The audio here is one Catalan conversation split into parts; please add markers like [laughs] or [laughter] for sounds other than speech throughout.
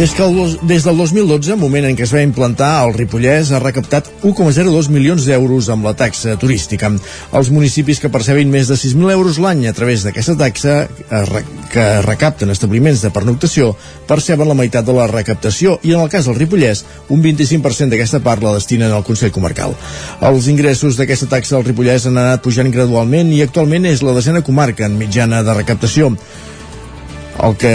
Des, que el, des del 2012, moment en què es va implantar, el Ripollès ha recaptat 1,02 milions d'euros amb la taxa turística. Els municipis que percebin més de 6.000 euros l'any a través d'aquesta taxa eh, que recapten establiments de pernoctació perceben la meitat de la recaptació i en el cas del Ripollès un 25% d'aquesta part la destinen al Consell Comarcal. Els ingressos d'aquesta taxa del Ripollès han anat pujant gradualment i actualment és la desena comarca en mitjana de recaptació. El que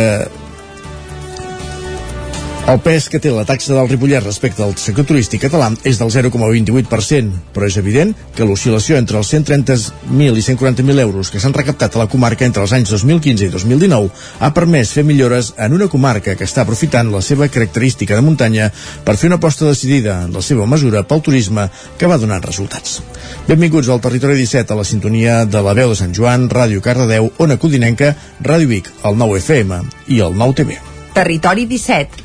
el pes que té la taxa del Ripollès respecte al sector turístic català és del 0,28%, però és evident que l'oscil·lació entre els 130.000 i 140.000 euros que s'han recaptat a la comarca entre els anys 2015 i 2019 ha permès fer millores en una comarca que està aprofitant la seva característica de muntanya per fer una aposta decidida en la seva mesura pel turisme que va donant resultats. Benvinguts al Territori 17 a la sintonia de la veu de Sant Joan, Ràdio Cardedeu, Ona Codinenca, Ràdio Vic, el 9 FM i el 9 TV. Territori 17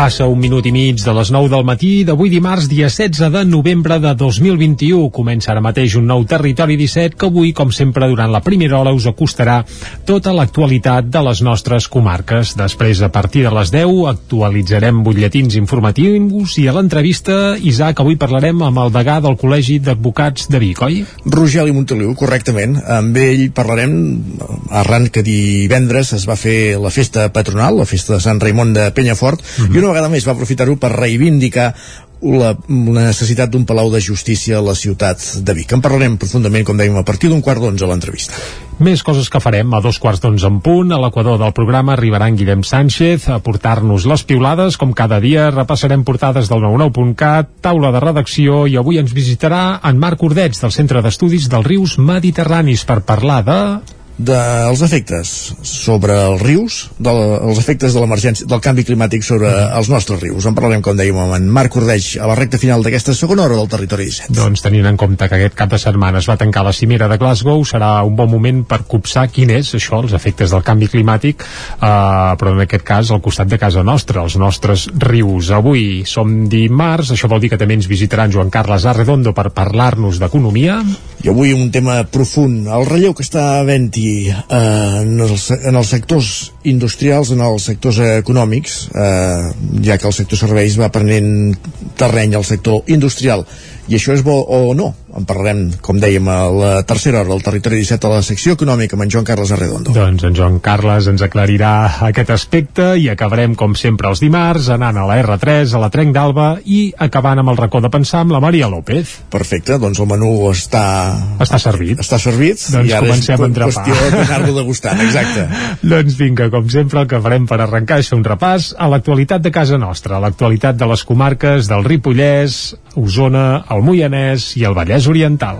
Passa un minut i mig de les 9 del matí d'avui dimarts, dia 16 de novembre de 2021. Comença ara mateix un nou Territori 17 que avui, com sempre, durant la primera hora us acostarà tota l'actualitat de les nostres comarques. Després, a partir de les 10, actualitzarem butlletins informatius i a l'entrevista, Isaac, avui parlarem amb el degà del Col·legi d'Advocats de Vic, oi? Rogeli Montoliu, correctament. Amb ell parlarem, arran que divendres es va fer la festa patronal, la festa de Sant Raimon de Penyafort, mm -hmm. i una vegada més va aprofitar-ho per reivindicar la, la necessitat d'un palau de justícia a la ciutat de Vic. En parlarem profundament, com dèiem, a partir d'un quart d'onze a l'entrevista. Més coses que farem. A dos quarts d'onze en punt, a l'equador del programa arribarà en Guillem Sánchez a portar-nos les piulades. Com cada dia, repassarem portades del 99.cat, taula de redacció, i avui ens visitarà en Marc Ordets, del Centre d'Estudis dels Rius Mediterranis, per parlar de dels efectes sobre els rius, de, els efectes de l'emergència del canvi climàtic sobre els nostres rius. En parlarem, com dèiem, amb en Marc Ordeix a la recta final d'aquesta segona hora del Territori 17. Doncs tenint en compte que aquest cap de setmana es va tancar la cimera de Glasgow, serà un bon moment per copsar quin és això, els efectes del canvi climàtic, eh, però en aquest cas al costat de casa nostra, els nostres rius. Avui som dimarts, això vol dir que també ens visitaran Joan Carles Arredondo per parlar-nos d'economia. I avui un tema profund, el relleu que està havent-hi eh, en, els, en els sectors industrials, en els sectors econòmics, eh, ja que el sector serveis va prenent terreny al sector industrial i això és bo o no? En parlarem, com dèiem, a la tercera hora del Territori 17 a la secció econòmica amb en Joan Carles Arredondo. Doncs en Joan Carles ens aclarirà aquest aspecte i acabarem, com sempre, els dimarts, anant a la R3, a la Trenc d'Alba i acabant amb el racó de pensar amb la Maria López. Perfecte, doncs el menú està... Està servit. Està servit doncs i ara comencem a entrapar. qüestió d'anar-lo degustant, exacte. [laughs] doncs vinga, com sempre, el que farem per arrencar és fer un repàs a l'actualitat de casa nostra, a l'actualitat de les comarques del Ripollès, Osona, el Moianès i el Vallès Oriental.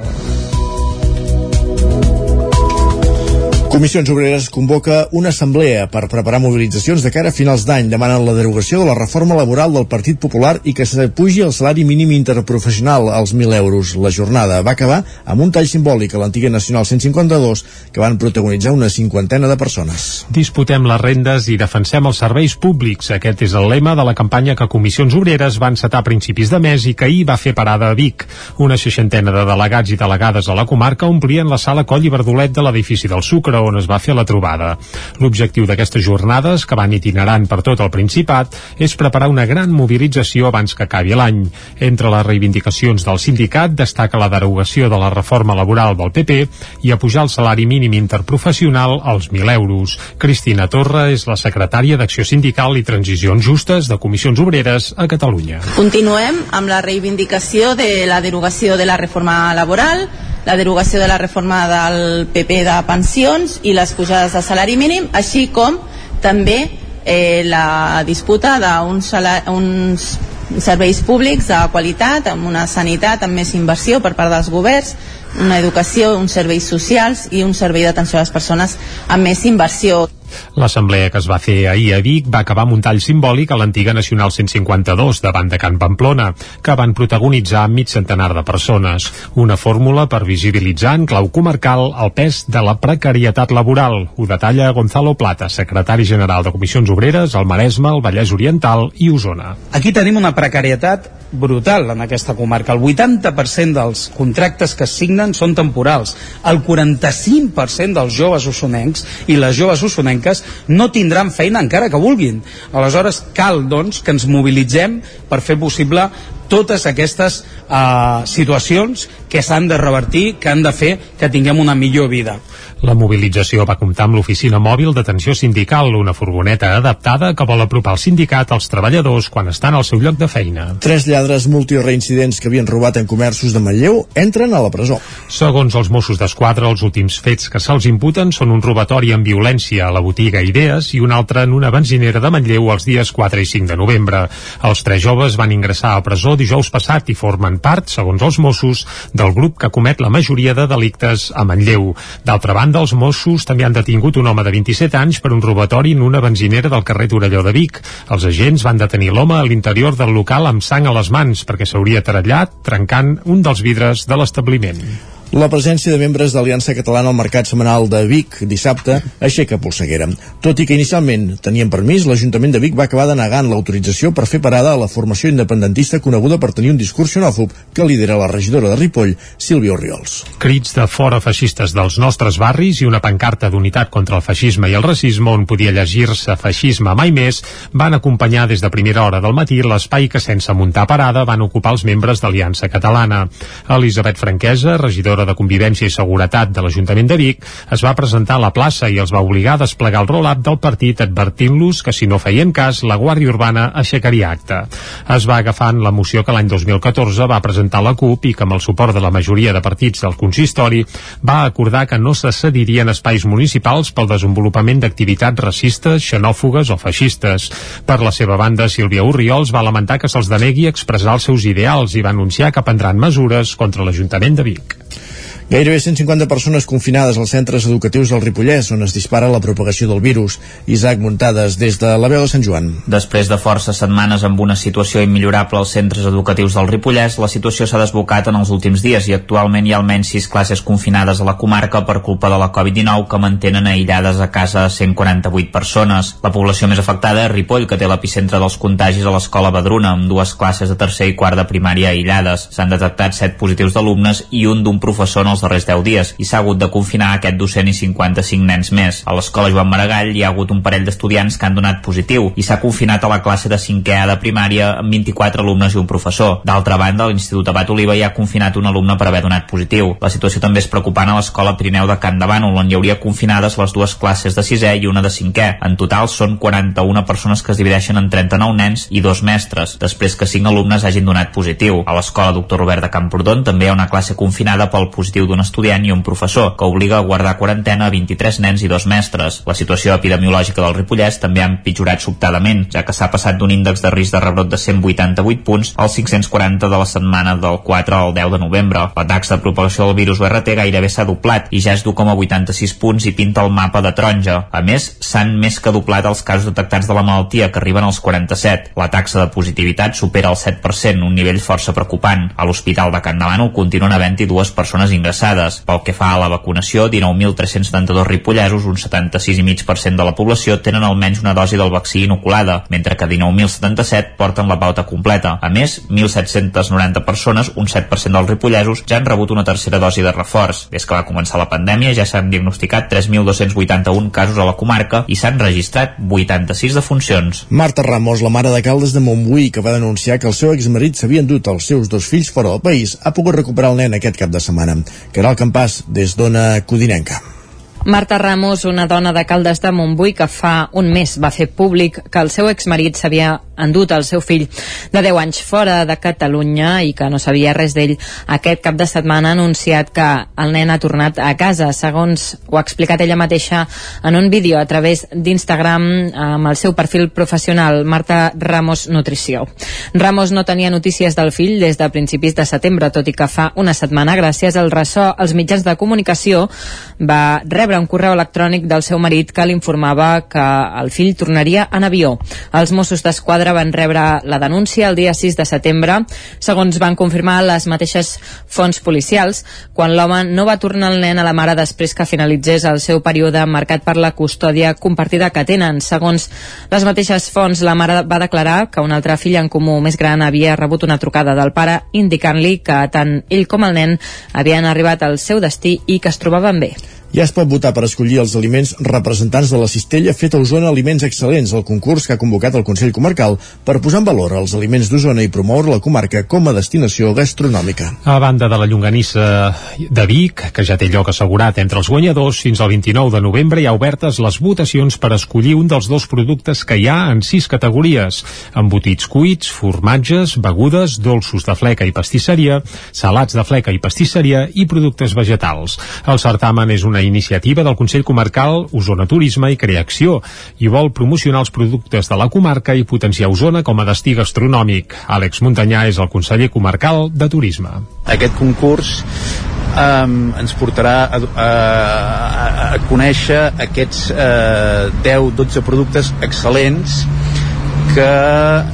Comissions Obreres convoca una assemblea per preparar mobilitzacions de cara a finals d'any. Demanen la derogació de la reforma laboral del Partit Popular i que s'apugi el salari mínim interprofessional als 1.000 euros. La jornada va acabar amb un tall simbòlic a l'antiga Nacional 152 que van protagonitzar una cinquantena de persones. Disputem les rendes i defensem els serveis públics. Aquest és el lema de la campanya que Comissions Obreres van setar a principis de mes i que ahir va fer parada a Vic. Una seixantena de delegats i delegades a la comarca omplien la sala Coll i Verdolet de l'edifici del Sucre on es va fer la trobada. L'objectiu d'aquestes jornades, que van itinerant per tot el Principat, és preparar una gran mobilització abans que acabi l'any. Entre les reivindicacions del sindicat destaca la derogació de la reforma laboral del PP i apujar el salari mínim interprofessional als 1.000 euros. Cristina Torra és la secretària d'Acció Sindical i Transicions Justes de Comissions Obreres a Catalunya. Continuem amb la reivindicació de la derogació de la reforma laboral, la derogació de la reforma del PP de pensions i les pujades de salari mínim, així com també eh, la disputa d'uns uns serveis públics de qualitat, amb una sanitat amb més inversió per part dels governs, una educació, uns serveis socials i un servei d'atenció a les persones amb més inversió. L'assemblea que es va fer ahir a Vic va acabar amb un tall simbòlic a l'antiga Nacional 152 davant de Can Pamplona, que van protagonitzar mig centenar de persones. Una fórmula per visibilitzar en clau comarcal el pes de la precarietat laboral. Ho detalla Gonzalo Plata, secretari general de Comissions Obreres, al Maresme, el Vallès Oriental i Osona. Aquí tenim una precarietat brutal en aquesta comarca. El 80% dels contractes que es signen són temporals. El 45% dels joves ussonencs i les joves ussonenques no tindran feina encara que vulguin. Aleshores cal doncs que ens mobilitzem per fer possible totes aquestes uh, situacions que s'han de revertir, que han de fer que tinguem una millor vida. La mobilització va comptar amb l'oficina mòbil d'atenció sindical, una furgoneta adaptada que vol apropar el sindicat als treballadors quan estan al seu lloc de feina. Tres lladres multireincidents que havien robat en comerços de Manlleu entren a la presó. Segons els Mossos d'Esquadra, els últims fets que se'ls imputen són un robatori amb violència a la botiga Idees i un altre en una benzinera de Manlleu els dies 4 i 5 de novembre. Els tres joves van ingressar a presó dijous passat i formen part, segons els Mossos, del grup que comet la majoria de delictes a Manlleu. D'altra banda, banda, els Mossos també han detingut un home de 27 anys per un robatori en una benzinera del carrer Torelló de Vic. Els agents van detenir l'home a l'interior del local amb sang a les mans perquè s'hauria tarallat trencant un dels vidres de l'establiment. La presència de membres d'Aliança Catalana al Mercat Semanal de Vic dissabte aixeca polseguera. Tot i que inicialment tenien permís, l'Ajuntament de Vic va acabar denegant l'autorització per fer parada a la formació independentista coneguda per tenir un discurs xenòfob que lidera la regidora de Ripoll, Sílvia Oriols. Crits de fora feixistes dels nostres barris i una pancarta d'unitat contra el feixisme i el racisme on podia llegir-se feixisme mai més van acompanyar des de primera hora del matí l'espai que sense muntar parada van ocupar els membres d'Aliança Catalana. Elisabet Franquesa, regidora regidora de Convivència i Seguretat de l'Ajuntament de Vic, es va presentar a la plaça i els va obligar a desplegar el roll-up del partit advertint-los que si no feien cas, la Guàrdia Urbana aixecaria acte. Es va agafant la moció que l'any 2014 va presentar la CUP i que amb el suport de la majoria de partits del consistori va acordar que no se cedirien espais municipals pel desenvolupament d'activitats racistes, xenòfogues o feixistes. Per la seva banda, Sílvia Urriols va lamentar que se'ls denegui expressar els seus ideals i va anunciar que prendran mesures contra l'Ajuntament de Vic. Gairebé 150 persones confinades als centres educatius del Ripollès, on es dispara la propagació del virus. Isaac Muntades, des de la veu de Sant Joan. Després de forces setmanes amb una situació immillorable als centres educatius del Ripollès, la situació s'ha desbocat en els últims dies i actualment hi ha almenys 6 classes confinades a la comarca per culpa de la Covid-19 que mantenen aïllades a casa 148 persones. La població més afectada és Ripoll, que té l'epicentre dels contagis a l'escola Badruna, amb dues classes de tercer i quart de primària aïllades. S'han detectat 7 positius d'alumnes i un d'un professor en els els darrers 10 dies i s'ha hagut de confinar aquest docent i 55 nens més. A l'escola Joan Maragall hi ha hagut un parell d'estudiants que han donat positiu i s'ha confinat a la classe de 5è A de primària amb 24 alumnes i un professor. D'altra banda, l'Institut Abat Oliva hi ha confinat un alumne per haver donat positiu. La situació també és preocupant a l'escola Pirineu de Can Davant, on hi hauria confinades les dues classes de 6è i una de 5è. En total són 41 persones que es divideixen en 39 nens i dos mestres, després que 5 alumnes hagin donat positiu. A l'escola Doctor Robert de Camprodon també hi ha una classe confinada pel positiu d'un estudiant i un professor, que obliga a guardar quarantena a 23 nens i dos mestres. La situació epidemiològica del Ripollès també ha empitjorat sobtadament, ja que s'ha passat d'un índex de risc de rebrot de 188 punts als 540 de la setmana del 4 al 10 de novembre. La taxa de propagació del virus URT gairebé s'ha doblat i ja és d'1,86 punts i pinta el mapa de taronja. A més, s'han més que doblat els casos detectats de la malaltia, que arriben als 47. La taxa de positivitat supera el 7%, un nivell força preocupant. A l'Hospital de Can Demano continuen havent-hi dues persones ingressades ingressades. Pel que fa a la vacunació, 19.372 ripollesos, un 76,5% de la població, tenen almenys una dosi del vaccí inoculada, mentre que 19.077 porten la pauta completa. A més, 1.790 persones, un 7% dels ripollesos, ja han rebut una tercera dosi de reforç. Des que va començar la pandèmia ja s'han diagnosticat 3.281 casos a la comarca i s'han registrat 86 defuncions. Marta Ramos, la mare de Caldes de Montbui, que va denunciar que el seu exmarit s'havia endut els seus dos fills fora del país, ha pogut recuperar el nen aquest cap de setmana. Caral Campàs, des d'Ona Codinenca. Marta Ramos, una dona de Caldes de Montbui que fa un mes va fer públic que el seu exmarit s'havia endut el seu fill de 10 anys fora de Catalunya i que no sabia res d'ell. Aquest cap de setmana ha anunciat que el nen ha tornat a casa, segons ho ha explicat ella mateixa en un vídeo a través d'Instagram amb el seu perfil professional, Marta Ramos Nutrició. Ramos no tenia notícies del fill des de principis de setembre, tot i que fa una setmana, gràcies al ressò als mitjans de comunicació, va rebre un correu electrònic del seu marit que l'informava que el fill tornaria en avió. Els Mossos d'Esquadra van rebre la denúncia el dia 6 de setembre, segons van confirmar les mateixes fonts policials, quan l'home no va tornar el nen a la mare després que finalitzés el seu període marcat per la custòdia compartida que tenen. Segons les mateixes fonts, la mare va declarar que un altre fill en comú més gran havia rebut una trucada del pare indicant-li que tant ell com el nen havien arribat al seu destí i que es trobaven bé. Ja es pot votar per escollir els aliments representants de la cistella feta a Osona Aliments Excel·lents, el concurs que ha convocat el Consell Comarcal per posar en valor els aliments d'Osona i promoure la comarca com a destinació gastronòmica. A banda de la llonganissa de Vic, que ja té lloc assegurat entre els guanyadors, fins al 29 de novembre hi ha obertes les votacions per escollir un dels dos productes que hi ha en sis categories, embotits cuits, formatges, begudes, dolços de fleca i pastisseria, salats de fleca i pastisseria i productes vegetals. El certamen és una una iniciativa del Consell Comarcal Osona Turisme i Creacció i vol promocionar els productes de la comarca i potenciar Osona com a destí gastronòmic. Àlex Muntanyà és el conseller comarcal de Turisme. Aquest concurs um, ens portarà a, a, a, a conèixer aquests uh, 10-12 productes excel·lents que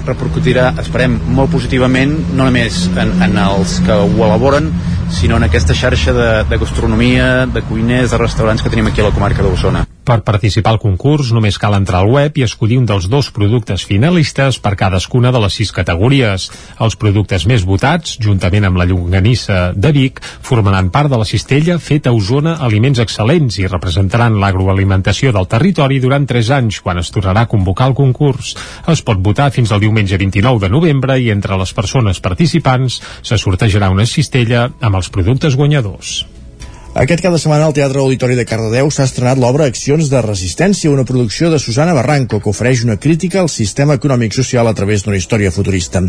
repercutirà, esperem, molt positivament no només en, en els que ho elaboren, sinó en aquesta xarxa de, de gastronomia, de cuiners, de restaurants que tenim aquí a la comarca d'Osona. Per participar al concurs només cal entrar al web i escollir un dels dos productes finalistes per cadascuna de les sis categories. Els productes més votats, juntament amb la llonganissa de Vic, formaran part de la cistella feta a Osona Aliments Excel·lents i representaran l'agroalimentació del territori durant 3 anys, quan es tornarà a convocar el concurs. Es pot votar fins al diumenge 29 de novembre i entre les persones participants se sortejarà una cistella amb els productes guanyadors. Aquest cap de setmana al Teatre Auditori de Cardedeu s'ha estrenat l'obra Accions de Resistència, una producció de Susana Barranco que ofereix una crítica al sistema econòmic social a través d'una història futurista.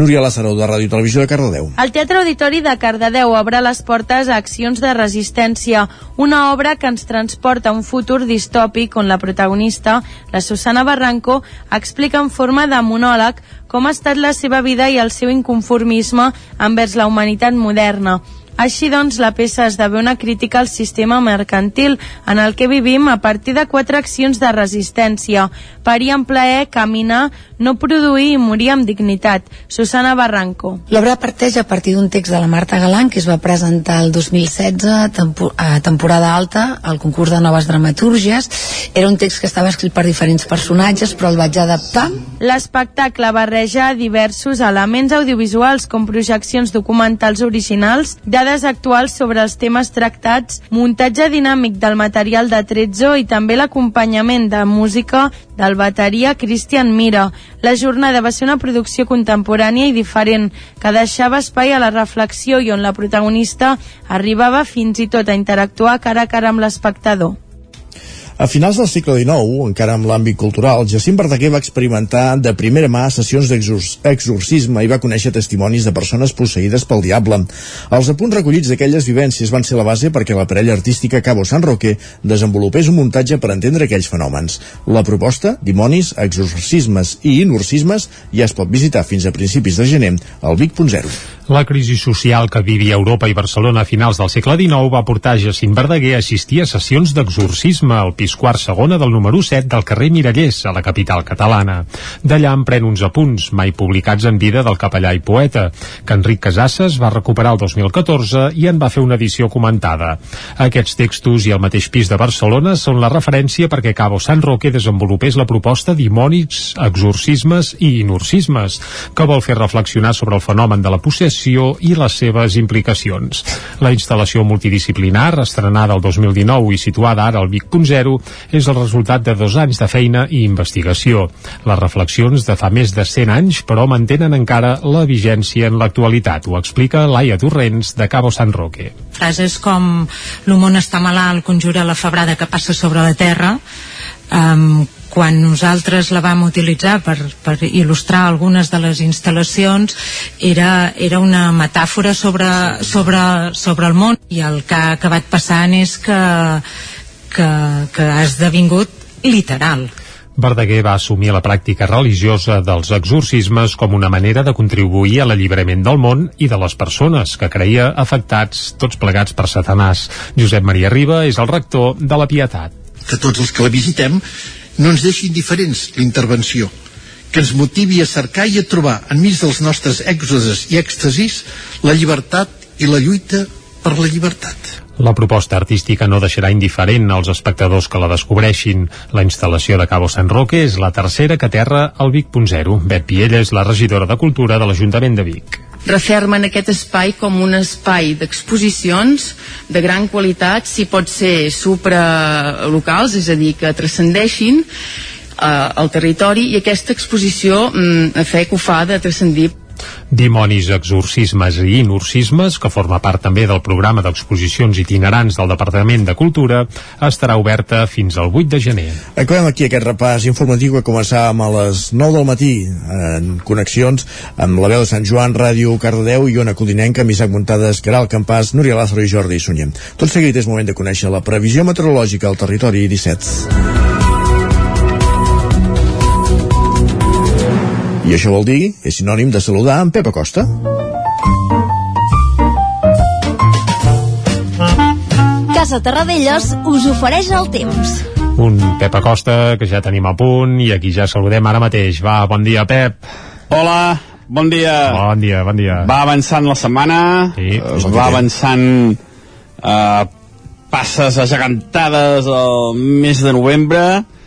Núria Lázaro, de Ràdio Televisió de Cardedeu. El Teatre Auditori de Cardedeu obre les portes a Accions de Resistència, una obra que ens transporta a un futur distòpic on la protagonista, la Susana Barranco, explica en forma de monòleg com ha estat la seva vida i el seu inconformisme envers la humanitat moderna. Així doncs, la peça esdevé una crítica al sistema mercantil en el que vivim a partir de quatre accions de resistència. Parir amb plaer, caminar, no produir i morir amb dignitat. Susana Barranco. L'obra parteix a partir d'un text de la Marta Galant que es va presentar el 2016 tempo a temporada alta al concurs de noves dramatúrgies. Era un text que estava escrit per diferents personatges però el vaig adaptar. L'espectacle barreja diversos elements audiovisuals com projeccions documentals originals, dades dades actuals sobre els temes tractats, muntatge dinàmic del material de Trezzo i també l'acompanyament de música del bateria Christian Mira. La jornada va ser una producció contemporània i diferent, que deixava espai a la reflexió i on la protagonista arribava fins i tot a interactuar cara a cara amb l'espectador. A finals del segle XIX, encara amb l'àmbit cultural, Jacint Verdaguer va experimentar de primera mà sessions d'exorcisme i va conèixer testimonis de persones posseïdes pel diable. Els apunts recollits d'aquelles vivències van ser la base perquè la parella artística Cabo San Roque desenvolupés un muntatge per entendre aquells fenòmens. La proposta, dimonis, exorcismes i inorcismes, ja es pot visitar fins a principis de gener al Vic.0. La crisi social que vivia Europa i Barcelona a finals del segle XIX va portar Jacint Verdaguer a assistir a sessions d'exorcisme al pis quart segona del número 7 del carrer Mirallers, a la capital catalana. D'allà en pren uns apunts, mai publicats en vida del capellà i poeta, que Enric Casasses va recuperar el 2014 i en va fer una edició comentada. Aquests textos i el mateix pis de Barcelona són la referència perquè Cabo San Roque desenvolupés la proposta d'imònics, exorcismes i inorcismes, que vol fer reflexionar sobre el fenomen de la possessió mediació i les seves implicacions. La instal·lació multidisciplinar, estrenada el 2019 i situada ara al Vic.0, és el resultat de dos anys de feina i investigació. Les reflexions de fa més de 100 anys, però mantenen encara la vigència en l'actualitat. Ho explica Laia Torrents, de Cabo San Roque. Frases com «L'humon està malalt, conjura la febrada que passa sobre la terra», um, quan nosaltres la vam utilitzar per, per il·lustrar algunes de les instal·lacions era, era una metàfora sobre, sobre, sobre el món i el que ha acabat passant és que, que, que ha esdevingut literal Verdaguer va assumir la pràctica religiosa dels exorcismes com una manera de contribuir a l'alliberament del món i de les persones que creia afectats tots plegats per Satanàs. Josep Maria Riba és el rector de la Pietat. Que tots els que la visitem no ens deixi indiferents l'intervenció, que ens motivi a cercar i a trobar enmig dels nostres èxodes i èxtasis la llibertat i la lluita per la llibertat. La proposta artística no deixarà indiferent als espectadors que la descobreixin. La instal·lació de Cabo San Roque és la tercera que aterra al Vic.0. Bet Piella és la regidora de Cultura de l'Ajuntament de Vic refermen aquest espai com un espai d'exposicions de gran qualitat, si pot ser supralocals, és a dir, que transcendeixin eh, el territori i aquesta exposició mm, a fe que ho fa de transcendir Dimonis, exorcismes i inorcismes, que forma part també del programa d'exposicions itinerants del Departament de Cultura, estarà oberta fins al 8 de gener. Acabem aquí aquest repàs informatiu que començàvem a les 9 del matí en connexions amb la veu de Sant Joan, Ràdio, Cardedeu i Ona Codinenca, amb Isaac Muntades, Caral Campàs, Núria Lázaro i Jordi Sunyer. Tot seguit és moment de conèixer la previsió meteorològica al territori 17. I això vol dir, és sinònim de saludar en Pep Acosta. Casa Terradellos us ofereix el temps. Un Pep Acosta que ja tenim a punt i aquí ja saludem ara mateix. Va, bon dia, Pep. Hola, bon dia. Bon dia, bon dia. Va avançant la setmana, sí, uh, va avançant uh, passes agegantades al mes de novembre, Uh,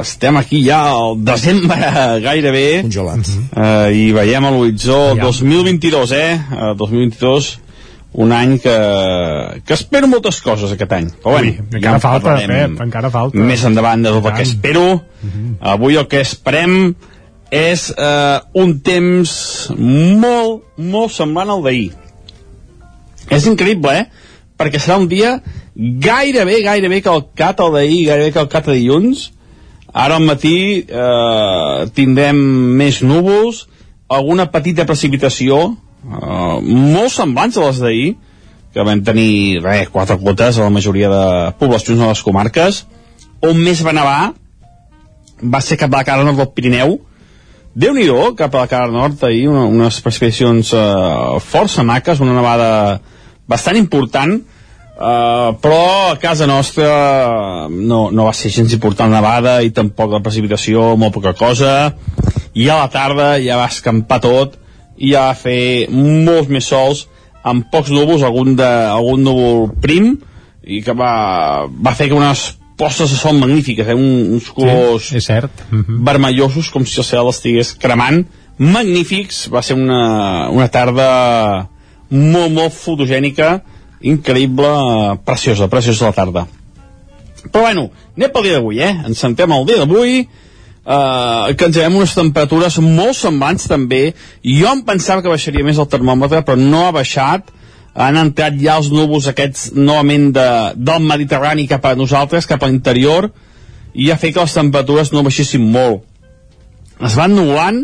estem aquí ja al desembre [laughs] gairebé congelat uh, i veiem a l'horitzó 2022 eh? Uh, 2022 un any que, que espero moltes coses aquest any però bueno, Ui, encara ja falta Pep, encara falta més endavant de tot el que espero uh mhm. -huh. avui el que esperem és uh, un temps molt, molt semblant al d'ahir és increïble, eh? perquè serà un dia gairebé, gairebé calcat al d'ahir, gairebé calcat a dilluns Ara al matí eh, tindrem més núvols, alguna petita precipitació, eh, molt semblants a les d'ahir, que vam tenir, res, quatre gotes a la majoria de poblacions de les comarques. On més va nevar va ser cap a la cara nord del Pirineu, déu nhi cap a la cara nord ahir, una, unes precipitacions eh, força maques, una nevada bastant important, Uh, però a casa nostra no, no va ser gens important nevada i tampoc la precipitació, molt poca cosa i a la tarda ja va escampar tot i ja va fer molts més sols amb pocs núvols, algun, de, algun núvol prim i que va, va fer que unes postes de sol magnífiques, eh? Un, uns colors sí, és cert. Uh -huh. vermellosos com si el cel estigués cremant magnífics, va ser una, una tarda molt, molt fotogènica increïble, preciosa, preciosa la tarda. Però bueno, anem pel dia d'avui, eh? Ens sentem el dia d'avui, eh, que ens veiem unes temperatures molt semblants també. Jo em pensava que baixaria més el termòmetre, però no ha baixat. Han entrat ja els núvols aquests novament de, del Mediterrani cap a nosaltres, cap a l'interior, i ha fet que les temperatures no baixessin molt. Es van nublant,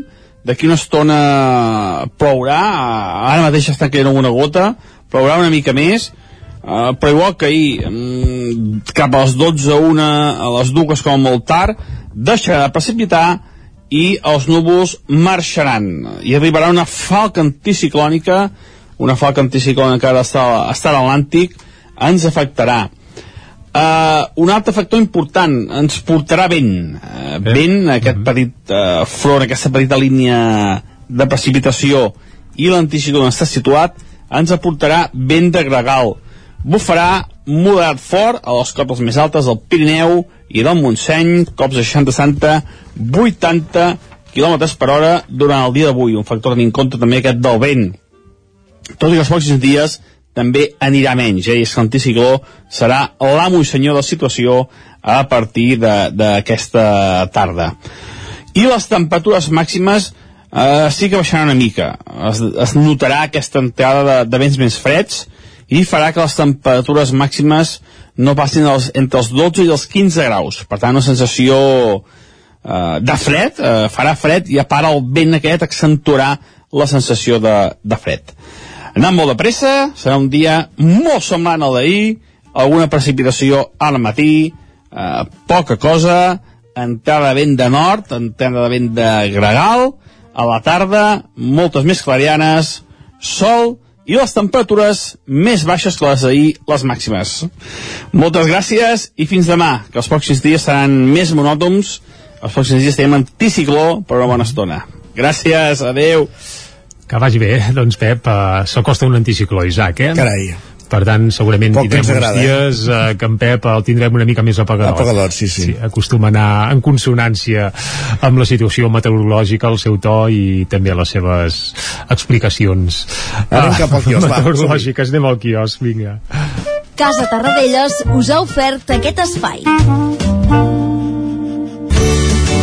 d'aquí una estona plourà, ara mateix està caient alguna gota, plourà una mica més, uh, però igual que ahir, um, cap a les 12, una, a les dues com a molt tard, deixarà de precipitar i els núvols marxaran. I arribarà una falca anticiclònica, una falca anticiclònica que ara està, està a l'Atlàntic, ens afectarà. Uh, un altre factor important, ens portarà vent. Uh, vent, aquest petit uh, front, aquesta petita línia de precipitació i l'anticicló està situat ens aportarà vent de gregal. Bufarà moderat fort a les cotes més altes del Pirineu i del Montseny, cops de 60-60, 80 km per hora durant el dia d'avui, un factor en compte també aquest del vent. Tot i que els pròxims dies també anirà menys, eh? i és que l'anticicló serà l'amo i senyor de la situació a partir d'aquesta tarda. I les temperatures màximes Uh, sí que baixarà una mica. Es, es notarà aquesta entrada de, de vents més freds i farà que les temperatures màximes no passin els, entre els 12 i els 15 graus. Per tant, una sensació eh, de fred, eh, farà fred i a part el vent aquest accentuarà la sensació de, de fred. Anant molt de pressa, serà un dia molt semblant al d'ahir, alguna precipitació al matí, eh, poca cosa, entrada de vent de nord, entrada de vent de gregal, a la tarda, moltes més clarianes, sol i les temperatures més baixes que les d'ahir, les màximes. Moltes gràcies i fins demà, que els pròxims dies seran més monòtons, els pròxims dies tenim anticicló per una bona estona. Gràcies, adeu. Que vagi bé, doncs Pep, uh, s'acosta un anticicló, Isaac, eh? Carai. Per tant, segurament Poc tindrem uns agrada, dies eh, que en Pep el tindrem una mica més apagador. Apagador, sí, sí. sí. Acostuma a anar en consonància amb la situació meteorològica, el seu to i també les seves explicacions Anem cap al quiosc, va, meteorològiques. Anem al quiosc, vinga. Casa Tarradellas us ha ofert aquest espai.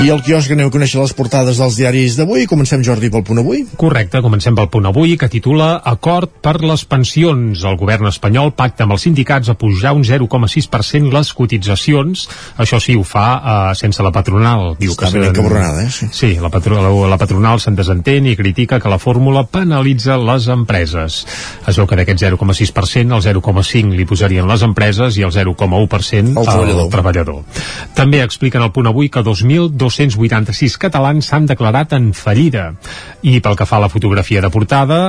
I el quiosc aneu a conèixer les portades dels diaris d'avui. Comencem, Jordi, pel punt avui. Correcte, comencem pel punt avui, que titula Acord per les pensions. El govern espanyol pacta amb els sindicats a pujar un 0,6% les cotitzacions. Això sí, ho fa uh, sense la patronal. Diu Està que ben encabronada, eh? Sí. Sí, la, patro la, la patronal se'n desentén i critica que la fórmula penalitza les empreses. Es veu que d'aquest 0,6%, el 0,5% li posarien les empreses i el 0,1% El treballador. al treballador. També expliquen al punt avui que 2.286 catalans s'han declarat en fallida. I pel que fa a la fotografia de portada,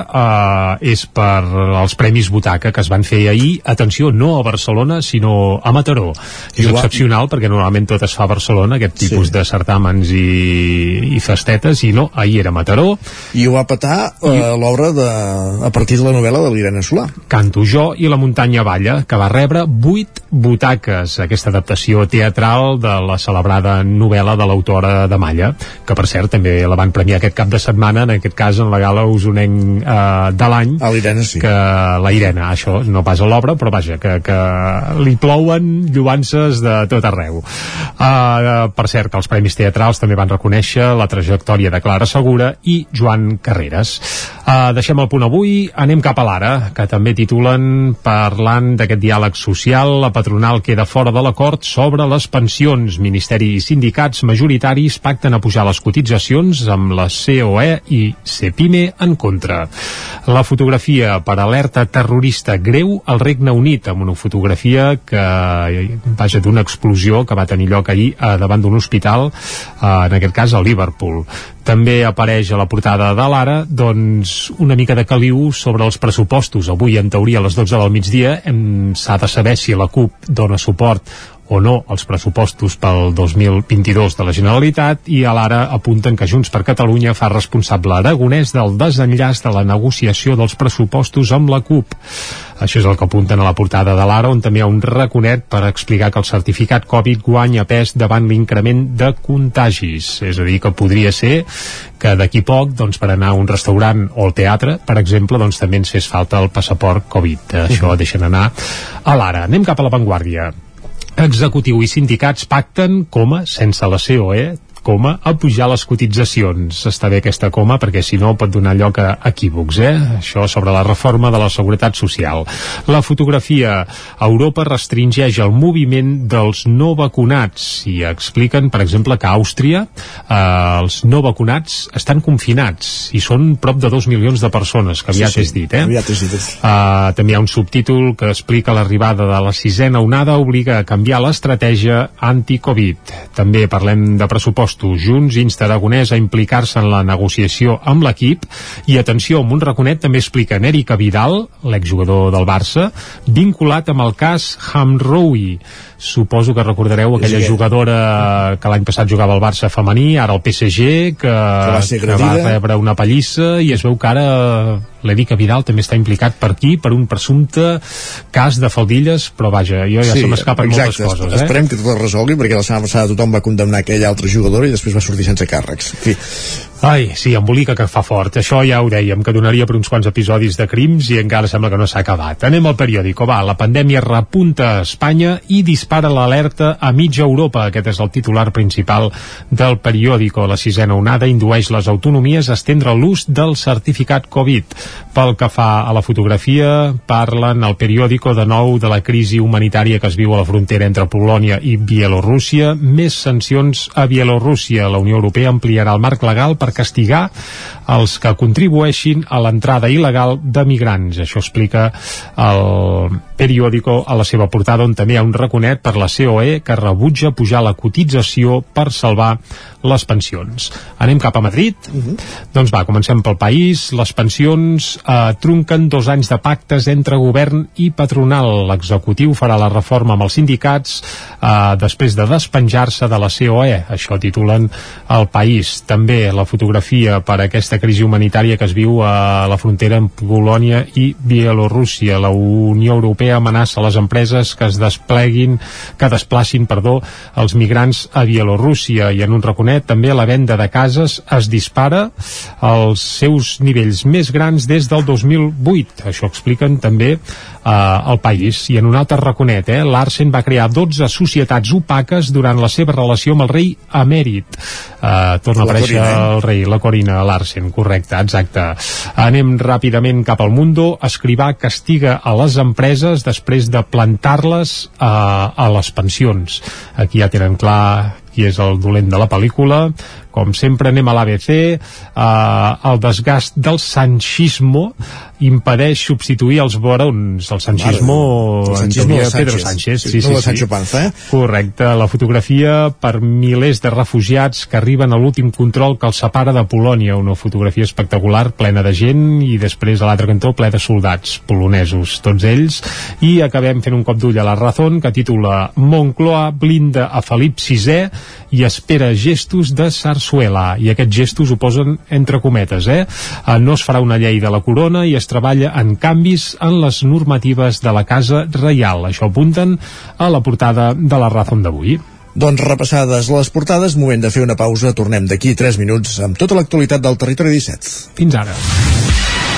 eh, és per els Premis Butaca que es van fer ahir, atenció, no a Barcelona, sinó a Mataró. És Igual- excepcional perquè normalment tot es fa a Barcelona, aquest tipus Sí. de certàmens i, i festetes, i no, ahir era Mataró, I ho va petar eh, l'obra de, a partir de la novel·la de l'Irene Solà. Canto jo i la muntanya balla, que va rebre 8 butaques, aquesta adaptació teatral de la celebrada novel·la de l'autora de Malla, que per cert també la van premiar aquest cap de setmana, en aquest cas en la gala usonenc eh, de l'any, A l'Irene, sí. que la Irene, això no pas a l'obra, però vaja, que, que li plouen lluances de tot arreu. Uh, per cert, que els Premis Teatrals també van reconèixer la trajectòria de Clara Segura i Joan Carreras. Uh, deixem el punt avui, anem cap a l'ara, que també titulen parlant d'aquest diàleg social, la patronal queda fora de l'acord sobre les pensions. Ministeri i sindicats majoritaris pacten a pujar les cotitzacions amb la COE i CEPIME en contra. La fotografia per alerta terrorista greu al Regne Unit, amb una fotografia que, vaja, d'una explosió que va tenir lloc ahir eh, davant d'un hospital, eh, en aquest cas a Liverpool. També apareix a la portada de l'Ara doncs, una mica de caliu sobre els pressupostos. Avui, en teoria, a les 12 del migdia, s'ha de saber si la CUP dona suport o no als pressupostos pel 2022 de la Generalitat i a l'ara apunten que Junts per Catalunya fa responsable Aragonès del desenllaç de la negociació dels pressupostos amb la CUP. Això és el que apunten a la portada de l'ara, on també hi ha un raconet per explicar que el certificat Covid guanya pes davant l'increment de contagis. És a dir, que podria ser que d'aquí poc, doncs, per anar a un restaurant o al teatre, per exemple, doncs també ens fes falta el passaport Covid. Això [laughs] deixen anar a l'ara. Anem cap a l'avantguàrdia. Executiu i sindicats pacten, coma, sense la COE, coma, a pujar les cotitzacions. Està bé aquesta coma perquè si no pot donar lloc a equívocs, eh? Això sobre la reforma de la seguretat social. La fotografia Europa restringeix el moviment dels no vacunats i expliquen, per exemple, que a Àustria eh, els no vacunats estan confinats i són prop de dos milions de persones, que aviat Sí, sí. és dit, eh? Aviat és dit. Uh, també hi ha un subtítol que explica l'arribada de la sisena onada obliga a canviar l'estratègia anti-Covid. També parlem de pressupostos pressupostos. Junts insta Aragonès a implicar-se en la negociació amb l'equip i atenció, amb un raconet també explica Erika Vidal, l'exjugador del Barça, vinculat amb el cas Hamroui. Suposo que recordareu aquella Sí. jugadora que l'any passat jugava al Barça femení, ara al PSG, que, va ser que va rebre una pallissa i es veu que ara l'Erika Vidal també està implicat per aquí per un presumpte cas de faldilles, però vaja, jo ja se m'escapen moltes coses. Eh? Esperem que tot es resolgui perquè la setmana passada tothom va condemnar aquell altre jugador i després va sortir sense càrrecs. En fi, Ai, sí, embolica que fa fort. Això ja ho dèiem, que donaria per uns quants episodis de crims i encara sembla que no s'ha acabat. Anem al periòdico. Va, la pandèmia repunta a Espanya i dispara l'alerta a mitja Europa. Aquest és el titular principal del periòdico. La sisena onada indueix les autonomies a estendre l'ús del certificat Covid. Pel que fa a la fotografia, parlen al periòdico de nou de la crisi humanitària que es viu a la frontera entre Polònia i Bielorússia. Més sancions a Bielorússia. La Unió Europea ampliarà el marc legal per castigar els que contribueixin a l'entrada il·legal de migrants. Això explica el periòdico a la seva portada on també hi ha un raconet per la COE que rebutja pujar la cotització per salvar les pensions. Anem cap a Madrid? Doncs va, comencem pel país. Les pensions eh, trunquen dos anys de pactes entre govern i patronal. L'executiu farà la reforma amb els sindicats eh, després de despenjar-se de la COE. Això titulen el país. També la fotografia per aquesta crisi humanitària que es viu a la frontera amb Polònia i Bielorússia. La Unió Europea amenaça les empreses que es despleguin, que desplacin, perdó, els migrants a Bielorússia i en un raconet també la venda de cases es dispara als seus nivells més grans des del 2008. Això expliquen també al país. I en un altre raconet, eh, Larsen va crear 12 societats opaques durant la seva relació amb el rei emèrit. Eh, torna a La aparèixer Corina, eh? el rei, la Corina Larsen, correcte, exacte. Anem ràpidament cap al Mundo. Escrivà castiga a les empreses després de plantar-les eh, a les pensions. Aquí ja tenen clar qui és el dolent de la pel·lícula. Com sempre anem a l'ABC. Eh, el desgast del sanchismo impedeix substituir els barons. El sanchismo, El sanchismo Antonio Pedro Sánchez. Sánchez. Sí, no Sancho Panza, eh? Correcte, la fotografia per milers de refugiats que arriben a l'últim control que els separa de Polònia, una fotografia espectacular, plena de gent, i després a l'altre cantó ple de soldats polonesos, tots ells, i acabem fent un cop d'ull a la Razón, que titula Moncloa blinda a Felip VI i espera gestos de Sarsuela, i aquests gestos ho posen entre cometes, eh? Eh, No es farà una llei de la corona i es treballa en canvis en les normatives de la Casa Reial. Això apunten a la portada de la Razón d'avui. Doncs repassades les portades, moment de fer una pausa. Tornem d'aquí 3 minuts amb tota l'actualitat del Territori 17. Fins ara.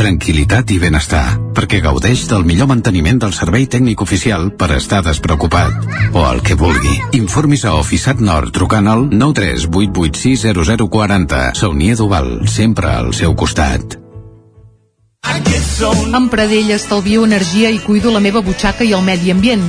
Tranquilitat i benestar, perquè gaudeix del millor manteniment del servei tècnic oficial per estar despreocupat. O el que vulgui. Informis a Oficiat Nord trucant al 938860040. Saunia d'Oval, sempre al seu costat. Amb Pradell estalvio energia i cuido la meva butxaca i el medi ambient.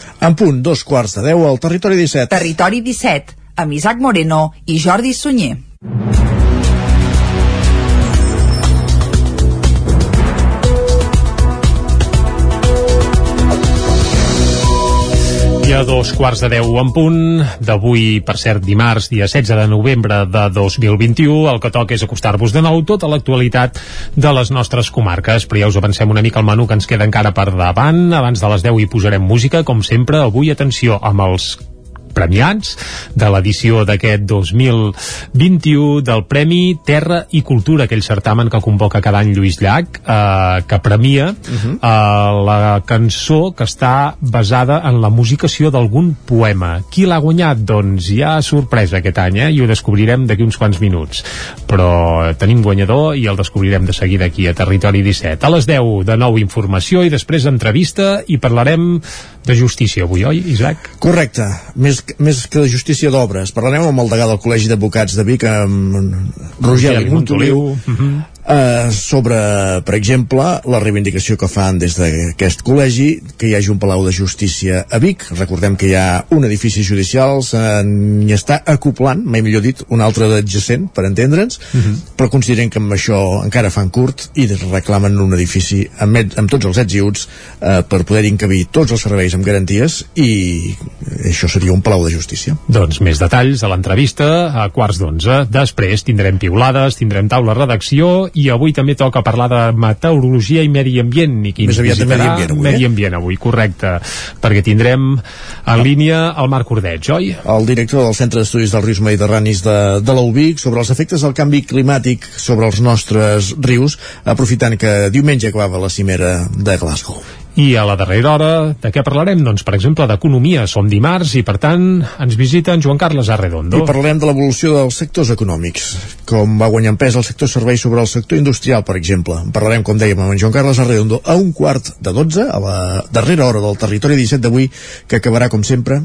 En punt, dos quarts de deu al Territori 17. Territori 17, amb Isaac Moreno i Jordi Sunyer. I a dos quarts de deu en punt d'avui, per cert, dimarts, dia 16 de novembre de 2021, el que toca és acostar-vos de nou tota l'actualitat de les nostres comarques. Però ja us avancem una mica el menú que ens queda encara per davant. Abans de les 10 hi posarem música, com sempre. Avui, atenció, amb els premiats de l'edició d'aquest 2021 del Premi Terra i Cultura, aquell certamen que convoca cada any Lluís Llach, eh, que premia uh -huh. eh, la cançó que està basada en la musicació d'algun poema. Qui l'ha guanyat? Doncs hi ha sorpresa aquest any, eh? i ho descobrirem d'aquí uns quants minuts. Però tenim guanyador i el descobrirem de seguida aquí a Territori 17. A les 10 de nou informació i després entrevista i parlarem de justícia avui, oi, Isaac? Correcte. Més, més que de justícia d'obres. Parlarem amb el degà del Col·legi d'Advocats de Vic, amb Rogeli Montoliu, Uh -huh. Eh, sobre, per exemple, la reivindicació que fan des d'aquest col·legi que hi hagi un Palau de Justícia a Vic. Recordem que hi ha un edifici judicial, n'hi està acoplant, mai millor dit, un altre d'adjacent, per entendre'ns, Uh -huh. però consideren que amb això encara fan curt i reclamen un edifici amb, amb tots els ets i uts eh, per poder encabir tots els serveis amb garanties i això seria un palau de justícia. Doncs més detalls a l'entrevista a quarts d'onze. Després tindrem piulades, tindrem taula redacció i avui també toca parlar de meteorologia i medi ambient. I Més aviat de medi ambient avui, eh? Medi ambient avui, correcte. Perquè tindrem en línia el Marc Ordeig, oi? El director del Centre d'Estudis dels Rius Mediterranis de, de l'UBIC sobre els efectes del canvi climàtic sobre els nostres rius, aprofitant que diumenge acabava la cimera de Glasgow. I a la darrera hora, de què parlarem? Doncs, per exemple, d'economia. Som dimarts i, per tant, ens visita en Joan Carles Arredondo. I parlarem de l'evolució dels sectors econòmics, com va guanyar en pes el sector serveis sobre el sector industrial, per exemple. En parlarem, com dèiem, amb en Joan Carles Arredondo a un quart de 12, a la darrera hora del territori 17 d'avui, que acabarà, com sempre,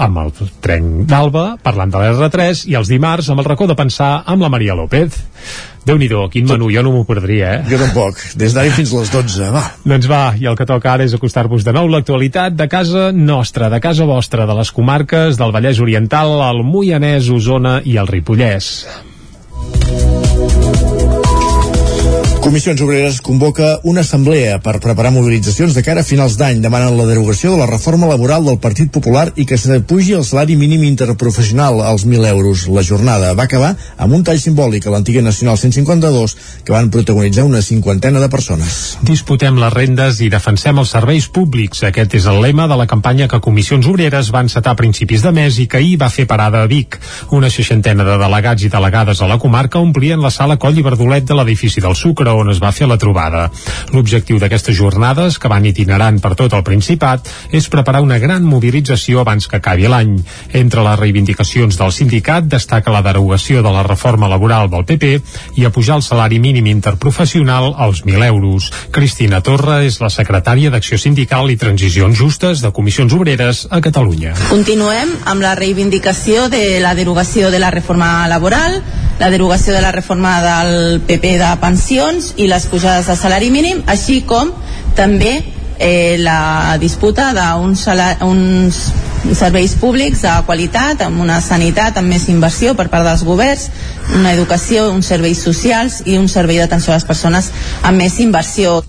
amb el tren d'Alba, parlant de l'R3, i els dimarts amb el racó de pensar amb la Maria López. déu nhi quin menú, jo no m'ho perdria, eh? Jo tampoc, des d'ara fins a les 12, va. Doncs va, i el que toca ara és acostar-vos de nou l'actualitat de casa nostra, de casa vostra, de les comarques del Vallès Oriental, el Moianès, Osona i el Ripollès. Comissions Obreres convoca una assemblea per preparar mobilitzacions de cara a finals d'any. Demanen la derogació de la reforma laboral del Partit Popular i que s'apugi el salari mínim interprofessional als 1.000 euros. La jornada va acabar amb un tall simbòlic a l'antiga Nacional 152 que van protagonitzar una cinquantena de persones. Disputem les rendes i defensem els serveis públics. Aquest és el lema de la campanya que Comissions Obreres va encetar a principis de mes i que ahir va fer parada a Vic. Una seixantena de delegats i delegades a la comarca omplien la sala Coll i Verdolet de l'edifici del Sucre on es va fer la trobada. L'objectiu d'aquestes jornades, que van itinerant per tot el Principat, és preparar una gran mobilització abans que acabi l'any. Entre les reivindicacions del sindicat destaca la derogació de la reforma laboral del PP i apujar el salari mínim interprofessional als 1.000 euros. Cristina Torra és la secretària d'Acció Sindical i Transicions Justes de Comissions Obreres a Catalunya. Continuem amb la reivindicació de la derogació de la reforma laboral, la derogació de la reforma del PP de pensions i les pujades de salari mínim, així com també eh, la disputa d'uns uns serveis públics de qualitat, amb una sanitat, amb més inversió per part dels governs, una educació, uns serveis socials i un servei d'atenció a les persones amb més inversió.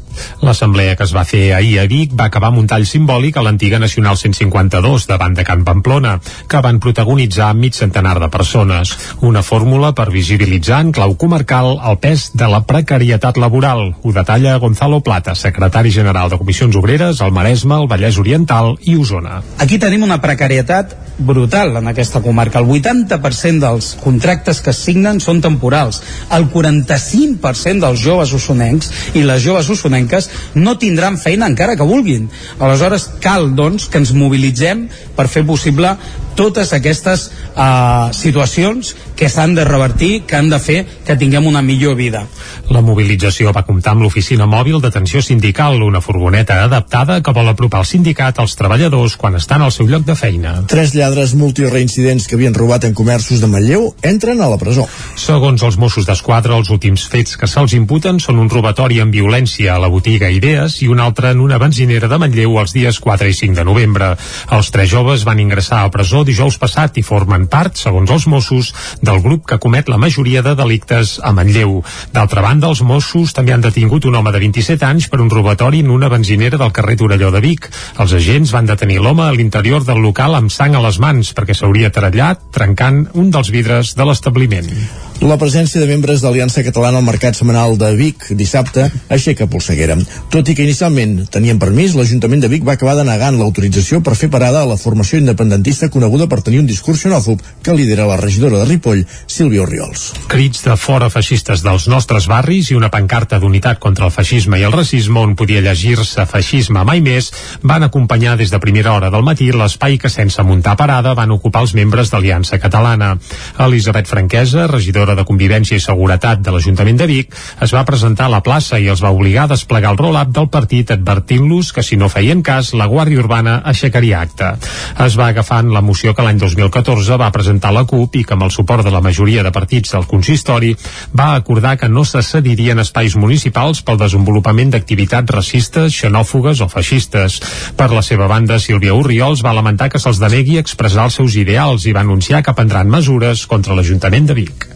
L'assemblea que es va fer ahir a Vic va acabar amb un tall simbòlic a l'antiga Nacional 152 davant de Can Pamplona, que van protagonitzar mig centenar de persones. Una fórmula per visibilitzar en clau comarcal el pes de la precarietat laboral. Ho detalla Gonzalo Plata, secretari general de Comissions Obreres, al Maresme, el Vallès Oriental i Osona. Aquí tenim una precarietat brutal en aquesta comarca. El 80% dels contractes que es signen són temporals. El 45% dels joves ussonencs i les joves ussonenques no tindran feina encara que vulguin. Aleshores, cal, doncs, que ens mobilitzem per fer possible totes aquestes uh, situacions que s'han de revertir, que han de fer que tinguem una millor vida. La mobilització va comptar amb l'oficina mòbil d'atenció sindical, una furgoneta adaptada que vol apropar el sindicat als treballadors quan estan al seu lloc de feina. Tres lladres multireincidents que havien robat en comerços de Manlleu entren a la presó. Segons els Mossos d'Esquadra, els últims fets que se'ls imputen són un robatori amb violència a la botiga Idees i un altre en una benzinera de Manlleu els dies 4 i 5 de novembre. Els tres joves van ingressar a presó dijous passat i formen part, segons els Mossos, del grup que comet la majoria de delictes a Manlleu. D'altra banda, els Mossos també han detingut un home de 27 anys per un robatori en una benzinera del carrer Torelló de Vic. Els agents van detenir l'home a l'interior del local amb sang a les mans perquè s'hauria tarallat trencant un dels vidres de l'establiment. La presència de membres d'Aliança Catalana al Mercat Setmanal de Vic dissabte aixeca polseguera. Tot i que inicialment tenien permís, l'Ajuntament de Vic va acabar denegant l'autorització per fer parada a la formació independentista coneguda per tenir un discurs xenòfob que lidera la regidora de Ripoll, Sílvia Oriols. Crits de fora feixistes dels nostres barris i una pancarta d'unitat contra el feixisme i el racisme on podia llegir-se feixisme mai més van acompanyar des de primera hora del matí l'espai que sense muntar parada van ocupar els membres d'Aliança Catalana. Elisabet Franquesa, regidora de Convivència i Seguretat de l'Ajuntament de Vic, es va presentar a la plaça i els va obligar a desplegar el roll-up del partit advertint-los que si no feien cas, la Guàrdia Urbana aixecaria acte. Es va agafant la moció que l'any 2014 va presentar la CUP i que amb el suport de la majoria de partits del consistori va acordar que no se cedirien espais municipals pel desenvolupament d'activitats racistes, xenòfogues o feixistes. Per la seva banda, Sílvia Urriols va lamentar que se'ls denegui expressar els seus ideals i va anunciar que prendran mesures contra l'Ajuntament de Vic.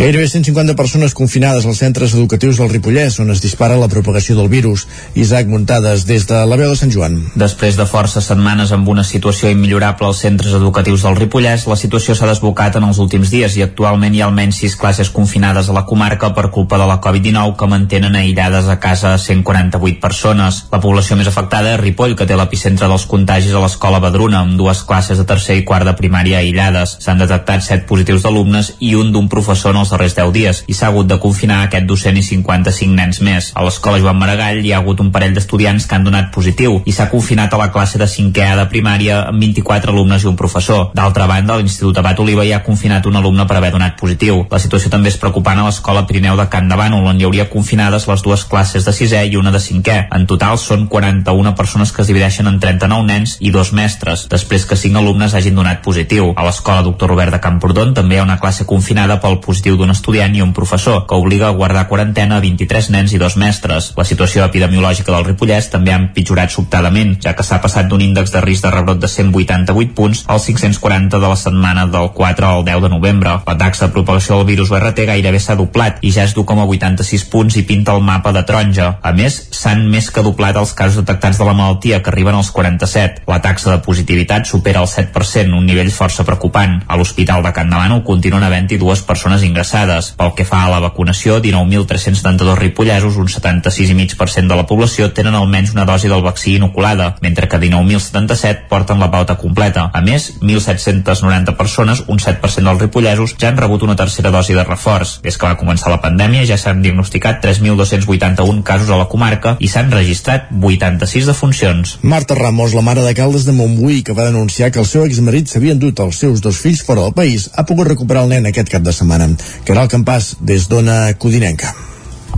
Gairebé 150 persones confinades als centres educatius del Ripollès, on es dispara la propagació del virus. Isaac Muntades, des de la veu de Sant Joan. Després de forces setmanes amb una situació immillorable als centres educatius del Ripollès, la situació s'ha desbocat en els últims dies i actualment hi ha almenys 6 classes confinades a la comarca per culpa de la Covid-19 que mantenen aïllades a casa 148 persones. La població més afectada és Ripoll, que té l'epicentre dels contagis a l'escola Badruna, amb dues classes de tercer i quart de primària aïllades. S'han detectat 7 positius d'alumnes i un d'un professor en els darrers 10 dies i s'ha hagut de confinar aquest docent i 55 nens més. A l'escola Joan Maragall hi ha hagut un parell d'estudiants que han donat positiu i s'ha confinat a la classe de 5è A de primària amb 24 alumnes i un professor. D'altra banda, l'Institut Abat Oliva hi ha confinat un alumne per haver donat positiu. La situació també és preocupant a l'escola Pirineu de Can Davant, on hi hauria confinades les dues classes de 6è i una de 5è. En total són 41 persones que es divideixen en 39 nens i dos mestres, després que 5 alumnes hagin donat positiu. A l'escola Doctor Robert de Camprodon també hi ha una classe confinada pel positiu d'un estudiant i un professor, que obliga a guardar quarantena a 23 nens i dos mestres. La situació epidemiològica del Ripollès també ha empitjorat sobtadament, ja que s'ha passat d'un índex de risc de rebrot de 188 punts als 540 de la setmana del 4 al 10 de novembre. La taxa de propagació del virus URT gairebé s'ha doblat i ja és d'1,86 punts i pinta el mapa de taronja. A més, s'han més que doblat els casos detectats de la malaltia, que arriben als 47. La taxa de positivitat supera el 7%, un nivell força preocupant. A l'Hospital de Can Demano continuen havent-hi dues persones ingressades. Pel que fa a la vacunació, 19.372 ripollesos, un 76,5% de la població, tenen almenys una dosi del vaccí inoculada, mentre que 19.077 porten la pauta completa. A més, 1.790 persones, un 7% dels ripollesos, ja han rebut una tercera dosi de reforç. Des que va començar la pandèmia ja s'han diagnosticat 3.281 casos a la comarca i s'han registrat 86 defuncions. Marta Ramos, la mare de Caldes de Montbui, que va denunciar que el seu exmarit s'havia endut els seus dos fills fora del país, ha pogut recuperar el nen aquest cap de setmana. Caral Campàs, des d'Ona Codinenca.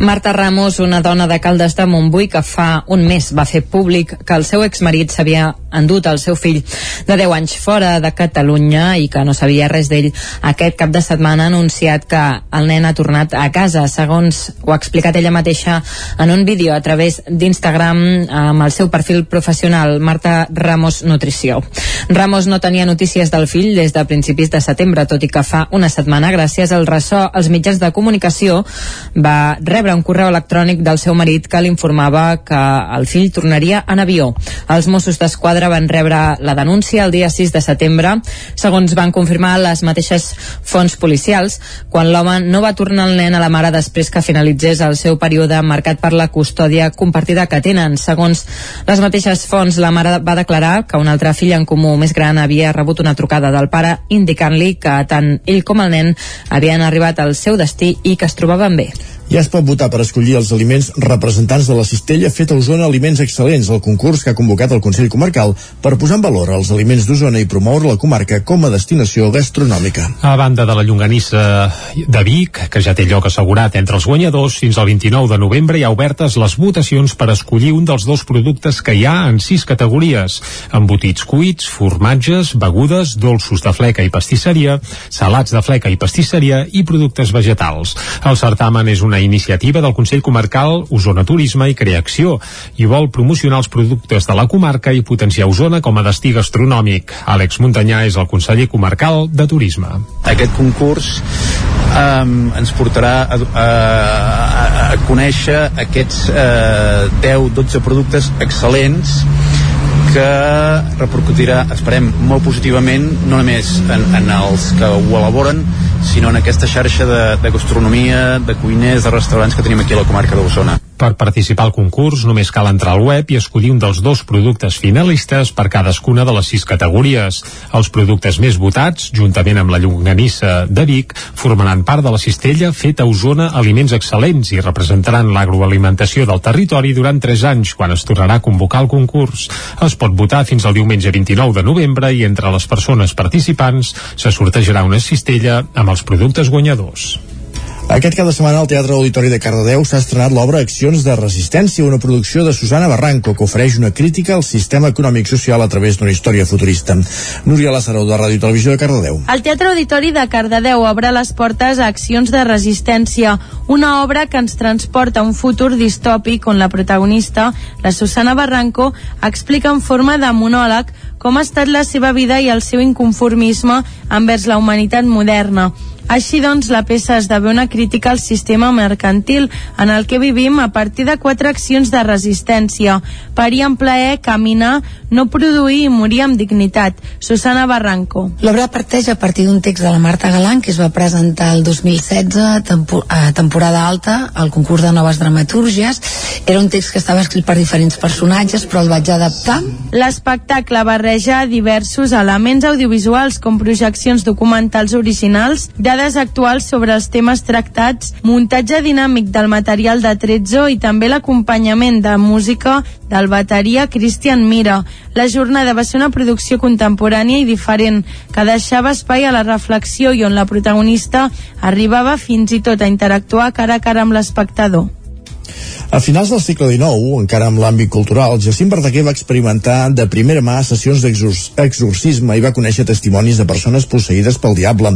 Marta Ramos, una dona de Caldes de Montbui que fa un mes va fer públic que el seu exmarit s'havia endut el seu fill de 10 anys fora de Catalunya i que no sabia res d'ell, aquest cap de setmana ha anunciat que el nen ha tornat a casa, segons ho ha explicat ella mateixa en un vídeo a través d'Instagram amb el seu perfil professional, Marta Ramos Nutrició. Ramos no tenia notícies del fill des de principis de setembre, tot i que fa una setmana, gràcies al ressò als mitjans de comunicació, va rebre un correu electrònic del seu marit que l'informava que el fill tornaria en avió. Els Mossos d'Esquadra van rebre la denúncia el dia 6 de setembre, segons van confirmar les mateixes fonts policials, quan l'home no va tornar el nen a la mare després que finalitzés el seu període marcat per la custòdia compartida que tenen. Segons les mateixes fonts, la mare va declarar que un altre fill en comú més gran havia rebut una trucada del pare indicant-li que tant ell com el nen havien arribat al seu destí i que es trobaven bé. Ja es pot votar per escollir els aliments representants de la cistella feta a Osona Aliments Excel·lents, el concurs que ha convocat el Consell Comarcal per posar en valor els aliments d'Osona i promoure la comarca com a destinació gastronòmica. A banda de la llonganissa de Vic, que ja té lloc assegurat entre els guanyadors, fins al 29 de novembre hi ha obertes les votacions per escollir un dels dos productes que hi ha en sis categories. Embotits cuits, formatges, begudes, dolços de fleca i pastisseria, salats de fleca i pastisseria i productes vegetals. El certamen és una iniciativa del Consell Comarcal Osona Turisme i Creacció i vol promocionar els productes de la comarca i potenciar Osona com a destí gastronòmic. Àlex Muntanyà és el conseller comarcal de Turisme. Aquest concurs um, ens portarà a, a, a, a conèixer aquests uh, 10-12 productes excel·lents que repercutirà, esperem, molt positivament, no només en, en els que ho elaboren, sinó en aquesta xarxa de, de gastronomia, de cuiners, de restaurants que tenim aquí a la comarca d'Osona. Per participar al concurs només cal entrar al web i escollir un dels dos productes finalistes per cadascuna de les sis categories. Els productes més votats, juntament amb la llonganissa de Vic, formaran part de la cistella feta a Osona Aliments Excel·lents i representaran l'agroalimentació del territori durant 3 anys, quan es tornarà a convocar el concurs. Es pot votar fins al diumenge 29 de novembre i entre les persones participants se sortejarà una cistella amb els productes guanyadors. Aquest cap de setmana al Teatre Auditori de Cardedeu s'ha estrenat l'obra Accions de Resistència, una producció de Susana Barranco que ofereix una crítica al sistema econòmic social a través d'una història futurista. Núria Lázaro, de Ràdio i Televisió de Cardedeu. El Teatre Auditori de Cardedeu obre les portes a Accions de Resistència, una obra que ens transporta a un futur distòpic on la protagonista, la Susana Barranco, explica en forma de monòleg com ha estat la seva vida i el seu inconformisme envers la humanitat moderna. Així doncs, la peça esdevé una crítica al sistema mercantil en el que vivim a partir de quatre accions de resistència. Parir amb plaer, caminar, no produir i morir amb dignitat. Susana Barranco. L'obra parteix a partir d'un text de la Marta Galant que es va presentar el 2016 tempo a temporada alta al concurs de noves dramatúrgies. Era un text que estava escrit per diferents personatges però el vaig adaptar. L'espectacle barreja diversos elements audiovisuals com projeccions documentals originals, dades actuals sobre els temes tractats, muntatge dinàmic del material de Trezzo i també l'acompanyament de música del bateria Christian Mira. La jornada va ser una producció contemporània i diferent, que deixava espai a la reflexió i on la protagonista arribava fins i tot a interactuar cara a cara amb l'espectador. A finals del segle XIX, encara amb l'àmbit cultural, Jacint Verdaguer va experimentar de primera mà sessions d'exorcisme i va conèixer testimonis de persones posseïdes pel diable.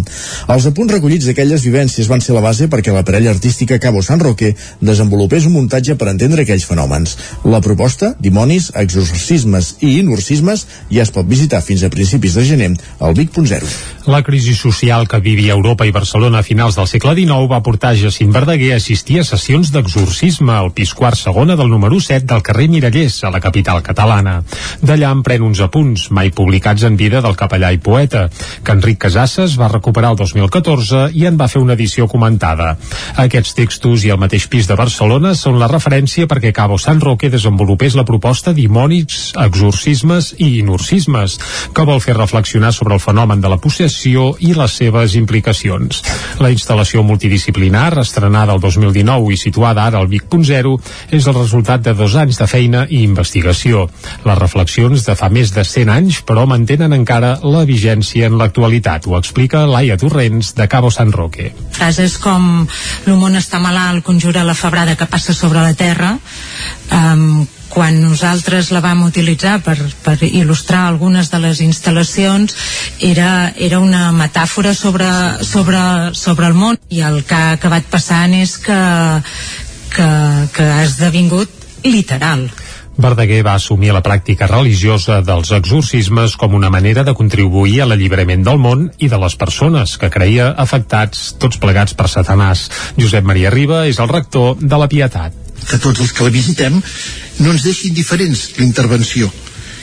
Els apunts recollits d'aquelles vivències van ser la base perquè la parella artística Cabo San Roque desenvolupés un muntatge per entendre aquells fenòmens. La proposta, dimonis, exorcismes i inorcismes, ja es pot visitar fins a principis de gener al Vic.0. La crisi social que vivia Europa i Barcelona a finals del segle XIX va portar Jacint Verdaguer a assistir a sessions d'exorcisme al pis quart segona del número 7 del carrer Mirallers, a la capital catalana. D'allà en pren uns apunts, mai publicats en vida del capellà i poeta, que Enric Casasses va recuperar el 2014 i en va fer una edició comentada. Aquests textos i el mateix pis de Barcelona són la referència perquè Cabo San Roque desenvolupés la proposta dimonis, exorcismes i inorcismes, que vol fer reflexionar sobre el fenomen de la possessió i les seves implicacions. La instal·lació multidisciplinar, estrenada el 2019 i situada ara al Vic Vic.0 és el resultat de dos anys de feina i investigació. Les reflexions de fa més de 100 anys, però mantenen encara la vigència en l'actualitat. Ho explica Laia Torrents, de Cabo San Roque. Frases com món està malalt, conjura la febrada que passa sobre la Terra, um, quan nosaltres la vam utilitzar per, per il·lustrar algunes de les instal·lacions era, era una metàfora sobre, sobre, sobre el món i el que ha acabat passant és que, que, que ha esdevingut literal Verdaguer va assumir la pràctica religiosa dels exorcismes com una manera de contribuir a l'alliberament del món i de les persones que creia afectats tots plegats per Satanàs. Josep Maria Riba és el rector de la Pietat que tots els que la visitem no ens deixi indiferents l'intervenció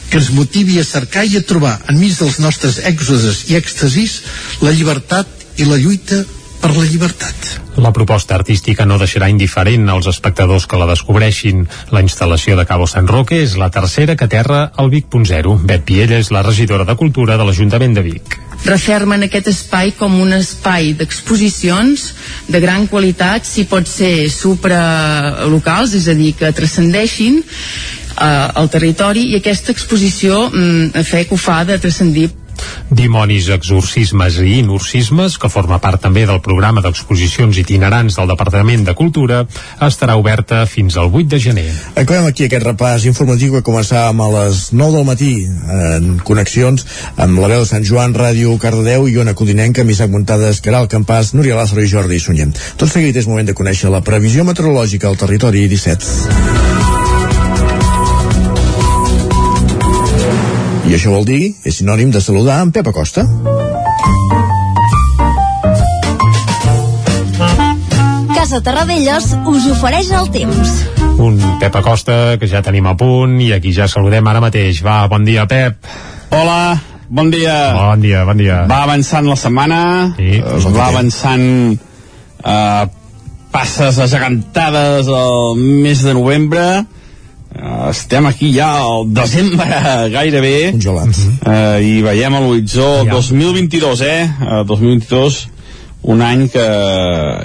que ens motivi a cercar i a trobar enmig dels nostres èxodes i èxtasis la llibertat i la lluita per la llibertat. La proposta artística no deixarà indiferent als espectadors que la descobreixin. La instal·lació de Cabo San Roque és la tercera que aterra al Vic.0. Bet Piella és la regidora de Cultura de l'Ajuntament de Vic refermen aquest espai com un espai d'exposicions de gran qualitat, si pot ser supralocals, és a dir, que transcendeixin eh, el territori i aquesta exposició mm, a fe que ho fa de transcendir Dimonis, exorcismes i inorcismes, que forma part també del programa d'exposicions itinerants del Departament de Cultura, estarà oberta fins al 8 de gener. Acabem aquí aquest repàs informatiu que començàvem a les 9 del matí en connexions amb la veu de Sant Joan, Ràdio Cardedeu i Ona Codinenca, Misac Muntades, Caral Campàs, Núria Lázaro i Jordi Sunyent. Tot seguit és moment de conèixer la previsió meteorològica al territori 17. I això vol dir, és sinònim de saludar en Pep Acosta. Casa Terradellos us ofereix el temps. Un Pep Acosta que ja tenim a punt i aquí ja saludem ara mateix. Va, bon dia, Pep. Hola, bon dia. Bon dia, bon dia. Va avançant la setmana, sí, es va avançant eh, passes agantades al mes de novembre, Uh, estem aquí ja al desembre [laughs] gairebé congelats uh, i veiem a l'horitzó ja. 2022 eh? Uh, 2022 un any que,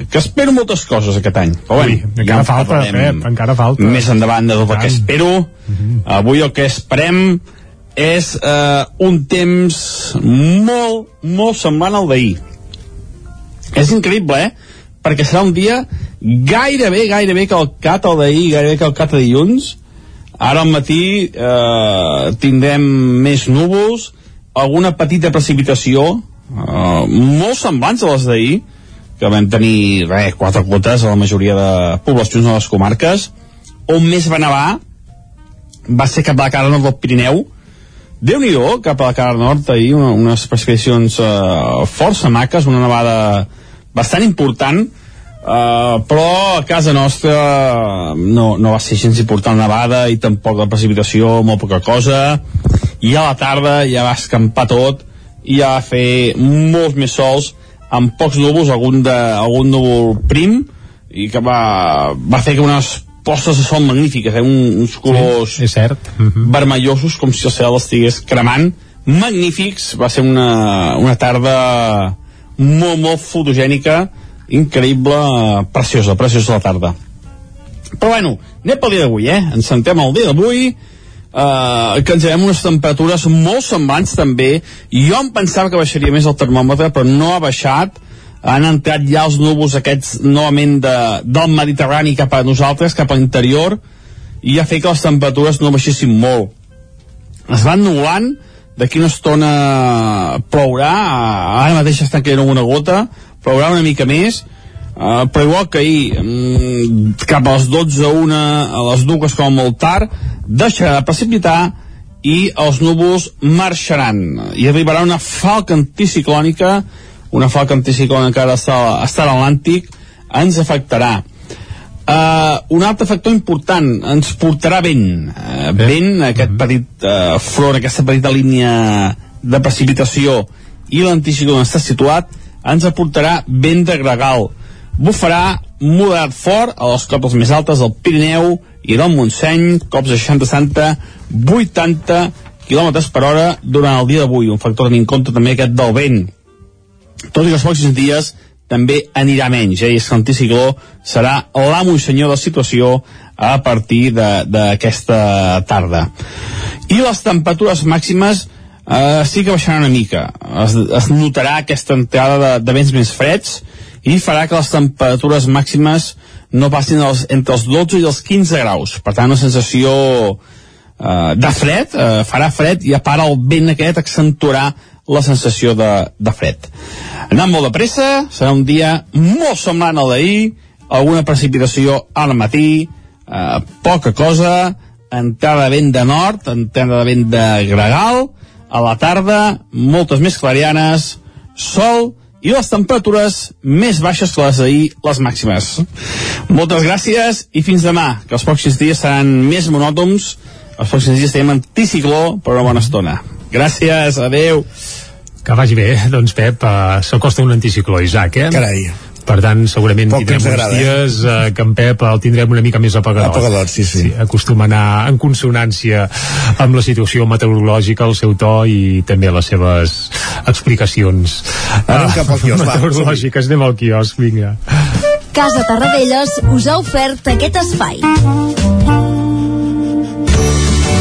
que espero moltes coses aquest any però bueno, Ui, encara ja falta Pep, encara falta més endavant de tot el que espero uh mhm. -huh. avui el que esperem és uh, un temps molt, molt semblant al d'ahir és increïble eh? perquè serà un dia gairebé, gairebé calcat al d'ahir gairebé calcat a dilluns Ara al matí eh, tindrem més núvols, alguna petita precipitació, eh, molt semblants a les d'ahir, que vam tenir res, quatre gotes a la majoria de poblacions de les comarques. On més va nevar va ser cap a la cara nord del Pirineu. déu nhi cap a la cara nord ahir, una, unes precipitacions eh, força maques, una nevada bastant important, Uh, però a casa nostra no, no va ser gens important la nevada i tampoc la precipitació, molt poca cosa i a la tarda ja va escampar tot i ja va fer molts més sols amb pocs núvols, algun, de, algun núvol prim i que va, va fer que unes postes de sol magnífiques, eh? Un, uns colors sí, és cert. Uh -huh. vermellosos com si el cel estigués cremant magnífics, va ser una, una tarda molt, molt fotogènica increïble, preciosa, preciosa la tarda. Però bueno, anem pel dia d'avui, eh? Ens sentem el dia d'avui, eh, que ens veiem unes temperatures molt semblants també. Jo em pensava que baixaria més el termòmetre, però no ha baixat. Han entrat ja els núvols aquests novament de, del Mediterrani cap a nosaltres, cap a l'interior, i ha fet que les temperatures no baixessin molt. Es van nublant, d'aquí una estona plourà, ara mateix està caient una gota, plourà una mica més uh, però igual que ahir um, cap a les 12 a 1 a les dues com a molt tard deixarà de precipitar i els núvols marxaran. I arribarà una falca anticiclònica una falca anticiclònica que ara està, està a l'Atlàntic ens afectarà. Uh, un altre factor important ens portarà vent. Uh, vent, aquest mhm. petit uh, front, aquesta petita línia de precipitació i l'anticicló està situat ens aportarà vent de gregal. Bufarà moderat fort a les cotes més altes del Pirineu i del Montseny, cops de 60-70, 80 km per hora durant el dia d'avui, un factor en compte també aquest del vent. Tot i que els pròxims dies també anirà menys, eh? i és l'anticicló serà l'amo i senyor de la situació a partir d'aquesta tarda. I les temperatures màximes eh, sí que baixaran una mica. Es, es notarà aquesta entrada de, de vents més freds i farà que les temperatures màximes no passin els, entre els 12 i els 15 graus. Per tant, una sensació eh, de fred, eh, farà fred i a part el vent aquest accentuarà la sensació de, de fred. Anant molt de pressa, serà un dia molt semblant al d'ahir, alguna precipitació al matí, eh, poca cosa, entrada de vent de nord, entrada de vent de gregal, a la tarda, moltes més clarianes, sol i les temperatures més baixes que les d'ahir, les màximes. Moltes gràcies i fins demà, que els pròxims dies seran més monòtons, els pròxims dies tenim anticicló per una bona estona. Gràcies, adeu. Que vagi bé, doncs Pep, uh, s'acosta un anticicló, Isaac, eh? Carai. Per tant, segurament Poc tindrem ens uns agrada, eh? dies eh, que en Pep el tindrem una mica més apagador. Apagador, sí, sí. sí acostuma a anar en consonància amb la situació meteorològica, el seu to i també les seves explicacions. Anem cap al quiosc, va, Meteorològiques, anem al quiosc, vinga. Casa Tarradellas us ha ofert aquest espai.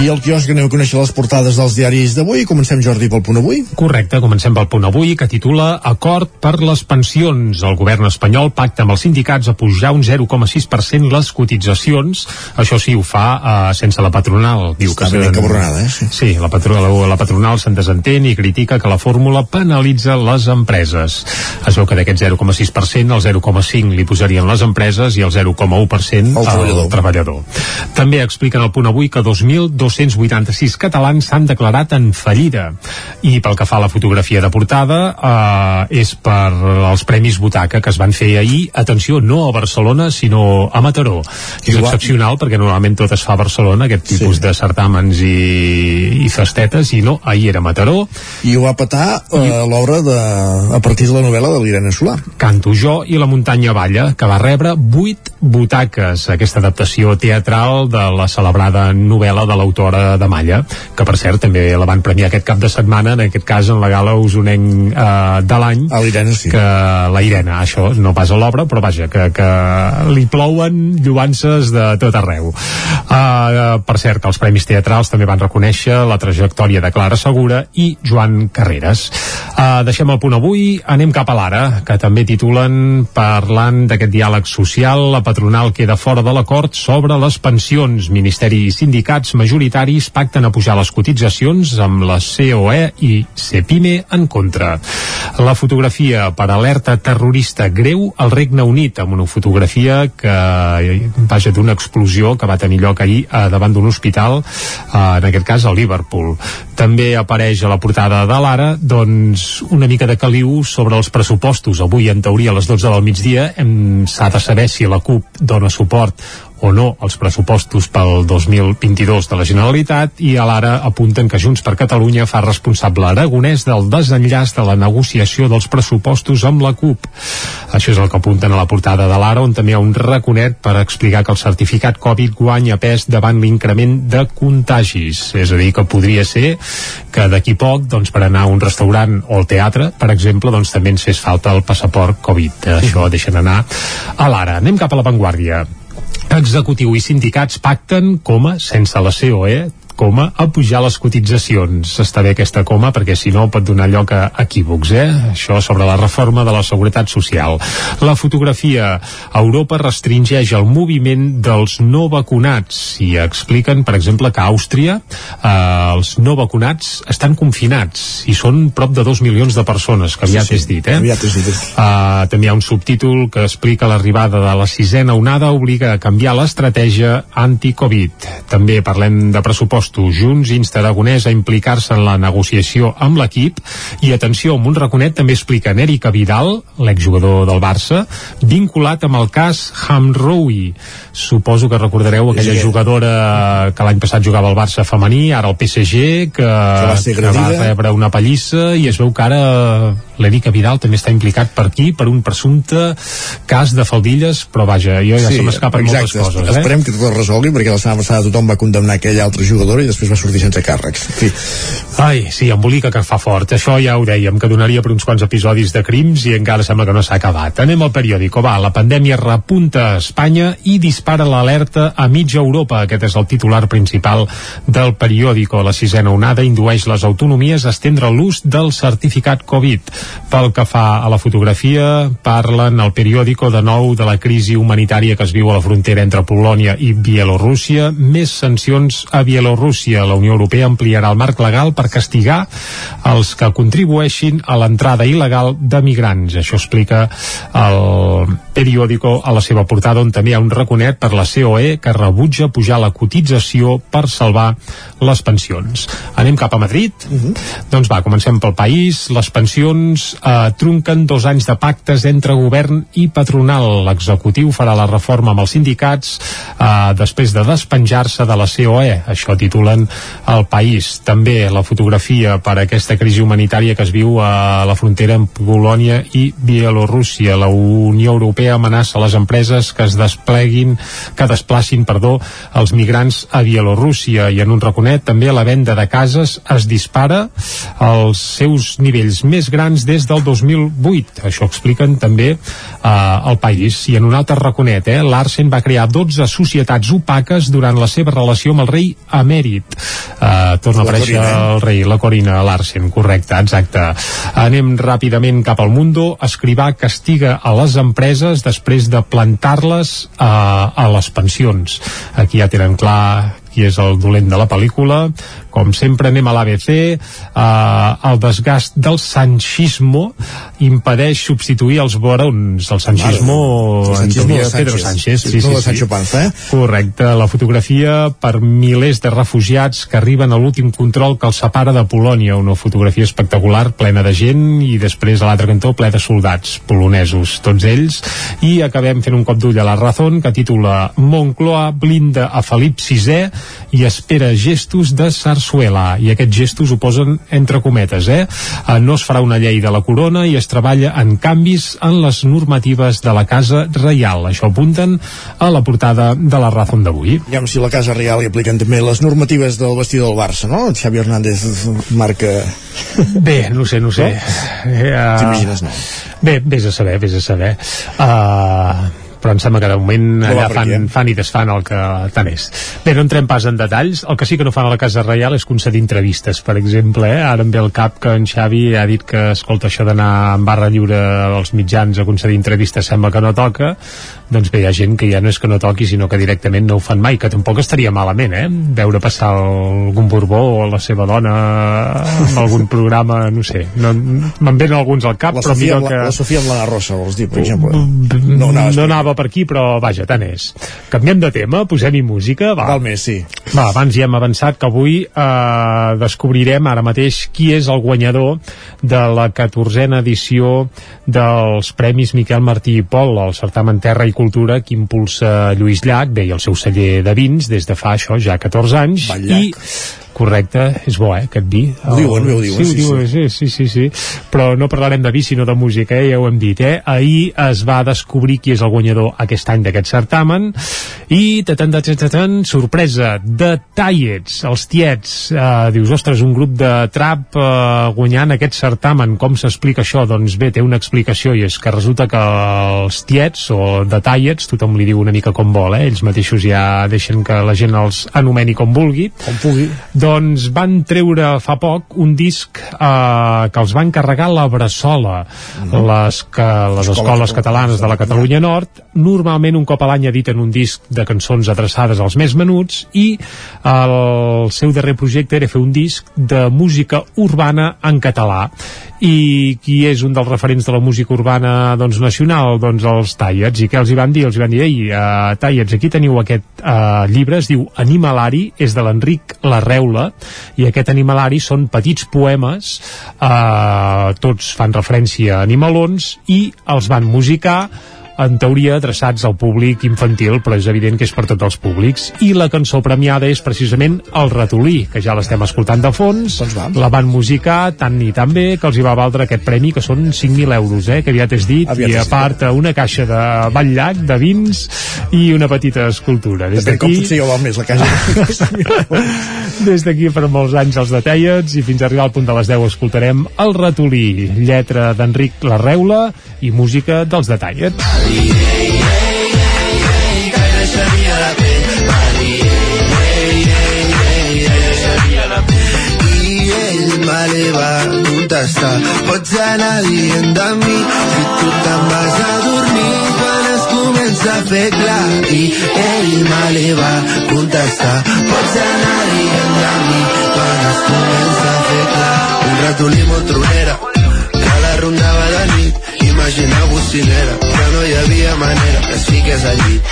I el quiosc anem a conèixer les portades dels diaris d'avui. Comencem, Jordi, pel punt avui. Correcte, comencem pel punt avui, que titula Acord per les pensions. El govern espanyol pacta amb els sindicats a pujar un 0,6% les cotitzacions. Això sí, ho fa uh, sense la patronal. Diu Està que ben se'n- encabronada, eh? Sí. Sí, la, patronal, la, la patronal se'n desentén i critica que la fórmula penalitza les empreses. Es veu que d'aquest 0,6%, el 0,5% li posarien les empreses i el 0,1% El treballador. al treballador. També expliquen al punt avui que 2.286 catalans s'han declarat en fallida. I pel que fa a la fotografia de portada, eh, és per els Premis Butaca que es van fer ahir, atenció, no a Barcelona, sinó a Mataró. És Igual- excepcional perquè normalment tot es fa a Barcelona, aquest tipus Sí. de certàmens i, i festetes, i no, ahir era Mataró, I ho va petar eh, l'obra de, a partir de la novel·la de l'Irene Solà. Canto jo i la muntanya balla, que va rebre 8 butaques, aquesta adaptació teatral de la celebrada novel·la de l'autora de Malla, que per cert també la van premiar aquest cap de setmana, en aquest cas en la gala usonenc eh, de l'any, A l'Irene, sí. que la Irene, això no pas a l'obra, però vaja, que, que li plouen lluances de tot arreu. Uh, per cert, els Premis Teatrals també van reconèixer la trajectòria de Clara Segura i Joan Carreras. Uh, deixem el punt avui, anem cap a l'ara, que també titulen parlant d'aquest diàleg social, la patronal queda fora de l'acord sobre les pensions. Ministeri i sindicats majoritaris pacten a pujar les cotitzacions amb la COE i CEPIME en contra. La fotografia per alerta terrorista greu al Regne Unit, amb una fotografia que, vaja, d'una explosió que va tenir lloc ahir eh, davant d'un hospital, eh, en aquest cas a Liverpool. També apareix a la portada de l'Ara, doncs, una mica de caliu sobre els pressupostos. Avui, en teoria, a les 12 del migdia, s'ha de saber si la CUP dona suport o no als pressupostos pel 2022 de la Generalitat i a l'ara apunten que Junts per Catalunya fa responsable Aragonès del desenllaç de la negociació dels pressupostos amb la CUP. Això és el que apunten a la portada de l'ara on també hi ha un raconet per explicar que el certificat Covid guanya pes davant l'increment de contagis. És a dir, que podria ser que d'aquí poc, doncs, per anar a un restaurant o al teatre, per exemple, doncs també ens fes falta el passaport Covid. Això deixen anar a l'ara. Anem cap a l'avantguàrdia. Executiu i sindicats pacten, coma, sense la COE, coma, a pujar les cotitzacions. Està bé aquesta coma perquè si no pot donar lloc a equívocs, eh? Això sobre la reforma de la seguretat social. La fotografia Europa restringeix el moviment dels no vacunats i expliquen, per exemple, que a Àustria eh, els no vacunats estan confinats i són prop de dos milions de persones, que aviat Sí, sí, és dit, eh? aviat és dit. Uh, també hi ha un subtítol que explica l'arribada de la sisena onada obliga a canviar l'estratègia anti-Covid. També parlem de pressupostos pressupostos. Junts insta Aragonès a implicar-se en la negociació amb l'equip i atenció, amb un raconet també explica Erika Vidal, l'exjugador del Barça, vinculat amb el cas Hamroui. Suposo que recordareu aquella Sí. jugadora que l'any passat jugava al Barça femení, ara al PSG, que, va ser que va rebre una pallissa i es veu que ara l'Erika Vidal també està implicat per aquí per un presumpte cas de faldilles, però vaja, jo ja se m'escapen moltes coses. Eh? Esperem que tot es resolgui perquè la setmana passada tothom va condemnar aquella altra jugadora i després va sortir sense càrrecs. En fi, Ai, sí, embolica que fa fort. Això ja ho dèiem, que donaria per uns quants episodis de crims i encara sembla que no s'ha acabat. Anem al periòdico. Va, la pandèmia repunta a Espanya i dispara l'alerta a mitja Europa. Aquest és el titular principal del periòdico. La sisena onada indueix les autonomies a estendre l'ús del certificat Covid. Pel que fa a la fotografia, parlen al periòdico de nou de la crisi humanitària que es viu a la frontera entre Polònia i Bielorússia. Més sancions a Bielorússia. La Unió Europea ampliarà el marc legal per castigar els que contribueixin a l'entrada il·legal de migrants. Això explica el periòdico a la seva portada on també hi ha un raconet per la COE que rebutja pujar la cotització per salvar les pensions. Anem cap a Madrid? Doncs va, comencem pel país. Les pensions eh, trunquen dos anys de pactes entre govern i patronal. L'executiu farà la reforma amb els sindicats eh, després de despenjar-se de la COE. Això titulen el país. També la fotografia per aquesta crisi humanitària que es viu a la frontera amb Polònia i Bielorússia. La Unió Europea amenaça les empreses que es despleguin, que desplacin, perdó, els migrants a Bielorússia i en un raconet també la venda de cases es dispara als seus nivells més grans des del 2008. Això expliquen també eh, al país. I en un altre raconet, eh, Larsen va crear 12 societats opaques durant la seva relació amb el rei emèrit. Eh, torna a aparèixer Corina, el rei, la Corina Larsen, correcte, exacte. Anem ràpidament cap al Mundo. Escrivà castiga a les empreses després de plantar-les eh, a les pensions. Aquí ja tenen clar qui és el dolent de la pel·lícula. Com sempre anem a l'ABC. Eh, el desgast del sanchismo impedeix substituir els barons. El sanchismo, El sanchismo Antonio Pedro Sánchez. Sí, no de Sancho Panza, eh? Correcte, la fotografia per milers de refugiats que arriben a l'últim control que els separa de Polònia, una fotografia espectacular, plena de gent, i després a l'altre cantó ple de soldats polonesos, tots ells, i acabem fent un cop d'ull a la Razón, que titula Moncloa blinda a Felip VI i espera gestos de Sarsuela, i aquests gestos ho posen entre cometes, eh? Eh, No es farà una llei de la corona i es treballa en canvis en les normatives de la Casa Reial. Això apunten a la portada de la Razón d'avui. Ja si la Casa Real hi apliquen també les normatives del vestidor del Barça, no? Xavi Hernández marca... Bé, no sé, no sé. Eh, uh, T'imagines, no? Bé, vés a saber, vés a saber. Uh, però em sembla que de moment No allà fan, eh? fan i desfan el que tant és. Bé, no entrem pas en detalls. El que sí que no fan a la Casa Reial és concedir entrevistes, per exemple. Eh? Ara em ve el cap que en Xavi ha dit que, escolta, això d'anar en barra lliure als mitjans a concedir entrevistes sembla que no toca. Doncs bé, hi ha gent que ja no és que no toqui, sinó que directament no ho fan mai, que tampoc estaria malament, eh? Veure passar algun Borbó o la seva dona en algun programa, no sé. No, Me'n venen alguns al cap, La però Sofia, amb que... la, la Sofia amb l'Anna Rosa, vols dir, per exemple? No, anava, no anava per aquí, però vaja, tant és. Canviem de tema, posem-hi música, va. Val més, sí. Va, abans ja hem avançat que avui eh, descobrirem ara mateix qui és el guanyador de la 14a edició dels Premis Miquel Martí i Pol, el certamen Terra i Cultura que impulsa Lluís Llach, bé, i el seu celler de vins des de fa això ja 14 anys, i correcte, és bo, eh, aquest vi. Ho diuen, bé ho diuen, sí, sí, ho diuen, sí, sí, sí, sí. Però no parlarem de vi, sinó de música, eh, ja ho hem dit, eh. Ahir es va descobrir qui és el guanyador aquest any d'aquest certamen i, tatan, tatan, tatan, sorpresa, de Tallets, els tiets. Eh, dius, ostres, un grup de trap eh, guanyant aquest certamen, com s'explica això? Doncs bé, té una explicació i és que resulta que els tiets, o de Tallets, tothom li diu una mica com vol, eh? ells mateixos ja deixen que la gent els anomeni com vulgui. Com pugui. Doncs van treure fa poc un disc eh, que els van carregar la Bressola, Mhm. les, que, les escoles Catalana catalanes de la Catalunya Nord. Normalment un cop a l'any editen un disc de cançons adreçades als més menuts i el seu darrer projecte era fer un disc de música urbana en català i qui és un dels referents de la música urbana doncs, nacional? Doncs els Tallets i què els hi van dir? Els hi van dir, ei, uh, Tallets, aquí teniu aquest uh, llibre, es diu Animalari, és de l'Enric Larreula i aquest Animalari són petits poemes uh, tots fan referència a animalons i els van musicar en teoria adreçats al públic infantil, però és evident que és per tots els públics. I la cançó premiada és precisament El ratolí, que ja l'estem escoltant de fons. Doncs va. La van musicar tant i tan bé que els hi va valdre aquest premi, que són 5.000 euros, eh, que aviat és dit, Aviat i a part una caixa de batllac, de vins i una petita escultura. Des Depèn com d'aquí... potser ja val més la casa. [laughs] Des d'aquí per molts anys els detallets i fins a arribar al punt de les 10 escoltarem El ratolí, lletra d'Enric Larreula i música dels detallets. I ell me va contestar Pots anar dient de mi Si tu te'n vas a dormir Quan es comença a fer clar. I ell me va contestar Pots anar dient de mi Quan es comença a fer clar Un ratolí molt tronera Que la rondava de nit Imagina bocinera Que no hi havia manera que es fiqués al llit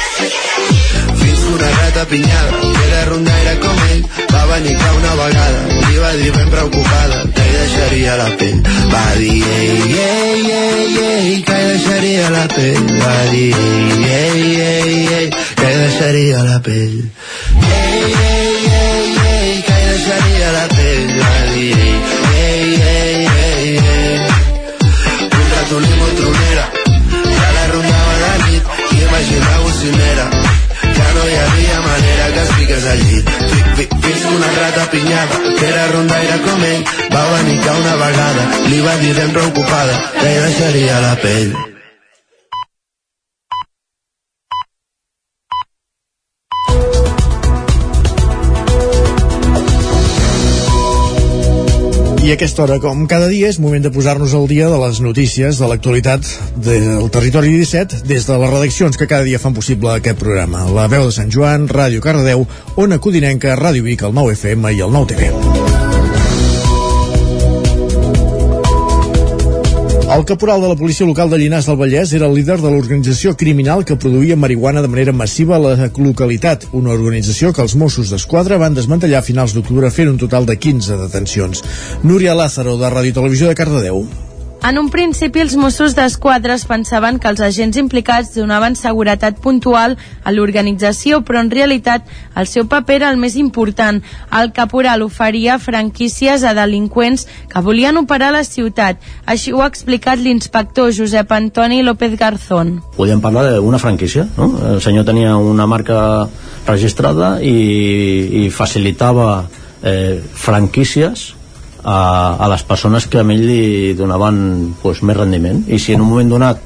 fins que una gata pinyada que era rondaire com ell va venir que una vegada li va dir ben preocupada que hi deixaria la pell. Va dir ei, ei, ei, ei que hi deixaria la pell. Va dir ei, ei, ei que hi deixaria la pell. Ei, ei, ei, ei que hi deixaria la pell imaginar bocinera. Que no hi havia manera que es fiqués al llit Fi- fi- fins una rata pinyada que era rondaire com ell va venir que una vegada. Li va dir ben preocupada que hi deixaria la pell I aquesta hora, com cada dia, és moment de posar-nos al dia de les notícies de l'actualitat del territori 17 des de les redaccions que cada dia fan possible aquest programa. La veu de Sant Joan, Ràdio Cardedeu, Ona Codinenca, Ràdio Vic, el 9 FM i el 9 TV. El caporal de la policia local de Llinars del Vallès era el líder de l'organització criminal que produïa marihuana de manera massiva a la localitat, una organització que els Mossos d'Esquadra van desmantellar a finals d'octubre fent un total de 15 detencions. Núria Lázaro, de Ràdio Televisió de Cardedeu. En un principi, els Mossos d'Esquadra es pensaven que els agents implicats donaven seguretat puntual a l'organització, però en realitat el seu paper era el més important. El caporal oferia franquícies a delinqüents que volien operar a la ciutat. Així ho ha explicat l'inspector Josep Antoni López Garzón. podem parlar d'una franquícia no? el senyor tenia una marca registrada i, i facilitava eh, franquícies a, a les persones que a ell li donaven pues, més rendiment. I si en un moment donat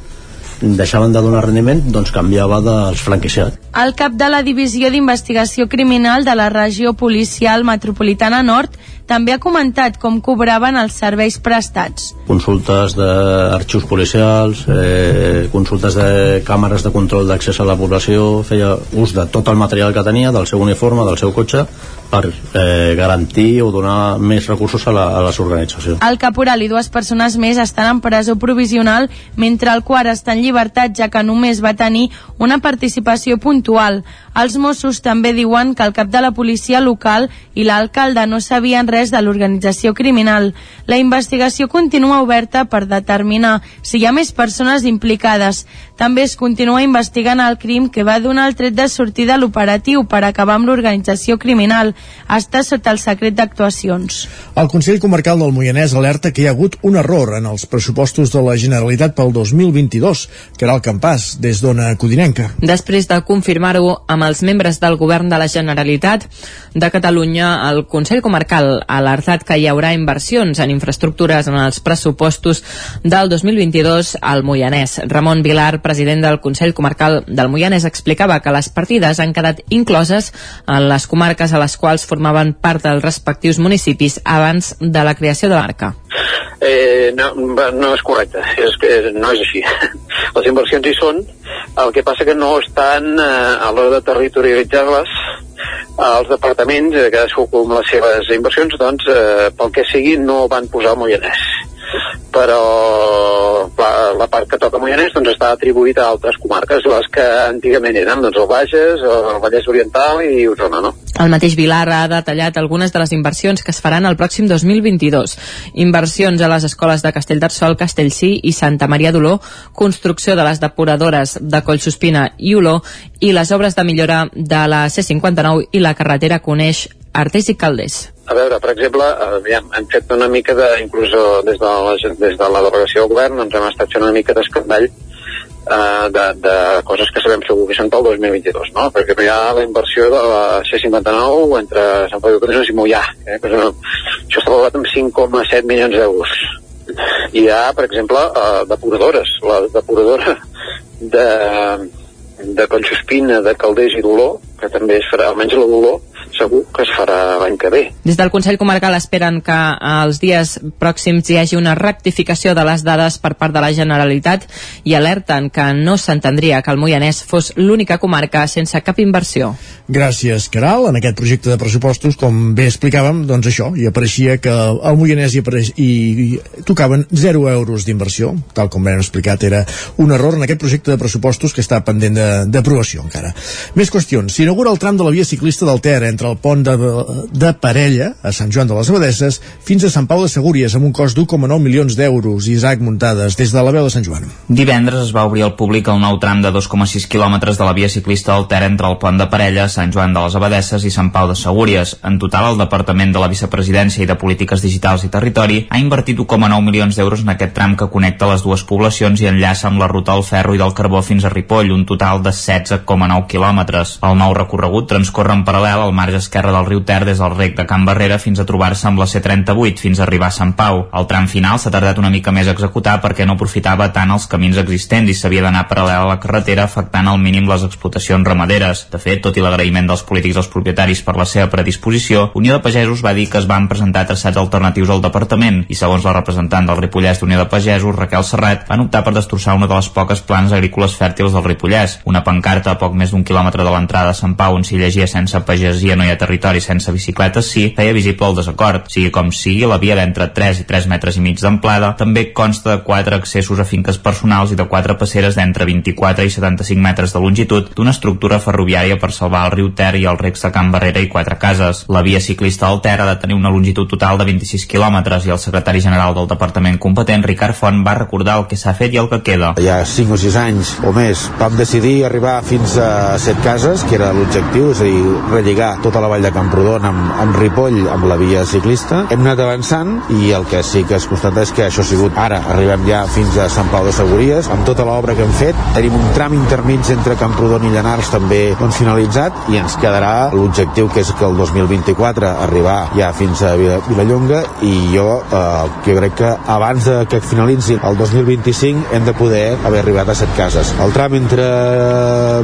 deixaven de donar rendiment doncs canviava dels franquiciats El cap de la Divisió d'Investigació Criminal de la Regió Policial Metropolitana Nord també ha comentat com cobraven els serveis prestats. consultes d'arxius policials, eh, consultes de càmeres de control d'accés a la població, feia ús de tot el material que tenia, del seu uniforme, del seu cotxe, per eh, garantir o donar més recursos a, la, a les organitzacions. El caporal i dues persones més estan en presó provisional, mentre el quart està en llibertat, ja que només va tenir una participació puntual. Els Mossos també diuen que el cap de la policia local i l'alcalde no sabien res de l'organització criminal. La investigació continua oberta per determinar si hi ha més persones implicades. També es continua investigant el crim que va donar el tret de sortida a l'operatiu per acabar amb l'organització criminal. Està sota el secret d'actuacions. El Consell Comarcal del Moianès alerta que hi ha hagut un error en els pressupostos de la Generalitat pel 2022, que era el campàs, des d'Ona Codinenca. Després de confirmar-ho amb amb els membres del govern de la Generalitat de Catalunya, el Consell Comarcal ha alertat que hi haurà inversions en infraestructures en els pressupostos del 2022 al Moianès. Ramon Vilar, president del Consell Comarcal del Moianès, explicava que les partides han quedat incloses en les comarques a les quals formaven part dels respectius municipis abans de la creació de l'arca. Eh, no, no és correcte, és que no és així. [laughs] Les inversions hi són, el que passa que no estan eh, a l'hora de territorialitzar-les els departaments, eh, cadascú amb les seves inversions, doncs, eh, pel que sigui, no van posar el Moianès però la, la part que toca Moianès doncs, està atribuïda a altres comarques, les que antigament eren doncs, el Bages, el Vallès Oriental i Osona, no? El mateix Vilar ha detallat algunes de les inversions que es faran el pròxim 2022. Inversions a les escoles de Castellterçol, Castellcí i Santa Maria d'Oló, construcció de les depuradores de Collsospina i Oló i les obres de millora de la C59 i la carretera Coneix Artés i Calders. A veure, per exemple, aviam, hem fet una mica de, inclús des de la, des de la delegació del govern, doncs hem estat fent una mica d'escandall eh, de, de coses que sabem segur que són pel 2022, no? Perquè hi ha la inversió de la C-59 entre Sant Feliu de i Mollà, eh? que és, això està valorat amb 5,7 milions d'euros. Hi ha, per exemple, eh, depuradores. La depuradora de, de Collsospina, de Calders i d'Olor, que també es farà, almenys la d'Olor, segur que es farà l'any que ve. Des del Consell Comarcal esperen que els dies pròxims hi hagi una rectificació de les dades per part de la Generalitat i alerten que no s'entendria que el Moianès fos l'única comarca sense cap inversió. Gràcies, Caral. En aquest projecte de pressupostos, com bé explicàvem, doncs això, hi apareixia que al Moianès hi, apareix, hi tocaven 0 euros d'inversió, tal com hem explicat, era un error en aquest projecte de pressupostos que està pendent d'aprovació encara. Més qüestions. S'inaugura el tram de la via ciclista del Ter entre el pont de, de Parella, a Sant Joan de les Abadesses, fins a Sant Pau de Segúries, amb un cost d'1,9 milions d'euros. Isaac Muntades, des de la veu de Sant Joan. Divendres es va obrir al públic el nou tram de 2,6 quilòmetres de la via ciclista del Ter entre el pont de Parella, Sant Joan de les Abadesses i Sant Pau de Segúries. En total, el Departament de la Vicepresidència i de Polítiques Digitals i Territori ha invertit 1,9 milions d'euros en aquest tram que connecta les dues poblacions i enllaça amb la ruta del ferro i del carbó fins a Ripoll, un total de 16,9 quilòmetres. El nou recorregut transcorre en paral·lel al marge esquerre del riu Ter des del rec de Can Barrera fins a trobar-se amb la C38 fins a arribar a Sant Pau. El tram final s'ha tardat una mica més a executar perquè no aprofitava tant els camins existents i s'havia d'anar paral·lel a la carretera afectant al mínim les explotacions ramaderes. De fet, tot i l'agraïment dels polítics als propietaris per la seva predisposició, Unió de Pagesos va dir que es van presentar traçats alternatius al departament i segons la representant del Ripollès d'Unió de Pagesos, Raquel Serrat, van optar per destrossar una de les poques planes agrícoles fèrtils del Ripollès, una pancarta a poc més d'un quilòmetre de l'entrada a Sant Pau on s'hi llegia sense pagesia no hi ha territori sense bicicletes sí, feia visible el desacord. Sigui com sigui, la via d'entre 3 i 3 metres i mig d'amplada també consta de 4 accessos a finques personals i de 4 passeres d'entre 24 i 75 metres de longitud d'una estructura ferroviària per salvar el riu Ter i el recs de Can Barrera i quatre cases. La via ciclista del Ter ha de tenir una longitud total de 26 quilòmetres i el secretari general del departament competent, Ricard Font, va recordar el que s'ha fet i el que queda. Hi ha 5 o 6 anys o més vam decidir arribar fins a 7 cases, que era l'objectiu, és a dir, relligar tota la vall de Camprodon amb, amb Ripoll, amb la via ciclista. Hem anat avançant i el que sí que es constata és que això ha sigut ara, arribem ja fins a Sant Pau de Seguries, amb tota l'obra que hem fet. Tenim un tram intermig entre Camprodon i Llanars també doncs, finalitzat i ens quedarà l'objectiu que és que el 2024 arribar ja fins a Vilallonga i jo, eh, que crec que abans de que finalitzi el 2025 hem de poder haver arribat a set cases. El tram entre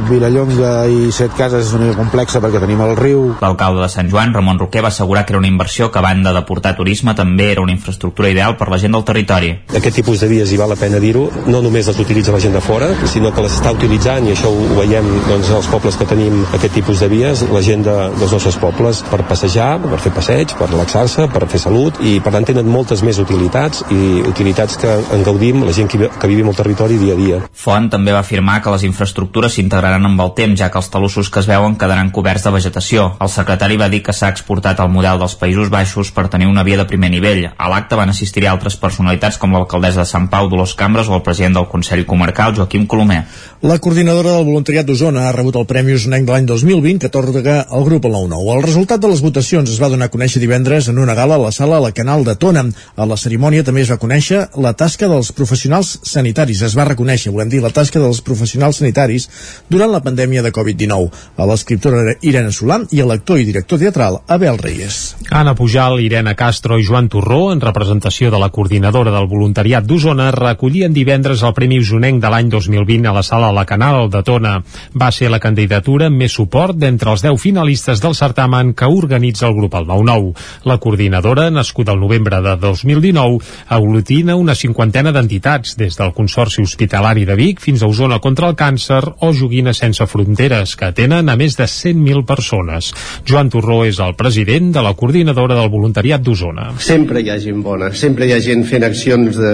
Vilallonga i set cases és una mica complexa perquè tenim el riu. L'alcalde de Sant Joan, Ramon Roquer, va assegurar que era una inversió que, a banda de portar turisme, també era una infraestructura ideal per la gent del territori. Aquest tipus de vies, i val la pena dir-ho, no només les utilitza la gent de fora, sinó que les està utilitzant, i això ho veiem doncs, als pobles que tenim aquest tipus de vies, la gent de, dels nostres pobles, per passejar, per fer passeig, per relaxar-se, per fer salut, i per tant tenen moltes més utilitats, i utilitats que en gaudim la gent que, que vivim al territori dia a dia. Font també va afirmar que les infraestructures s'integraran amb el temps, ja que els talussos que es veuen quedaran coberts de vegetació. El El secretari va dir que s'ha exportat el model dels Països Baixos per tenir una via de primer nivell. A l'acte van assistir altres personalitats com l'alcaldessa de Sant Pau, Dolors Cambres, o el president del Consell Comarcal, Joaquim Colomer. La coordinadora del voluntariat d'Osona ha rebut el Premi Osonenc de l'any 2020 que atorga el grup el 9-9. El resultat de les votacions es va donar a conèixer divendres en una gala a la sala La Canal de Tona. A la cerimònia també es va conèixer la tasca dels professionals sanitaris. Es va reconèixer, volem dir, la tasca dels professionals sanitaris durant la pandèmia de Covid-19. A l'escriptora Irene Solà i a l'actor i director teatral Abel Reyes. Anna Pujal, Irene Castro i Joan Torró, en representació de la coordinadora del voluntariat d'Osona, recollien divendres el Premi Osonenc de l'any 2020 a la sala la Canal de Tona. Va ser la candidatura amb més suport d'entre els 10 finalistes del certamen que organitza el grup El 9-9. La coordinadora, nascuda al novembre de 2019, aglutina una cinquantena d'entitats, des del Consorci Hospitalari de Vic fins a Osona contra el càncer o Joguina Sense Fronteres, que atenen a més de 100.000 persones. Joan Torró és el president de la coordinadora del voluntariat d'Osona. Sempre hi ha gent bona, sempre hi ha gent fent accions de,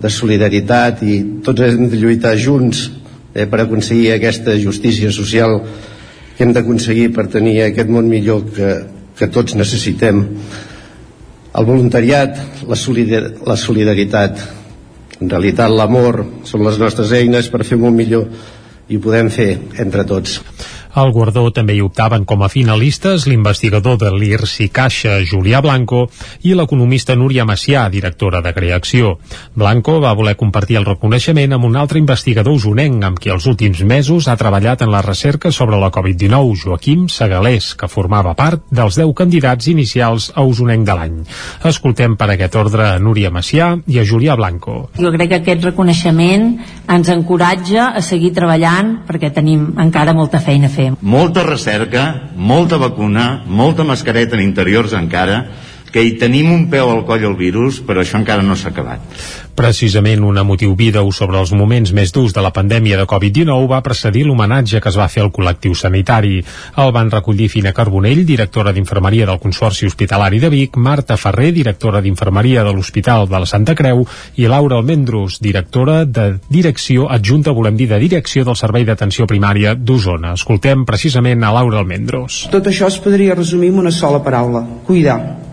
de solidaritat i tots hem de lluitar junts eh, per aconseguir aquesta justícia social que hem d'aconseguir per tenir aquest món millor que, que tots necessitem. El voluntariat, la, solidar la solidaritat, en realitat l'amor són les nostres eines per fer un món millor i ho podem fer entre tots. Al guardó també hi optaven com a finalistes l'investigador de l'IRSI Caixa, Julià Blanco, i l'economista Núria Macià, directora de Creació. Blanco va voler compartir el reconeixement amb un altre investigador usonenc amb qui els últims mesos ha treballat en la recerca sobre la Covid-19, Joaquim Segalés, que formava part dels 10 candidats inicials a usonenc de l'any. Escoltem per aquest ordre a Núria Macià i a Julià Blanco. Jo crec que aquest reconeixement ens encoratja a seguir treballant perquè tenim encara molta feina a fer fer. Molta recerca, molta vacuna, molta mascareta en interiors encara, que hi tenim un peu al coll al virus, però això encara no s'ha acabat. Precisament un emotiu vídeo sobre els moments més durs de la pandèmia de Covid-19 va precedir l'homenatge que es va fer al col·lectiu sanitari. El van recollir Fina Carbonell, directora d'Infermeria del Consorci Hospitalari de Vic, Marta Ferrer, directora d'Infermeria de l'Hospital de la Santa Creu, i Laura Almendros, directora de Direcció Adjunta, volem dir, de Direcció del Servei d'Atenció Primària d'Osona. Escoltem precisament a Laura Almendros. Tot això es podria resumir en una sola paraula, cuidar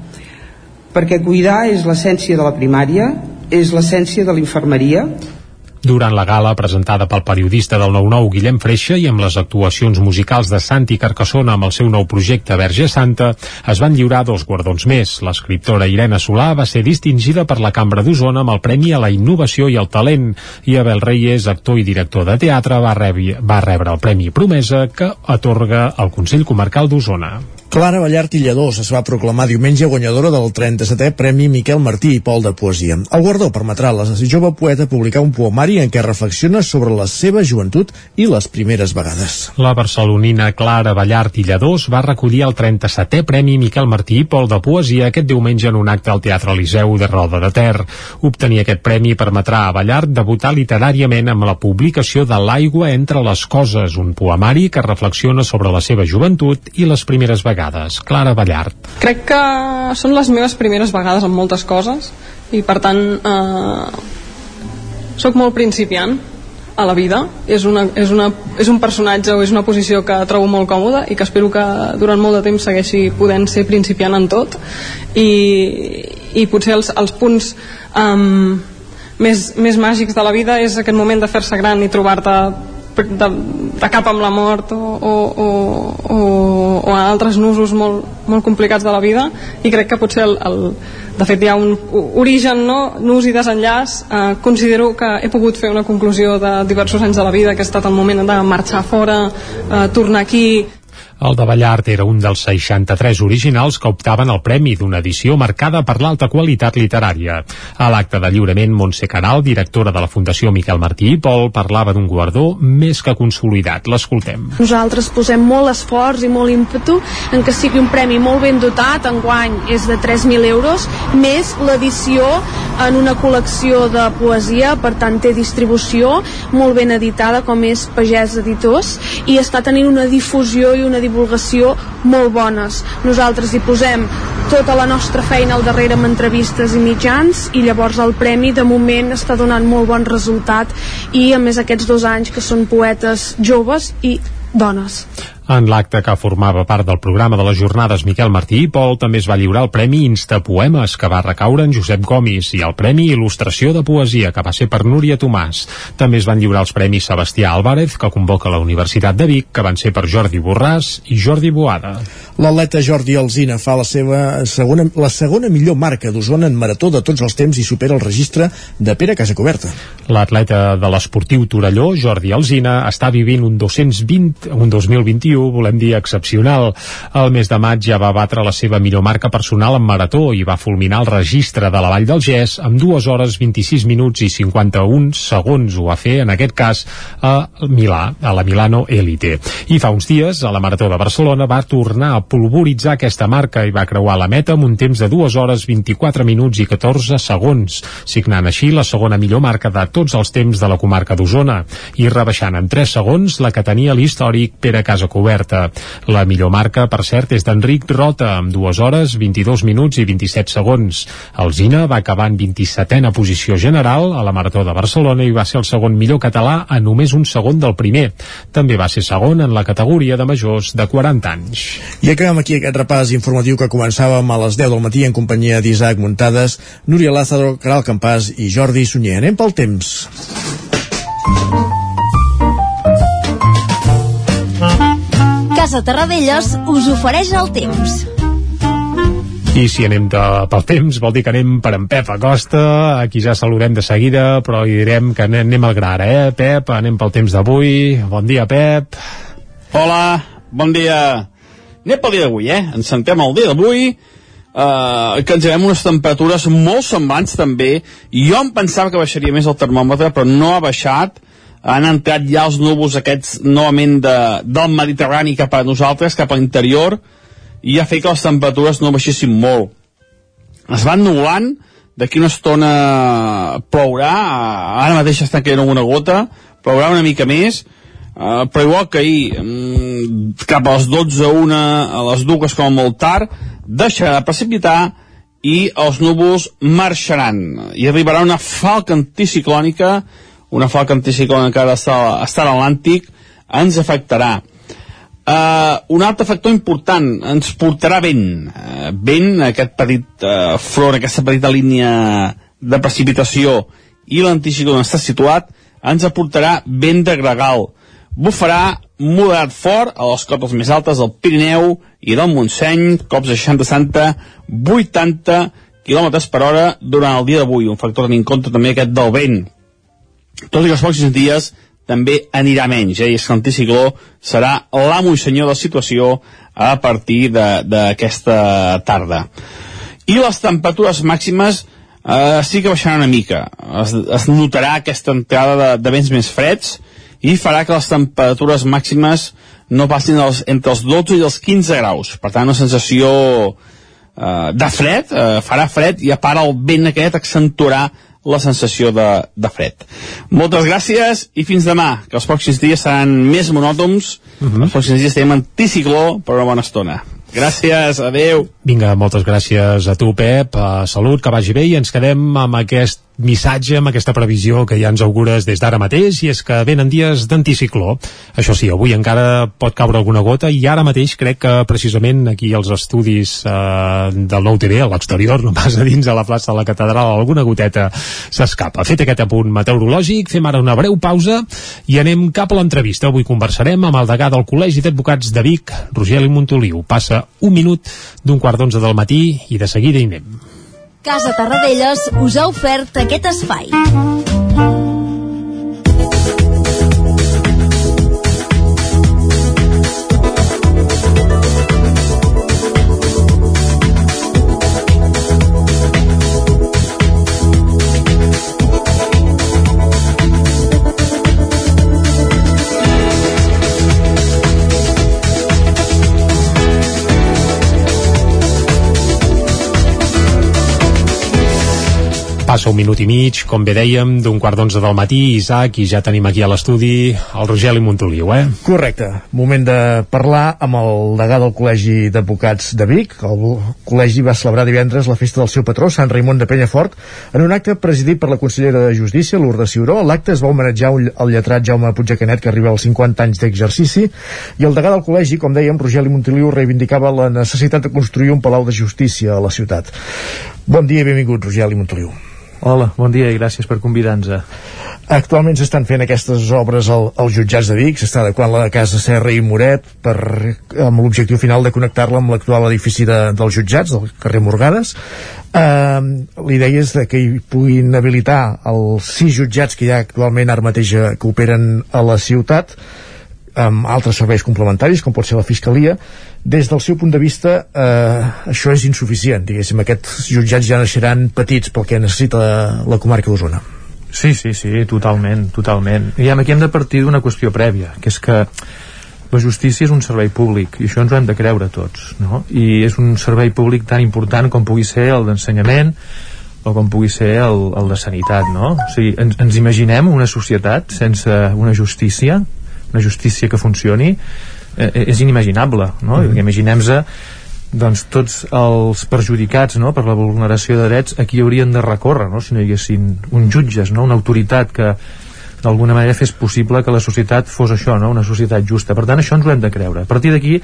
perquè cuidar és l'essència de la primària, és l'essència de l'infermeria, durant la gala presentada pel periodista del 9-9 Guillem Freixa i amb les actuacions musicals de Santi Carcassona amb el seu nou projecte Verge Santa, es van lliurar dos guardons més. L'escriptora Irene Solà va ser distingida per la Cambra d'Osona amb el Premi a la Innovació i el Talent i Abel Reyes, actor i director de teatre, va, rebi, va rebre el Premi Promesa que atorga el Consell Comarcal d'Osona. Clara Ballart i Lledós es va proclamar diumenge guanyadora del 37è Premi Miquel Martí i Pol de Poesia. El guardó permetrà a la jove poeta publicar un poemari en què reflexiona sobre la seva joventut i les primeres vegades. La barcelonina Clara Ballart i Lledós va recollir el 37è Premi Miquel Martí i Pol de Poesia aquest diumenge en un acte al Teatre Eliseu de Roda de Ter. Obtenir aquest premi permetrà a Ballart debutar literàriament amb la publicació de L'aigua entre les coses, un poemari que reflexiona sobre la seva joventut i les primeres vegades vegades. Clara Ballart. Crec que són les meves primeres vegades en moltes coses i per tant eh, sóc molt principiant a la vida és, una, és, una, és un personatge o és una posició que trobo molt còmoda i que espero que durant molt de temps segueixi podent ser principiant en tot i, i potser els, els punts um, més, més màgics de la vida és aquest moment de fer-se gran i trobar-te de, de cap amb la mort o, o, o, o, o a altres nusos molt, molt complicats de la vida i crec que potser el, el, de fet hi ha un origen, no? nus i desenllaç eh, considero que he pogut fer una conclusió de diversos anys de la vida que ha estat el moment de marxar fora eh, tornar aquí el de Ballart era un dels 63 originals que optaven al premi d'una edició marcada per l'alta qualitat literària. A l'acte de lliurament, Montse Canal, directora de la Fundació Miquel Martí i Pol, parlava d'un guardó més que consolidat. L'escoltem. Nosaltres posem molt esforç i molt ímpetu en que sigui un premi molt ben dotat, enguany és de 3.000 euros, més l'edició en una col·lecció de poesia, per tant té distribució molt ben editada com és Pagès Editors i està tenint una difusió i una divulgació molt bones. Nosaltres hi posem tota la nostra feina al darrere amb entrevistes i mitjans i llavors el premi de moment està donant molt bon resultat i a més aquests dos anys que són poetes joves i dones. En l'acte que formava part del programa de les jornades Miquel Martí i Pol també es va lliurar el Premi Insta Poemes, que va recaure en Josep Gomis, i el Premi Il·lustració de Poesia, que va ser per Núria Tomàs. També es van lliurar els Premis Sebastià Álvarez, que convoca la Universitat de Vic, que van ser per Jordi Borràs i Jordi Boada. L'atleta Jordi Alzina fa la seva segona, la segona millor marca d'Osona en marató de tots els temps i supera el registre de Pere Casacoberta. L'atleta de l'esportiu Torelló, Jordi Alzina, està vivint un 220, un 2021 estiu, volem dir excepcional. El mes de maig ja va batre la seva millor marca personal en marató i va fulminar el registre de la Vall del Gès amb 2 hores 26 minuts i 51 segons. Ho va fer, en aquest cas, a Milà, a la Milano Elite. I fa uns dies, a la Marató de Barcelona, va tornar a polvoritzar aquesta marca i va creuar la meta amb un temps de 2 hores 24 minuts i 14 segons, signant així la segona millor marca de tots els temps de la comarca d'Osona i rebaixant en 3 segons la que tenia l'històric Pere Casacoberta oberta. La millor marca, per cert, és d'Enric Rota, amb 2 hores, 22 minuts i 27 segons. El Zina va acabar en 27a posició general a la Marató de Barcelona i va ser el segon millor català a només un segon del primer. També va ser segon en la categoria de majors de 40 anys. I acabem aquí aquest repàs informatiu que començàvem a les 10 del matí en companyia d'Isaac Muntades, Núria Lázaro, Caral Campàs i Jordi Sunyer. Anem pel temps. Casa Terradellos us ofereix el temps. I si anem de, pel temps, vol dir que anem per en Pep Acosta, a qui ja saludem de seguida, però hi direm que anem, anem al gra ara, eh, Pep? Anem pel temps d'avui. Bon dia, Pep. Hola, bon dia. Anem pel dia d'avui, eh? Ens sentem el dia d'avui, eh, que ens veiem unes temperatures molt semblants també. Jo em pensava que baixaria més el termòmetre, però no ha baixat han entrat ja els núvols aquests novament de, del Mediterrani cap a nosaltres, cap a l'interior, i ha fet que les temperatures no baixessin molt. Es van nublant, d'aquí una estona plourà, ara mateix està caient alguna gota, plourà una mica més, uh, però igual que ahir, um, cap a les 12, una, a les dues com a molt tard, deixarà de precipitar i els núvols marxaran. I arribarà una falca anticiclònica una falca anticiclona que ara està, està a l'Atlàntic, ens afectarà. Uh, un altre factor important, ens portarà vent. Uh, vent, aquest petit uh, front, aquesta petita línia de precipitació i l'anticicló on està situat, ens aportarà vent de gregal. Bufarà moderat fort a les cotes més altes del Pirineu i del Montseny, cops de 60-60, 80 km per hora durant el dia d'avui. Un factor en compte també aquest del vent tot i que els pròxims dies també anirà menys, eh? i és que l'anticicló serà l'amo i senyor de la situació a partir d'aquesta tarda. I les temperatures màximes eh, sí que baixaran una mica. Es, es notarà aquesta entrada de, de vents més freds i farà que les temperatures màximes no passin els, entre els 12 i els 15 graus. Per tant, una sensació eh, de fred, eh, farà fred i a part el vent aquest accentuarà la sensació de, de fred. Moltes gràcies i fins demà, que els pròxims dies seran més monòtoms. Uh Mhm. -huh. Els pròxims dies tenim anticicló per una bona estona. Gràcies, adeu. Vinga, moltes gràcies a tu, Pep. Uh, salut, que vagi bé i ens quedem amb aquest missatge, amb aquesta previsió que ja ens augures des d'ara mateix, i és que venen dies d'anticicló. Això sí, avui encara pot caure alguna gota, i ara mateix crec que precisament aquí als estudis uh, del nou TV, a l'exterior, [laughs] no pas a dins a la plaça de la catedral, alguna goteta s'escapa. Fet aquest apunt meteorològic, fem ara una breu pausa i anem cap a l'entrevista. Avui conversarem amb el degà del Col·legi d'Advocats de Vic, Rogeli Montoliu. Passa un minut d'un quart d'onze del matí i de seguida hi anem. Casa Tarradellas us ha ofert aquest espai. Passa un minut i mig, com bé dèiem, d'un quart d'onze del matí, Isaac, i ja tenim aquí a l'estudi el Rogeli Montoliu, eh? Correcte. Moment de parlar amb el degà del Col·legi d'Advocats de Vic. El col·legi va celebrar divendres la festa del seu patró, Sant Raimon de Penyafort, en un acte presidit per la consellera de Justícia, Lourdes Ciuró. L'acte es va homenatjar el lletrat Jaume Puigdecanet, que arriba als 50 anys d'exercici, i el degà del col·legi, com dèiem, Rogeli Montoliu, reivindicava la necessitat de construir un palau de justícia a la ciutat. Bon dia i benvingut, Rogeli Montoliu. Hola, bon dia i gràcies per convidar-nos. Actualment s'estan fent aquestes obres al, jutjats de Vic, s'està adequant la casa Serra i Moret per, amb l'objectiu final de connectar-la amb l'actual edifici de, dels jutjats, del carrer Morgades. Uh, L'idea és de que hi puguin habilitar els sis jutjats que hi ha actualment ara mateix eh, que operen a la ciutat, amb altres serveis complementaris, com pot ser la Fiscalia, des del seu punt de vista eh, això és insuficient diguéssim, aquests jutjats ja naixeran petits pel que necessita la, comarca d'Osona Sí, sí, sí, totalment, totalment. I aquí hem de partir d'una qüestió prèvia, que és que la justícia és un servei públic i això ens ho hem de creure tots, no? I és un servei públic tan important com pugui ser el d'ensenyament o com pugui ser el, el de sanitat, no? O sigui, ens, ens imaginem una societat sense una justícia, una justícia que funcioni, eh, és inimaginable, no? Mm -hmm. Imaginem-se doncs tots els perjudicats no, per la vulneració de drets aquí haurien de recórrer no, si no hi haguessin uns jutges, no, una autoritat que d'alguna manera fes possible que la societat fos això, no? una societat justa. Per tant, això ens ho hem de creure. A partir d'aquí,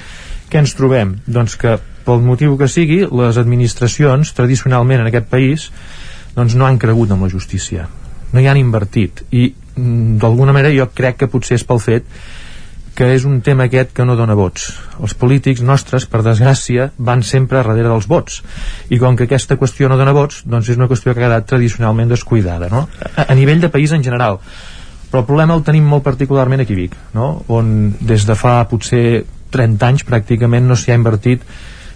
què ens trobem? Doncs que, pel motiu que sigui, les administracions, tradicionalment en aquest país, doncs no han cregut en la justícia. No hi han invertit. I, d'alguna manera, jo crec que potser és pel fet que és un tema aquest que no dona vots. Els polítics nostres, per desgràcia, van sempre darrere dels vots. I com que aquesta qüestió no dona vots, doncs és una qüestió que ha quedat tradicionalment descuidada, no? A, a nivell de país en general. Però el problema el tenim molt particularment aquí a Vic, no? on des de fa potser 30 anys pràcticament no s'hi ha invertit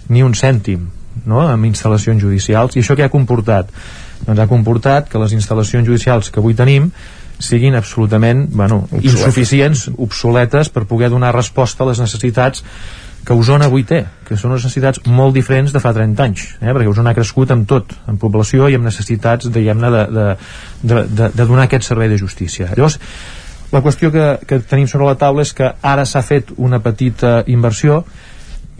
ni un cèntim no? en instal·lacions judicials. I això què ha comportat? Doncs ha comportat que les instal·lacions judicials que avui tenim siguin absolutament bueno, obsoletes. insuficients, obsoletes per poder donar resposta a les necessitats que Osona avui té, que són necessitats molt diferents de fa 30 anys, eh? perquè Osona ha crescut amb tot, en població i amb necessitats, diguem-ne, de, de, de, de, de donar aquest servei de justícia. Llavors, la qüestió que, que tenim sobre la taula és que ara s'ha fet una petita inversió,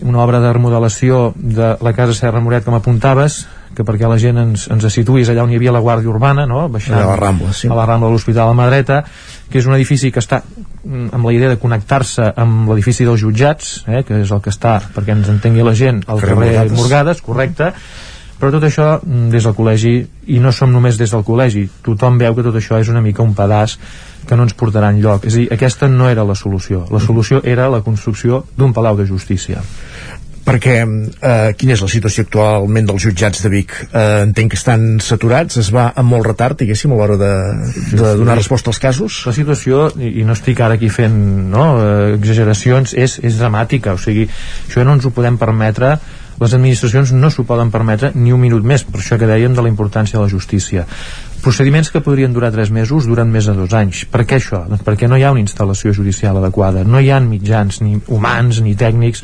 una obra de remodelació de la Casa Serra Moret, com apuntaves, que perquè la gent ens, ens situïs allà on hi havia la Guàrdia Urbana, no? baixant a la Rambla, sí. a la Rambla de l'Hospital de la mà dreta, que és un edifici que està mm, amb la idea de connectar-se amb l'edifici dels jutjats, eh, que és el que està, perquè ens entengui la gent, al carrer, carrer Morgades, correcte, però tot això mm, des del col·legi i no som només des del col·legi tothom veu que tot això és una mica un pedaç que no ens portarà enlloc. És a dir, aquesta no era la solució. La solució era la construcció d'un palau de justícia perquè eh, quina és la situació actualment dels jutjats de Vic? Eh, entenc que estan saturats, es va amb molt retard, diguéssim, a l'hora de, de donar resposta als casos? La situació, i, no estic ara aquí fent no, eh, exageracions, és, és dramàtica, o sigui, això no ens ho podem permetre les administracions no s'ho poden permetre ni un minut més, per això que dèiem de la importància de la justícia. Procediments que podrien durar 3 mesos duren més de dos anys. Per què això? Doncs perquè no hi ha una instal·lació judicial adequada, no hi ha mitjans ni humans ni tècnics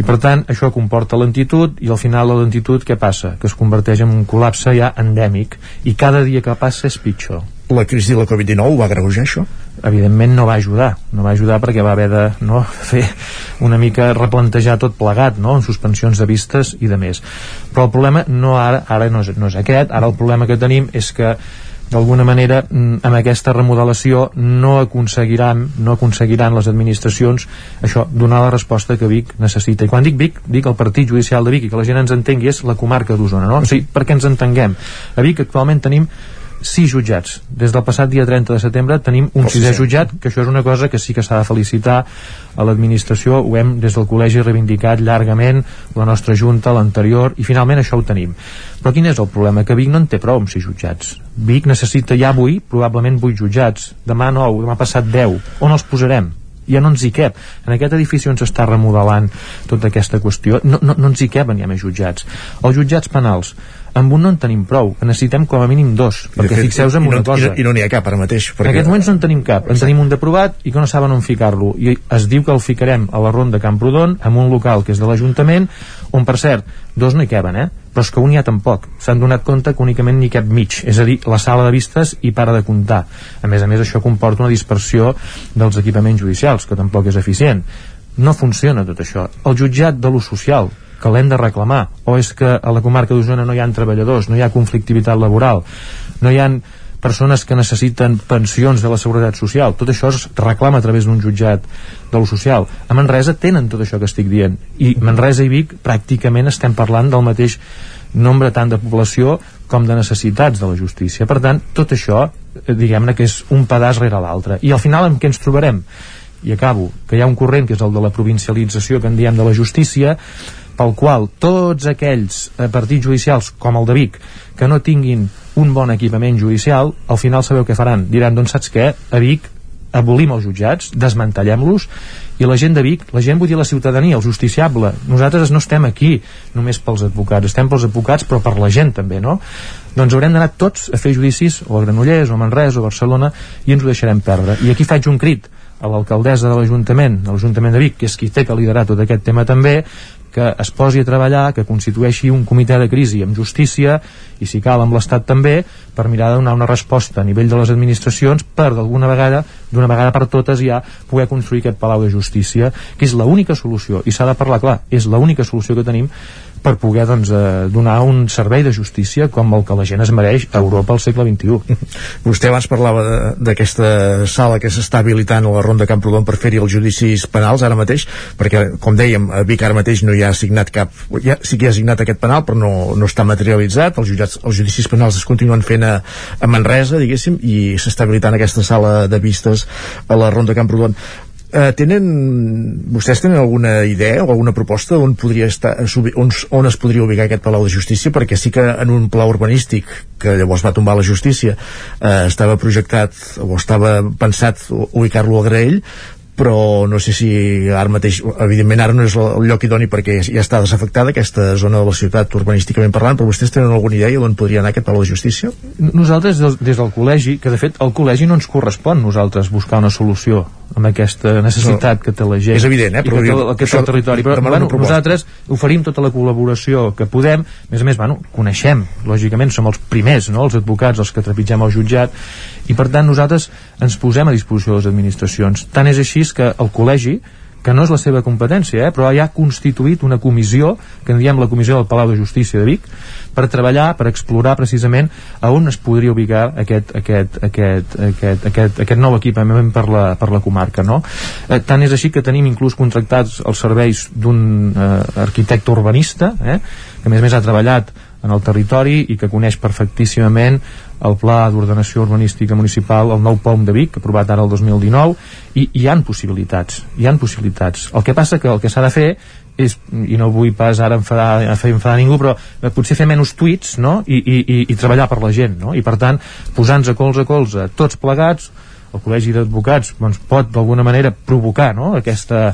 i per tant això comporta lentitud i al final la lentitud què passa? Que es converteix en un col·lapse ja endèmic i cada dia que passa és pitjor. La crisi de la Covid-19 va greujar això? Evidentment no va ajudar, no va ajudar perquè va haver de no, [laughs] fer una mica replantejar tot plegat, no? en suspensions de vistes i de més. Però el problema no ara, ara no és, no és aquest, ara el problema que tenim és que d'alguna manera mm, amb aquesta remodelació no aconseguiran no aconseguiran les administracions això, donar la resposta que Vic necessita i quan dic Vic, dic el Partit Judicial de Vic i que la gent ens entengui és la comarca d'Osona no? o sigui, perquè ens entenguem a Vic actualment tenim sis jutjats. Des del passat dia 30 de setembre tenim un sisè jutjat, que això és una cosa que sí que s'ha de felicitar a l'administració, ho hem des del col·legi reivindicat llargament, la nostra junta, l'anterior, i finalment això ho tenim. Però quin és el problema? Que Vic no en té prou amb sis jutjats. Vic necessita ja avui probablement vuit jutjats, demà nou, demà passat deu. On els posarem? ja no ens hi cap. En aquest edifici on s'està remodelant tota aquesta qüestió, no, no, no ens hi caben ja més jutjats. Els jutjats penals, amb un no en tenim prou, en necessitem com a mínim dos, perquè fixeu-vos en i no, una cosa. I no, I no n'hi ha cap ara mateix. En aquests moments no en tenim cap, en tenim un d'aprovat i que no saben on ficar-lo. I es diu que el ficarem a la ronda Camprodon, amb un local que és de l'Ajuntament, on per cert, dos no hi caben, eh? però és que un hi ha tampoc. S'han donat compte que únicament n'hi cap mig, és a dir, la sala de vistes i para de comptar. A més a més, això comporta una dispersió dels equipaments judicials, que tampoc és eficient. No funciona tot això. El jutjat de l'ús social, que l'hem de reclamar, o és que a la comarca d'Osona no hi ha treballadors, no hi ha conflictivitat laboral, no hi ha persones que necessiten pensions de la Seguretat Social. Tot això es reclama a través d'un jutjat de lo social. A Manresa tenen tot això que estic dient. I Manresa i Vic pràcticament estem parlant del mateix nombre tant de població com de necessitats de la justícia. Per tant, tot això, eh, diguem-ne que és un pedaç rere l'altre. I al final amb què ens trobarem? I acabo, que hi ha un corrent que és el de la provincialització que en diem de la justícia, pel qual tots aquells eh, partits judicials, com el de Vic, que no tinguin un bon equipament judicial, al final sabeu què faran? Diran, doncs saps què? A Vic abolim els jutjats, desmantellem-los i la gent de Vic, la gent vull dir la ciutadania, el justiciable, nosaltres no estem aquí només pels advocats, estem pels advocats però per la gent també, no? Doncs haurem d'anar tots a fer judicis o a Granollers o a Manresa o a Barcelona i ens ho deixarem perdre. I aquí faig un crit a l'alcaldessa de l'Ajuntament, de l'Ajuntament de Vic, que és qui té que liderar tot aquest tema també, que es posi a treballar, que constitueixi un comitè de crisi amb justícia i si cal amb l'Estat també per mirar de donar una resposta a nivell de les administracions per d'alguna vegada d'una vegada per totes ja poder construir aquest Palau de Justícia que és l'única solució i s'ha de parlar clar, és l'única solució que tenim per poder doncs, eh, donar un servei de justícia com el que la gent es mereix a Europa al segle XXI. [laughs] Vostè abans parlava d'aquesta sala que s'està habilitant a la Ronda Camprodon per fer-hi els judicis penals ara mateix, perquè, com dèiem, a Vic ara mateix no hi ha signat cap... Ja, sí que hi ha signat aquest penal, però no, no està materialitzat. Els, jutjats, els judicis penals es continuen fent a, a Manresa, diguéssim, i s'està habilitant aquesta sala de vistes a la Ronda Camprodon. Eh, tenen, vostès tenen alguna idea o alguna proposta on podria estar subi- on, on es podria ubicar aquest Palau de Justícia perquè sí que en un pla urbanístic que llavors va tombar la justícia eh, estava projectat o estava pensat ubicar-lo a Graell però no sé si ara mateix, evidentment ara no és el lloc idoni perquè ja està desafectada aquesta zona de la ciutat urbanísticament parlant, però vostès tenen alguna idea d'on podria anar aquest Palau de Justícia? Nosaltres, des, des del col·legi, que de fet el col·legi no ens correspon nosaltres buscar una solució amb aquesta necessitat No. que té la gent És evident, eh, i però que té, que això el territori però bueno, nosaltres oferim tota la col·laboració que podem a més a més, bueno, coneixem lògicament som els primers, no? els advocats els que trepitgem el jutjat i per tant nosaltres ens posem a disposició de les administracions tant és així que el col·legi que no és la seva competència, eh? però ja ha constituït una comissió, que en diem la Comissió del Palau de Justícia de Vic, per treballar, per explorar precisament a on es podria ubicar aquest, aquest, aquest, aquest, aquest, aquest nou equipament per la, per la comarca. No? Eh, tant és així que tenim inclús contractats els serveis d'un eh, arquitecte urbanista, eh? que a més a més ha treballat en el territori i que coneix perfectíssimament el Pla d'Ordenació Urbanística Municipal, el nou POM de Vic, aprovat ara el 2019, i hi han possibilitats, hi han possibilitats. El que passa que el que s'ha de fer és, i no vull pas ara enfadar, enfadar ningú, però eh, potser fer menys tuits no? I, i, i, i treballar per la gent, no? i per tant, posar-nos a colze a colze, tots plegats, el Col·legi d'Advocats doncs, pot d'alguna manera provocar no? aquesta,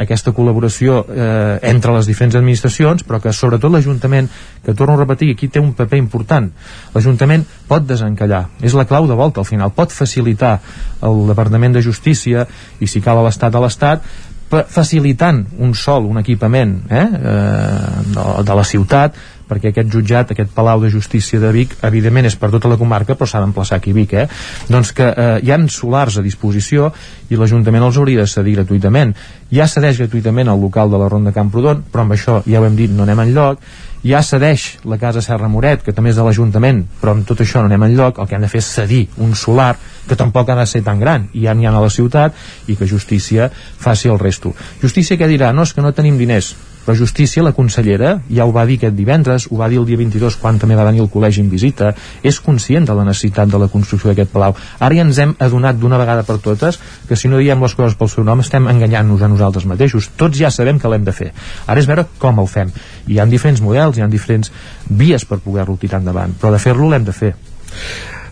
aquesta col·laboració eh, entre les diferents administracions però que sobretot l'Ajuntament que torno a repetir, aquí té un paper important l'Ajuntament pot desencallar és la clau de volta al final, pot facilitar el Departament de Justícia i si cal a l'Estat a l'Estat facilitant un sol, un equipament eh, eh, de, la ciutat perquè aquest jutjat, aquest Palau de Justícia de Vic, evidentment és per tota la comarca, però s'ha d'emplaçar aquí a Vic, eh? Doncs que eh, hi han solars a disposició i l'Ajuntament els hauria de cedir gratuïtament. Ja cedeix gratuïtament el local de la Ronda Camprodon, però amb això ja ho hem dit, no anem enlloc. Ja cedeix la casa Serra Moret, que també és de l'Ajuntament, però amb tot això no anem enlloc. El que hem de fer és cedir un solar que tampoc ha de ser tan gran, i ja n'hi ha a la ciutat, i que Justícia faci el resto. Justícia què dirà? No, és que no tenim diners però Justícia, la consellera, ja ho va dir aquest divendres, ho va dir el dia 22 quan també va venir el col·legi en visita, és conscient de la necessitat de la construcció d'aquest palau. Ara ja ens hem adonat d'una vegada per totes que si no diem les coses pel seu nom estem enganyant-nos a nosaltres mateixos. Tots ja sabem que l'hem de fer. Ara és veure com el fem. Hi ha diferents models, hi ha diferents vies per poder-lo tirar endavant, però de fer-lo l'hem de fer.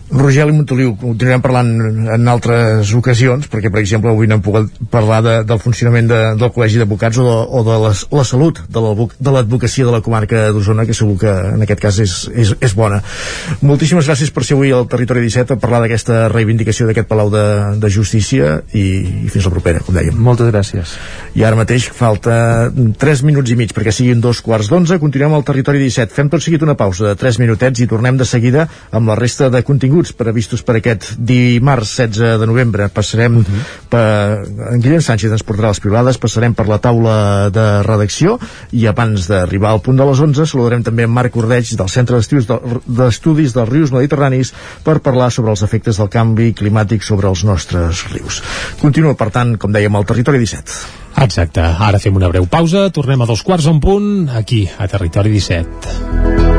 Rogel i Montoliu, continuarem parlant en altres ocasions, perquè, per exemple, avui no hem pogut parlar de, del funcionament de, del Col·legi d'Advocats o de, o de les, la salut de l'advocacia de la comarca d'Osona, que segur que en aquest cas és, és, és bona. Moltíssimes gràcies per ser avui al Territori 17 a parlar d'aquesta reivindicació d'aquest Palau de, de Justícia i, i fins la propera, com dèiem. Moltes gràcies. I ara mateix falta 3 minuts i mig perquè siguin dos quarts d'onze. Continuem al Territori 17. Fem tot seguit una pausa de 3 minutets i tornem de seguida amb la resta de continguts continguts previstos per aquest dimarts 16 de novembre. Passarem uh -huh. per... En Guillem Sánchez ens portarà les privades, passarem per la taula de redacció i abans d'arribar al punt de les 11 saludarem també en Marc Ordeig del Centre d'Estudis dels Rius Mediterranis per parlar sobre els efectes del canvi climàtic sobre els nostres rius. Continua, per tant, com dèiem, al Territori 17. Exacte. Ara fem una breu pausa, tornem a dos quarts en punt, aquí, a Territori 17.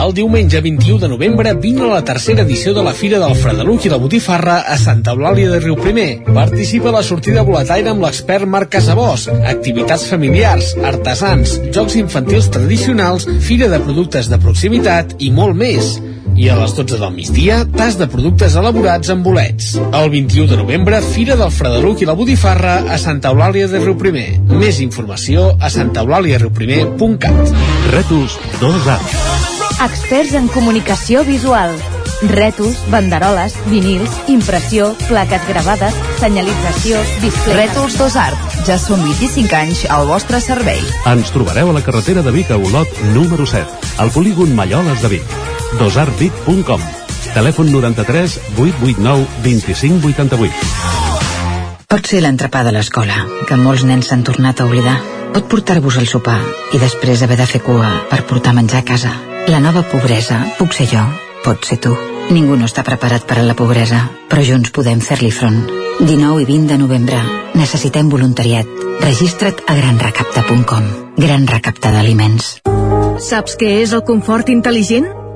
El diumenge 21 de novembre vine a la tercera edició de la Fira del Fredeluc i la Botifarra a Santa Eulàlia de Riu Primer. Participa la sortida boletaire amb l'expert Marc Casabós, activitats familiars, artesans, jocs infantils tradicionals, fira de productes de proximitat i molt més. I a les 12 del migdia, tas de productes elaborats amb bolets. El 21 de novembre, Fira del Fredeluc i la Botifarra a Santa Eulàlia de Riuprimer. Més informació a santaeulàliariuprimer.cat. Rètols 2A. Experts en comunicació visual. Rètols, banderoles, vinils, impressió, plaques gravades, senyalització, displays... Rètols 2 Art. Ja són 25 anys al vostre servei. Ens trobareu a la carretera de Vic a Olot, número 7, al polígon Malloles de Vic dosartvic.com Telèfon 93 889 25 88 Pot ser l'entrepà de l'escola, que molts nens s'han tornat a oblidar. Pot portar-vos al sopar i després haver de fer cua per portar menjar a casa. La nova pobresa puc ser jo, pot ser tu. Ningú no està preparat per a la pobresa, però junts podem fer-li front. 19 i 20 de novembre. Necessitem voluntariat. Registra't a granrecapta.com. Gran recapta d'aliments. Saps què és el confort intel·ligent?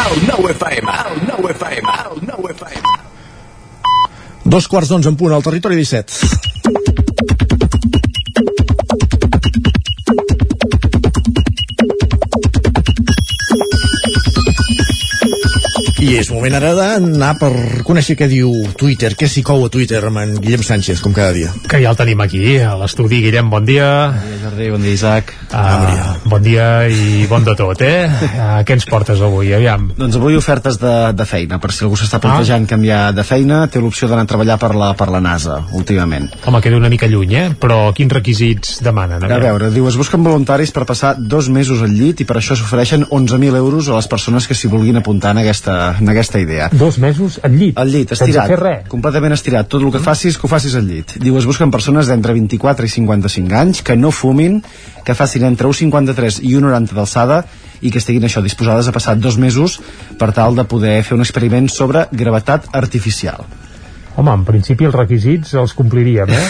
El nou FM, el nou FM, el nou FM. Dos quarts d'onze en punt al territori 17. I és moment ara d'anar per conèixer què diu Twitter, què s'hi cou a Twitter amb en Guillem Sánchez, com cada dia. Que ja el tenim aquí, a l'estudi. Guillem, bon dia. Bon dia, Jordi, bon dia, Isaac. Uh, bon dia i bon de tot, eh? Uh, què ens portes avui, aviam? Doncs avui ofertes de, de feina, per si algú s'està plantejant ah. canviar de feina, té l'opció d'anar a treballar per la, per la NASA, últimament. Home, queda una mica lluny, eh? Però quins requisits demanen? A, a veure, diu, es busquen voluntaris per passar dos mesos al llit i per això s'ofereixen 11.000 euros a les persones que s'hi vulguin apuntar en aquesta, en aquesta idea. Dos mesos al llit? Al llit, estirat. Sense fer res? Completament estirat. Tot el que facis, que ho facis al llit. Diu, es busquen persones d'entre 24 i 55 anys que no fumin, que facin entre 1,53 i 1,90 d'alçada i que estiguin això disposades a passar dos mesos per tal de poder fer un experiment sobre gravetat artificial. Home, en principi els requisits els compliríem, eh?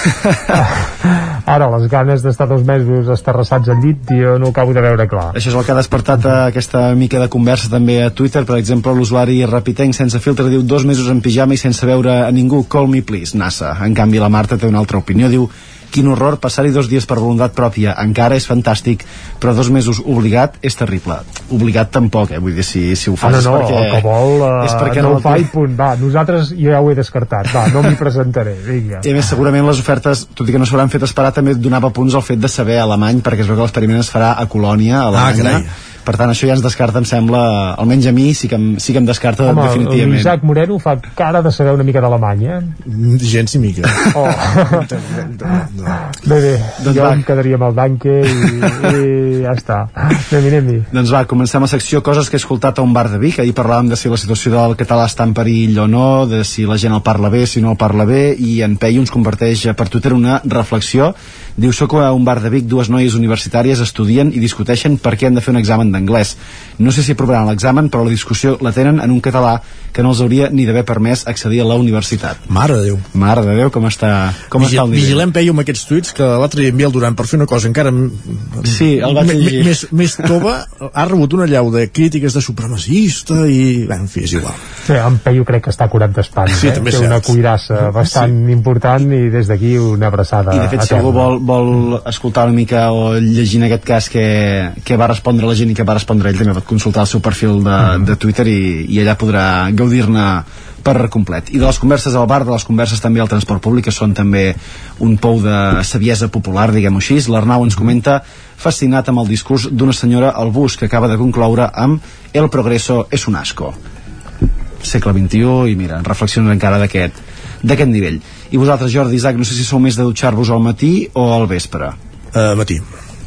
[laughs] Ara, les ganes d'estar dos mesos esterrassats al llit, jo no ho acabo de veure clar. Això és el que ha despertat eh, aquesta mica de conversa també a Twitter. Per exemple, l'usuari Rapitenc sense filtre diu dos mesos en pijama i sense veure a ningú. Call me please, NASA. En canvi, la Marta té una altra opinió. Diu quin horror passar-hi dos dies per voluntat pròpia encara és fantàstic, però dos mesos obligat és terrible. Obligat tampoc, eh? vull dir, si, si ho Ah, fas no, és no, perquè... el que vol uh, és perquè no no ho fa i punt, va, nosaltres ja ho he descartat, va, no m'hi presentaré, vinga. I a més, segurament les ofertes, tot i que no s'hauran fet esperar, també donava punts al fet de saber alemany, perquè es veu que l'experiment es farà a Colònia, a Alemanya. carai. Per tant, això ja ens descarta, em sembla, almenys a mi sí que, em- sí que em descarta Home, definitivament. l'Isaac Moreno fa cara de saber una mica d'Alemany, eh? Gens ni mica. Oh. Bé, bé, Doncs jo va. em quedaria amb el Danke i, i ja està. Anem-hi, anem-hi. Doncs va, comencem la secció coses que he escoltat a un bar de Vic. Ahir parlàvem de si la situació del català està en perill o no, de si la gent el parla bé, si no el parla bé, i en Peyu ens comparteix per Twitter una reflexió. Diu, soc a un bar de Vic, dues noies universitàries estudien i discuteixen per què han de fer un examen d'anglès. No sé si aprovaran l'examen, però la discussió la tenen en un català que no els hauria ni d'haver permès accedir a la universitat. Mare de Déu. Mare de Déu, com està, com Vigi està el nivell? vigilem Peyu amb aquests tuits que l'altre dia envia el Duran per fer una cosa encara Sí, el vaig llegir. més, més tova ha rebut una llau de crítiques de supremacista i... Bé, en fi, és igual. Sí, en Peyu crec que està curat d'espants, Sí, eh? també és Té una cuirassa bastant important i des d'aquí una abraçada I de fet, si algú vol, vol escoltar una mica o llegir en aquest cas què, què va respondre la gent i què va respondre ell, també pot consultar el seu perfil de, de Twitter i, i allà podrà gaudir-ne per complet. I de les converses al bar, de les converses també al transport públic, que són també un pou de saviesa popular, diguem-ho així. L'Arnau ens comenta fascinat amb el discurs d'una senyora al bus que acaba de concloure amb El progreso es un asco segle XXI i mira, reflexions encara d'aquest d'aquest nivell. I vosaltres, Jordi Isaac, no sé si sou més de dutxar-vos al matí o al vespre? Uh, matí.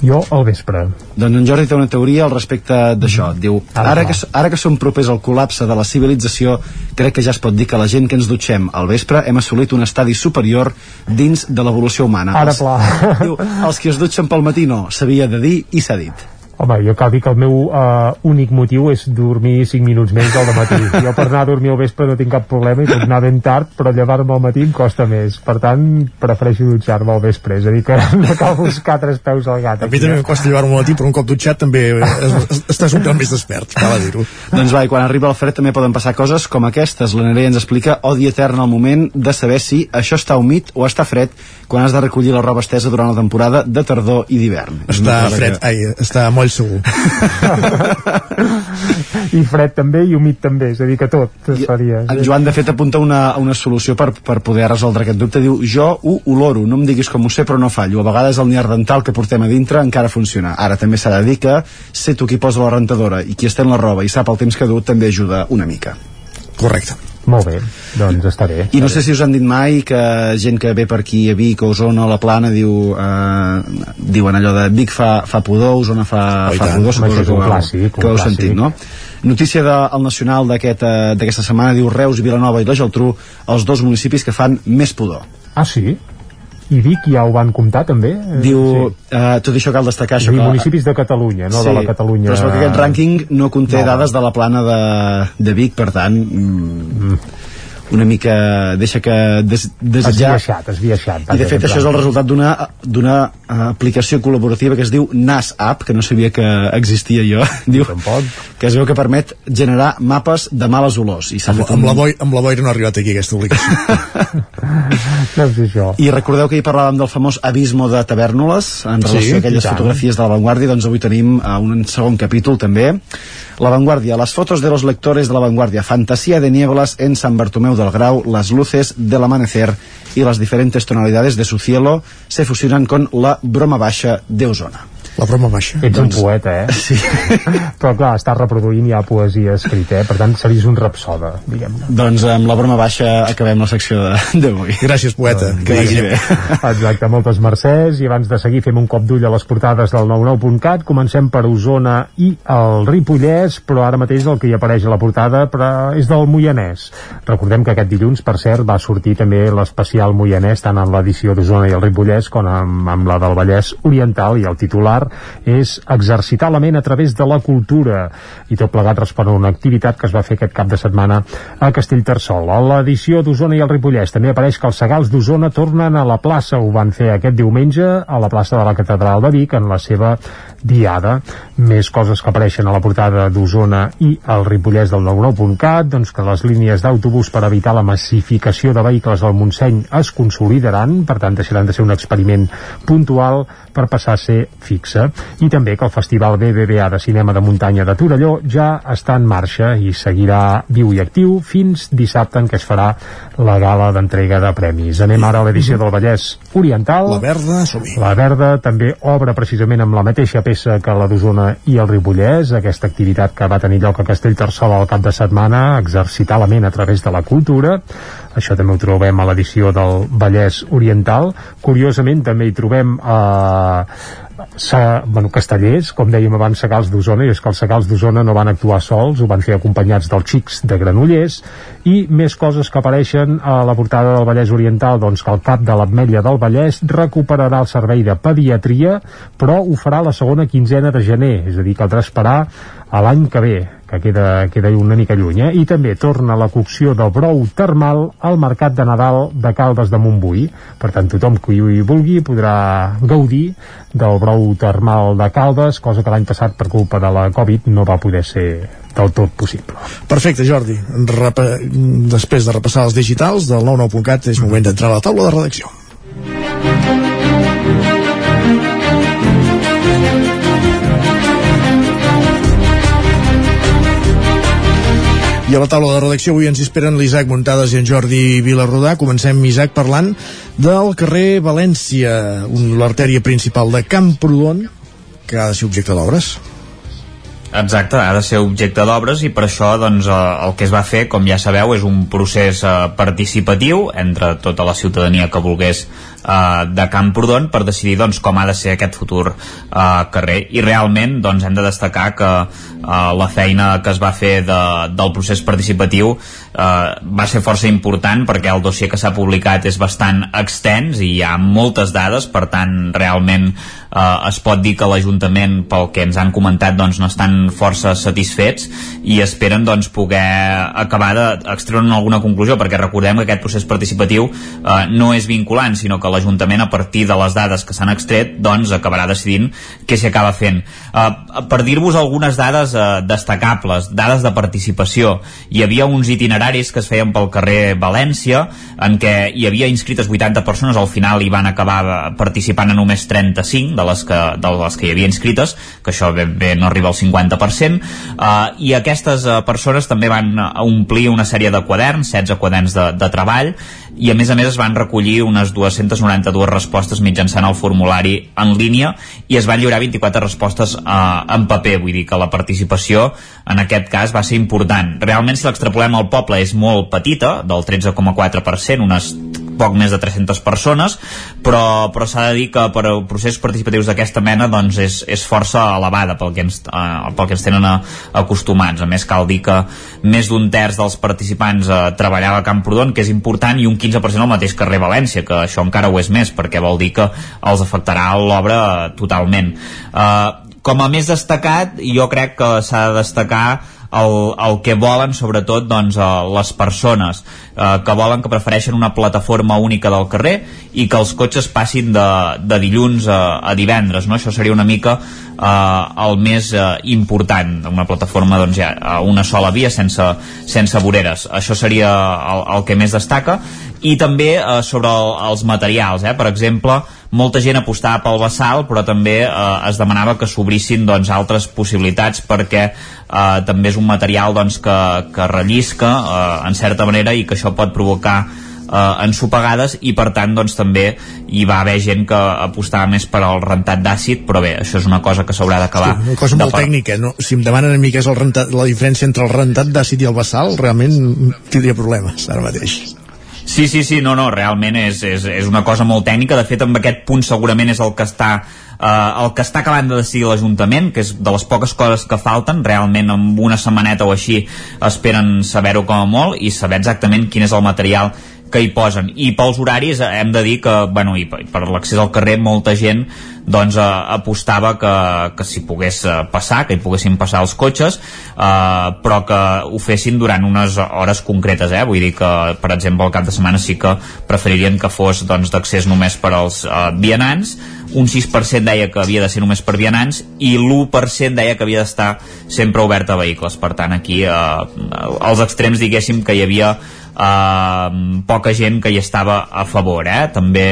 Jo al vespre. Doncs en Jordi té una teoria al respecte d'això. Diu, Ara que, ara que som propers al col·lapse de la civilització, crec que ja es pot dir que la gent que ens dutxem al vespre hem assolit un estadi superior dins de l'evolució humana. Ara Els- pla. [laughs] Diu, els que es dutxen pel matí no, s'havia de dir i s'ha dit. Home, jo cal dir que el meu uh, únic motiu és dormir 5 minuts més del matí. Jo per anar a dormir al vespre no tinc cap problema i puc anar ben tard, però llevar-me al matí em costa més. Per tant, prefereixo dutxar-me al vespre. És a dir, que [laughs] no cal buscar tres peus al gat. A mi també eh? em costa llevar-me al matí, però un cop dutxat també es, es, estàs un pèl més despert, cal dir-ho. Doncs va, i quan arriba el fred també poden passar coses com aquestes. La Nerea ens explica odi etern al moment de saber si això està humit o està fred quan has de recollir la roba estesa durant la temporada de tardor i d'hivern. Està fred, que- ai, està moll segur. [laughs] I fred també i humit també, és a dir, que tot es faria. En Joan, de fet, apunta una, una solució per, per poder resoldre aquest dubte. Diu, jo ho oloro, no em diguis com ho sé, però no fallo. A vegades el niar dental que portem a dintre encara funciona. Ara també s'ha de dir que sé tu qui posa la rentadora i qui estén la roba i sap el temps que du també ajuda una mica. Correcte. Molt bé, doncs està bé. I no sé si us han dit mai que gent que ve per aquí a Vic o Osona o la Plana diu, eh, diuen allò de Vic fa, fa pudor, Osona fa, Oh, fa tant. pudor, suposo que, ho heu- clàssic, que ho heu sentit, no? Notícia del Nacional eh, d'aquesta setmana diu Reus, Vilanova i la Geltrú, els dos municipis que fan més pudor. Ah, sí? I Vic ja ho van comptar també? Diu, eh, tot això cal destacar És això dir, que, municipis de Catalunya, no de la Catalunya... però veu que aquest rànquing no conté No. dades de la plana de, de Vic, per tant mm, una mica deixa que des, desitjar Esbiaixat, esbiaixat. i de fet això és el resultat d'una d'una eh, aplicació col·laborativa que es diu NAS App, que no sabia que existia jo, [laughs] diu que es veu que permet generar mapes de males olors i Amb, fet amb, un- la boi, amb la boira no ha arribat aquí aquesta obligació. [laughs] No és això. I recordeu que ahir parlàvem del famós abismo de Tavernoles en Sí, relació a i aquelles fotografies de La Vanguardia, doncs avui tenim uh, un segon capítol també. La Vanguardia, las fotos de los lectores de La Vanguardia, fantasía de nieblas en San Bartomeu del Grau, las luces del amanecer y las diferentes tonalidades de su cielo se fusionan con la broma baixa de Osona. La broma baixa. Ets un poeta, eh? [laughs] Sí. Però clar, estàs reproduint ja poesia escrita, eh? Per tant, series un rapsoda, diguem-ne. Doncs amb la broma baixa acabem la secció de- d'avui. Gràcies, poeta. Que vagi bé. [laughs] Exacte, moltes mercès i abans de seguir fem un cop d'ull a les portades del 99.cat comencem per Osona i el Ripollès però ara mateix el que hi apareix a la portada però és del Moianès recordem que aquest dilluns per cert va sortir també l'especial Moianès tant en l'edició d'Osona i el Ripollès com amb, amb la del Vallès Oriental i el titular part és exercitar la ment a través de la cultura i tot plegat respon a una activitat que es va fer aquest cap de setmana a Castellterçol. A l'edició d'Osona i el Ripollès també apareix que els segals d'Osona tornen a la plaça. Ho van fer aquest diumenge a la plaça de la Catedral de Vic en la seva diada. Més coses que apareixen a la portada d'Osona i el Ripollès del 99.cat, doncs que les línies d'autobús per evitar la massificació de vehicles del Montseny es consolidaran, per tant deixaran de ser un experiment puntual per passar a ser fixa. I també que el Festival BBVA de Cinema de Muntanya de Torelló ja està en marxa i seguirà viu i actiu fins dissabte en què es farà la gala d'entrega de premis. Anem ara a l'edició del Vallès Oriental. La Verda, som -hi. La Verda també obre precisament amb la mateixa peça que la d'Osona i el Ripollès, aquesta activitat que va tenir lloc a Castellterçol al cap de setmana, exercitar la ment a través de la cultura. Això també ho trobem a l'edició del Vallès Oriental. Curiosament també hi trobem eh, bueno, castellers, com dèiem abans, Segals d'Osona, i és que els Segals d'Osona no van actuar sols, ho van fer acompanyats dels xics de Granollers, i més coses que apareixen a la portada del Vallès Oriental, doncs que el cap de l'Ametlla del Vallès recuperarà el servei de pediatria, però ho farà la segona quinzena de gener, és a dir, caldrà esperar a l'any que ve, que queda, queda una mica lluny, eh? i també torna la cocció del brou termal al Mercat de Nadal de Caldes de Montbui. Per tant, tothom que hi vulgui podrà gaudir del brou termal de Caldes, cosa que l'any passat per culpa de la Covid no va poder ser del tot possible. Perfecte, Jordi. Repa després de repassar els digitals del 99.cat és moment d'entrar a la taula de redacció. I a la taula de redacció avui ens esperen l'Isaac Muntades i en Jordi Vilarrodà. Comencem, Isaac, parlant del carrer València, l'artèria principal de Camprodon, que ha de ser objecte d'obres. Exacte, ha de ser objecte d'obres i per això doncs, eh, el que es va fer, com ja sabeu, és un procés eh, participatiu entre tota la ciutadania que volgués eh, de Camprodon per decidir doncs, com ha de ser aquest futur eh, carrer. I realment doncs, hem de destacar que eh, la feina que es va fer de, del procés participatiu eh, va ser força important perquè el dossier que s'ha publicat és bastant extens i hi ha moltes dades. Per tant realment eh, es pot dir que l'Ajuntament pel que ens han comentat doncs, no estan força satisfets i esperen doncs, poder acabar d'extreure alguna conclusió perquè recordem que aquest procés participatiu eh, no és vinculant sinó que l'Ajuntament a partir de les dades que s'han extret doncs acabarà decidint què s'hi acaba fent. Eh, per dir-vos algunes dades eh, destacables, dades de participació. Hi havia uns itineraris que es feien pel carrer València en què hi havia inscrites 80 persones al final hi van acabar participant a només 35 de les que, de les que hi havia inscrites que això bé, bé no arriba al 50% eh, i aquestes eh, persones també van omplir una sèrie de quaderns 16 quaderns de, de treball i a més a més es van recollir unes 292 respostes mitjançant el formulari en línia i es van lliurar 24 respostes eh, en paper, vull dir que la participació en aquest cas va ser important. Realment si l'extrapolem al poble és molt petita, del 13,4%, unes poc més de 300 persones però, però s'ha de dir que per processos participatius d'aquesta mena doncs és, és força elevada pel que ens, eh, pel que ens tenen a, acostumats. A més cal dir que més d'un terç dels participants eh, treballava a Camprodon que és important i un 15% al mateix carrer València que això encara ho és més perquè vol dir que els afectarà l'obra totalment. Eh, com a més destacat jo crec que s'ha de destacar el, el que volen sobretot doncs, eh, les persones eh, que volen que prefereixen una plataforma única del carrer i que els cotxes passin de, de dilluns a, a divendres no? això seria una mica eh, el més eh, important una plataforma doncs, ja, a una sola via sense, sense voreres això seria el, el que més destaca i també eh, sobre el, els materials eh? per exemple molta gent apostava pel Bassal però també eh, es demanava que s'obrissin doncs, altres possibilitats perquè eh, també és un material doncs, que, que rellisca eh, en certa manera i que això pot provocar eh, ensopegades i per tant doncs, també hi va haver gent que apostava més per al rentat d'àcid però bé, això és una cosa que s'haurà d'acabar sí, una cosa molt tècnica no? si em demanen a mi què és el rentat, la diferència entre el rentat d'àcid i el basal realment tindria problemes ara mateix Sí, sí, sí, no, no, realment és, és, és una cosa molt tècnica, de fet amb aquest punt segurament és el que està eh, el que està acabant de decidir l'Ajuntament, que és de les poques coses que falten, realment amb una setmaneta o així esperen saber-ho com a molt i saber exactament quin és el material que hi posen. I pels horaris eh, hem de dir que bueno, i per l'accés al carrer molta gent doncs eh, apostava que, que s'hi pogués eh, passar, que hi poguessin passar els cotxes eh, però que ho fessin durant unes hores concretes eh? vull dir que per exemple el cap de setmana sí que preferirien que fos doncs, d'accés només per als eh, vianants. Un 6% deia que havia de ser només per vianants i l'1% deia que havia d'estar sempre obert a vehicles. Per tant aquí eh, als extrems diguéssim que hi havia eh, poca gent que hi estava a favor eh? també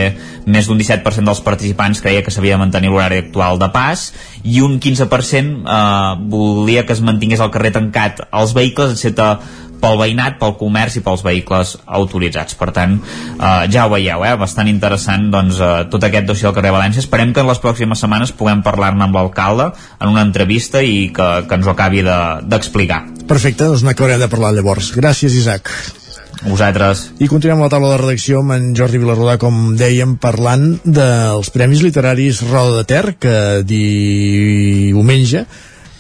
més d'un 17% dels participants creia que s'havia de mantenir l'horari actual de pas i un 15% eh, volia que es mantingués el carrer tancat als vehicles excepte pel veïnat, pel comerç i pels vehicles autoritzats. Per tant, eh, ja ho veieu, eh? bastant interessant doncs, eh, tot aquest dossier del carrer València. Esperem que en les pròximes setmanes puguem parlar-ne amb l'alcalde en una entrevista i que, que ens ho acabi d'explicar. De, Perfecte, doncs n'acabarem de parlar llavors. Gràcies, Isaac. Vosaltres. I continuem la taula de redacció amb en Jordi Vilarrodà, com dèiem, parlant dels Premis Literaris Roda de Ter, que diumenge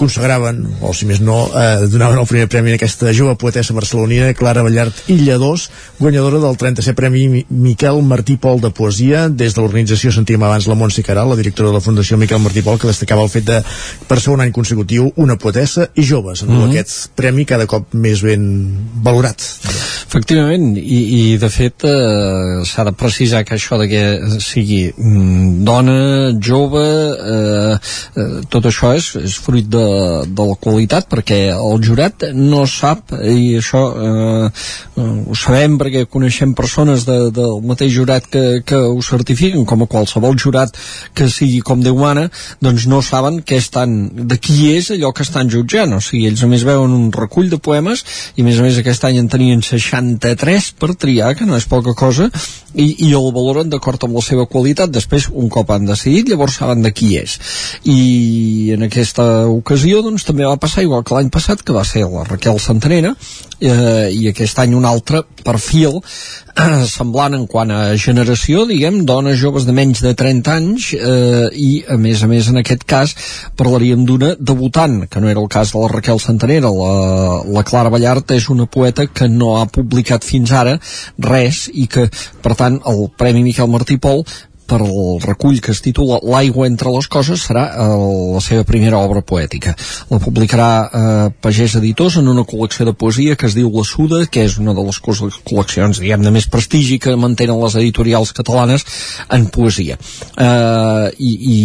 consagraven, o si més no, eh, donaven el primer premi a aquesta jove poetessa barcelonina, Clara Ballart Illadors, guanyadora del 37 Premi Miquel Martí Pol de Poesia. Des de l'organització sentíem abans la Montse Caral, la directora de la Fundació Miquel Martí Pol, que destacava el fet de, per segon any consecutiu, una poetessa i jove, mm -hmm. aquest premi cada cop més ben valorat. Efectivament, i, i de fet eh, s'ha de precisar que això de que sigui mm, dona, jove, eh, eh, tot això és, és fruit de de la qualitat perquè el jurat no sap i això eh, ho sabem perquè coneixem persones de, del mateix jurat que, que ho certifiquen com a qualsevol jurat que sigui com Déu mana doncs no saben que estan, de qui és allò que estan jutjant, o sigui, ells a més veuen un recull de poemes i a més a més aquest any en tenien 63 per triar, que no és poca cosa i, i el valoren d'acord amb la seva qualitat. Després un cop han decidit llavors saben de qui és. I en aquesta ocasió doncs també va passar igual que l'any passat que va ser la Raquel Santanera eh, i aquest any un altre perfil eh, semblant en quant a generació diguem, dones joves de menys de 30 anys eh, i a més a més en aquest cas parlaríem d'una debutant que no era el cas de la Raquel Santanera la, la Clara Ballart és una poeta que no ha publicat fins ara res i que per tant el Premi Miquel Martí Pol per al recull que es titula L'aigua entre les coses serà eh, la seva primera obra poètica. La publicarà eh, Pagès Editors en una col·lecció de poesia que es diu La Suda, que és una de les col·leccions, diguem de més prestigi que mantenen les editorials catalanes en poesia. Eh, i, i,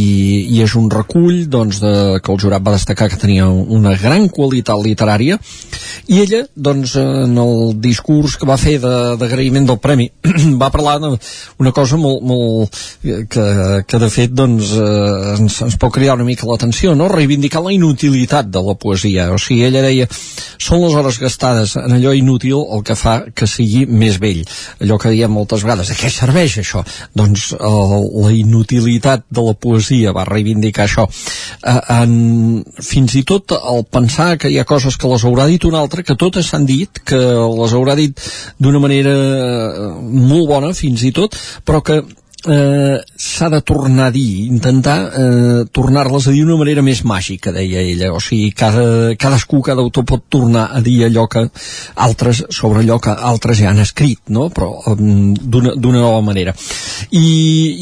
I és un recull doncs, de, que el jurat va destacar que tenia una gran qualitat literària i ella, doncs, en el discurs que va fer d'agraïment de, del premi [clears throat] va parlar d'una cosa molt, molt que, que de fet doncs, eh, ens, ens pot crear una mica l'atenció, no? reivindicar la inutilitat de la poesia. O sigui, ella deia, són les hores gastades en allò inútil el que fa que sigui més vell. Allò que diem moltes vegades, a què serveix això? Doncs eh, la inutilitat de la poesia va reivindicar això. Eh, en, fins i tot el pensar que hi ha coses que les haurà dit un altre, que totes s'han dit, que les haurà dit d'una manera eh, molt bona fins i tot, però que eh, s'ha de tornar a dir, intentar eh, tornar-les a dir d'una manera més màgica, deia ella. O sigui, cada, cadascú, cada autor pot tornar a dir allò que altres, sobre allò que altres ja han escrit, no? però um, d'una nova manera. I,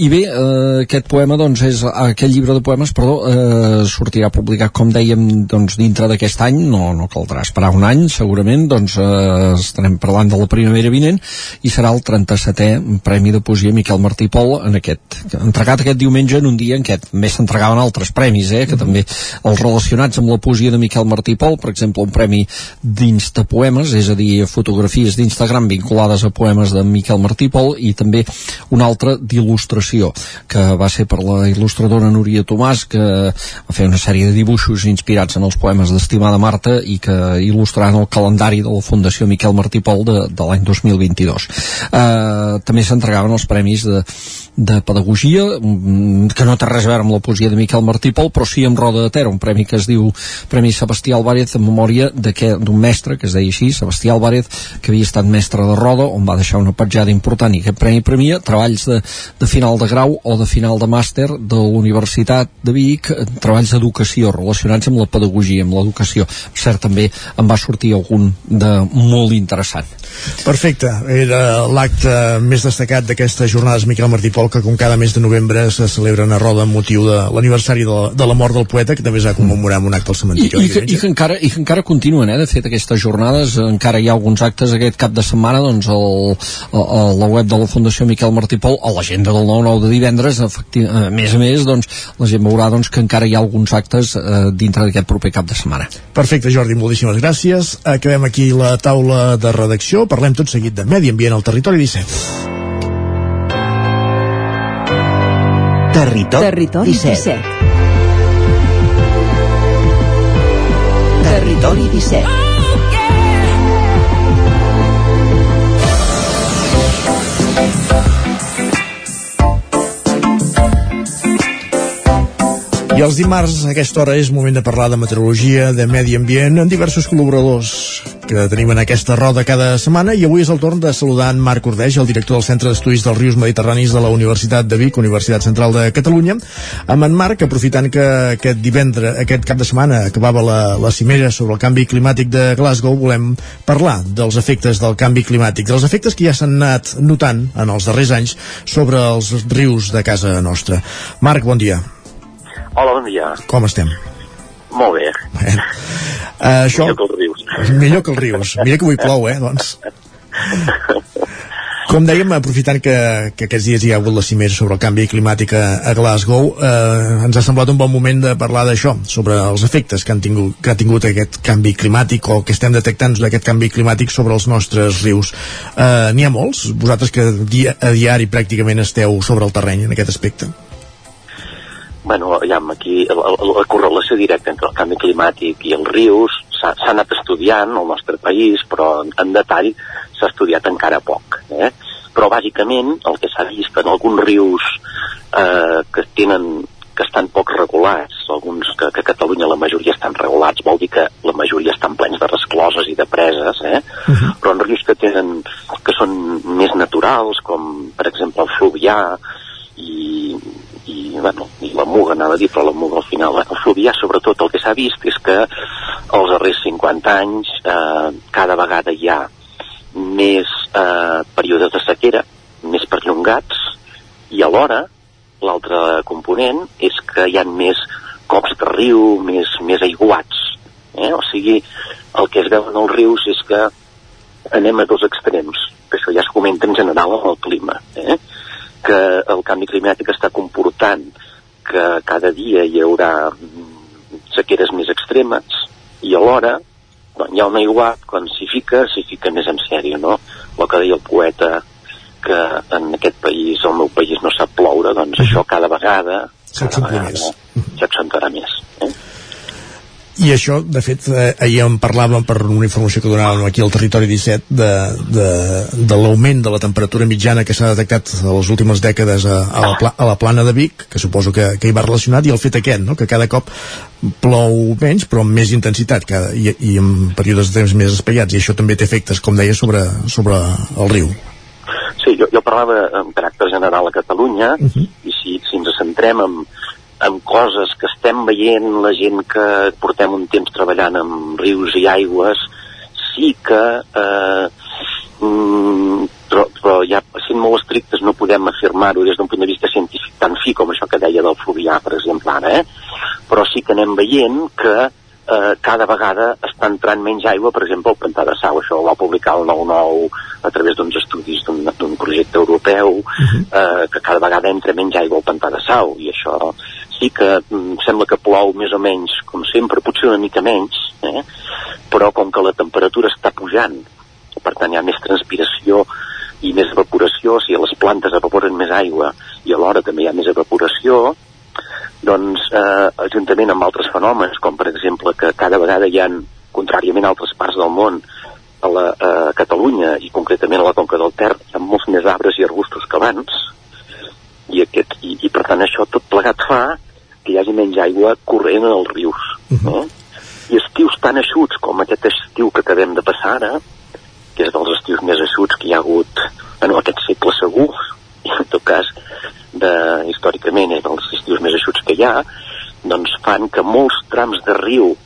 i bé, eh, aquest poema, doncs, és aquest llibre de poemes, perdó, eh, sortirà publicat, com dèiem, doncs, dintre d'aquest any, no, no caldrà esperar un any, segurament, doncs eh, estarem parlant de la primavera vinent, i serà el 37è Premi de Poesia Miquel Martí Pol en aquest, entregat aquest diumenge en un dia en què més s'entregaven altres premis, eh, que mm -hmm. també els relacionats amb la poesia de Miquel Martí Pol, per exemple, un premi d'Instapoemes, és a dir, fotografies d'Instagram vinculades a poemes de Miquel Martí Pol, i també un altre d'il·lustració, que va ser per la il·lustradora Núria Tomàs, que va fer una sèrie de dibuixos inspirats en els poemes d'Estimada Marta i que il·lustraran el calendari de la Fundació Miquel Martí Pol de, de l'any 2022. Uh, també s'entregaven els premis de de pedagogia, mm, que no té res a veure amb la poesia de Miquel Martí Pol, però sí amb Roda de Ter, un premi que es diu Premi Sebastià Álvarez en memòria d'un mestre que es deia així, Sebastià Álvarez, que havia estat mestre de Roda, on va deixar una petjada important i aquest premi premia treballs de, de final de grau o de final de màster de la Universitat de Vic, treballs d'educació relacionats amb la pedagogia, amb l'educació. Cert, també en va sortir algun de molt interessant. Perfecte, era l'acte més destacat d'aquestes jornades Miquel Martí Pol, que com cada mes de novembre se celebren a Roda amb motiu de l'aniversari de, la, de la mort del poeta, que també es va commemorar amb un acte al cementiri. I, i, que, i, que encara, I que encara continuen, eh? de fet, aquestes jornades, encara hi ha alguns actes aquest cap de setmana, doncs el, el, el la web de la Fundació Miquel Martí Pol, a l'agenda del 9-9 de divendres, a més a més, doncs, la gent veurà doncs, que encara hi ha alguns actes eh, dintre d'aquest proper cap de setmana. Perfecte, Jordi, moltíssimes gràcies. Acabem aquí la taula de redacció. Parlem tot seguit de medi ambient al territori 17. Territori, territori 17. 17. Territori 17. I els dimarts, a aquesta hora, és moment de parlar de meteorologia, de medi ambient, amb diversos col·laboradors que tenim en aquesta roda cada setmana i avui és el torn de saludar en Marc Ordeix, el director del Centre d'Estudis dels Rius Mediterranis de la Universitat de Vic, Universitat Central de Catalunya. Amb en Marc, aprofitant que aquest divendres, aquest cap de setmana acabava la, la cimera sobre el canvi climàtic de Glasgow, volem parlar dels efectes del canvi climàtic, dels efectes que ja s'han anat notant en els darrers anys sobre els rius de casa nostra. Marc, bon dia. Hola, bon dia. Com estem? Molt bé. Eh, uh, això... Millor que els rius. Millor que els rius. Mira que avui plou, eh, doncs. Com dèiem, aprofitant que, que aquests dies hi ha hagut la cimera sobre el canvi climàtic a, a Glasgow, eh, ens ha semblat un bon moment de parlar d'això, sobre els efectes que, han tingut, que ha tingut aquest canvi climàtic o que estem detectant d'aquest canvi climàtic sobre els nostres rius. Eh, N'hi ha molts? Vosaltres que dia, a diari pràcticament esteu sobre el terreny en aquest aspecte? Bueno, ja aquí la, la correlació directa entre el canvi climàtic i els rius s'ha anat estudiant al nostre país, però en, en detall s'ha estudiat encara poc. Eh? Però bàsicament el que s'ha vist en alguns rius eh, que tenen que estan poc regulats, alguns que, que a Catalunya la majoria estan regulats, vol dir que la majoria estan plens de rescloses i de preses, eh? Uh -huh. però en rius que tenen que són més naturals, com per exemple el Fluvià i, i, bueno, i la Muga anava a dir, però la Muga al final, el Fluvià sobretot el que s'ha vist és que els darrers 50 anys eh, cada vegada hi ha més eh, períodes de sequera, més perllongats, i alhora l'altre component és que hi ha més cops de riu, més, més aiguats. Eh? O sigui, el que es veu en els rius és que anem a dos extrems, que això ja es comenta en general amb el clima. Eh? Que el canvi climàtic està comportant que cada dia hi haurà sequeres més extremes i alhora quan hi ha un aiguat, quan s'hi fica, s'hi fica més en sèrio, no? El que deia el poeta que en aquest país, el meu país no sap ploure, doncs això cada vegada s'accentuarà més. Eh? I això, de fet, eh, ahir en parlàvem per una informació que donàvem aquí al territori 17 de, de, de l'augment de la temperatura mitjana que s'ha detectat a les últimes dècades a, a, la, pla, a la plana de Vic, que suposo que, que hi va relacionat, i el fet aquest, no? que cada cop plou menys però amb més intensitat cada, i, i en períodes de temps més espaiats i això també té efectes, com deia, sobre, sobre el riu. Sí, jo, jo parlava en caràcter general a Catalunya uh -huh. i si, si ens centrem en, amb coses que estem veient la gent que portem un temps treballant amb rius i aigües sí que eh, mm, però, però ja sent molt estrictes no podem afirmar-ho des d'un punt de vista científic tan fi com això que deia del fluvià per exemple ara eh? però sí que anem veient que eh, cada vegada està entrant menys aigua, per exemple, al Pantà de Sau. Això ho va publicar el 9-9 a través d'uns estudis d'un projecte europeu, uh -huh. eh, que cada vegada entra menys aigua al Pantà de Sau, i això sí que mm, sembla que plou més o menys, com sempre, potser una mica menys, eh? però com que la temperatura està pujant, per tant hi ha més transpiració i més evaporació, o sigui, les plantes evaporen més aigua i alhora també hi ha més evaporació, doncs, eh, juntament amb altres fenòmens, com per exemple que cada vegada hi ha, contràriament a altres parts del món, a, la, a Catalunya i concretament a la Conca del Ter, hi ha molts més arbres i arbustos que abans, i, aquest, i, i per tant això tot plegat fa que hi hagi menys aigua corrent en els rius. Uh -huh. eh? I estius tan eixuts com aquest estiu que acabem de passar ara, que és dels estius més eixuts que hi ha hagut en aquest segle segur, i en tot cas de, històricament és dels estius més eixuts que hi ha, doncs fan que molts trams de riu,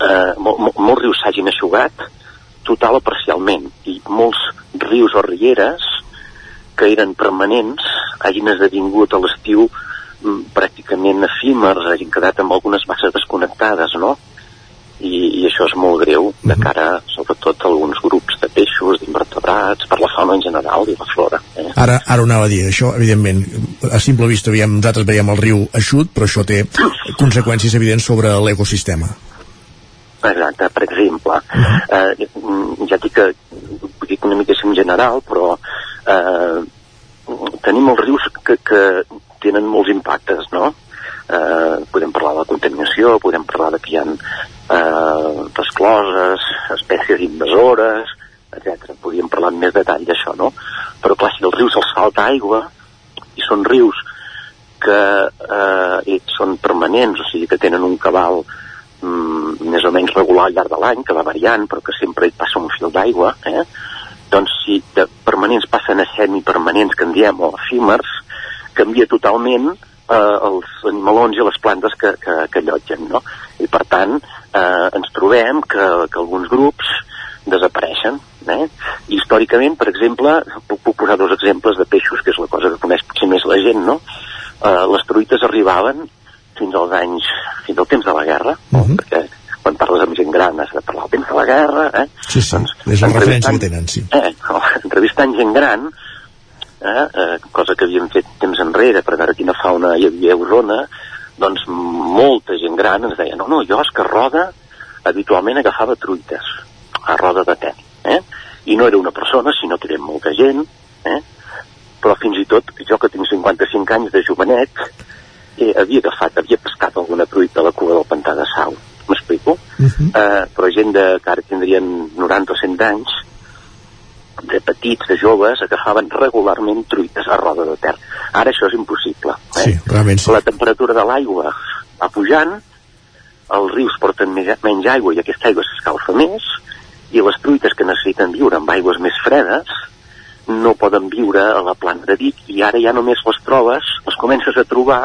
eh, mol, mol, molts rius s'hagin eixugat, total o parcialment, i molts rius o rieres que eren permanents hagin esdevingut a l'estiu pràcticament efímers, hagin quedat amb algunes masses desconnectades, no? I, i això és molt greu de cara, sobretot, a alguns grups de peixos, d'invertebrats, per la fauna en general i la flora. Eh? Ara, ara ho anava a dir, això, evidentment, a simple vista veiem, nosaltres veiem el riu eixut, però això té conseqüències evidents sobre l'ecosistema. Exacte, per exemple, eh, mm, ja dic que dic una mica en general, però eh, tenim els rius que, que tenen molts impactes, no? Eh, podem parlar de la contaminació, podem parlar de que hi ha eh, rescloses, espècies invasores, etc. Podríem parlar amb més detall d'això, no? Però clar, si els rius els falta aigua, i són rius que eh, són permanents, o sigui que tenen un cabal mm, més o menys regular al llarg de l'any, que va variant, però que sempre hi passa un fil d'aigua, eh? doncs si de permanents passen a semipermanents, que en diem, o efímers, canvia totalment eh, els animalons i les plantes que, que, que allotgen, no? I per tant, eh, ens trobem que, que alguns grups desapareixen, eh? I històricament, per exemple, puc, puc posar dos exemples de peixos, que és la cosa que coneix potser més la gent, no? Eh, les truites arribaven fins als anys, fins al temps de la guerra, uh -huh. perquè quan parles amb gent gran has de parlar del temps de la guerra, eh? Sí, sí, doncs, és la referència que tenen, sí. Eh, [laughs] entrevistant gent gran, eh, eh, cosa que havíem fet temps enrere per veure quina fauna hi havia a Osona, doncs molta gent gran ens deia, no, no, jo és que Roda habitualment agafava truites, a Roda de Ter, eh? I no era una persona, sinó que era molta gent, eh? Però fins i tot jo que tinc 55 anys de jovenet, eh, havia agafat, havia pescat alguna truita a la cua del pantà de Sau, m'explico? Uh -huh. eh, però gent de, que ara tindrien 90 o 100 anys, de petits, de joves, agafaven regularment truites a roda de ter. Ara això és impossible. Eh? Sí, realment sí. La temperatura de l'aigua va pujant, els rius porten més, menys aigua i aquesta aigua s'escalfa més, i les truites que necessiten viure amb aigües més fredes no poden viure a la plana de Vic i ara ja només les trobes, les comences a trobar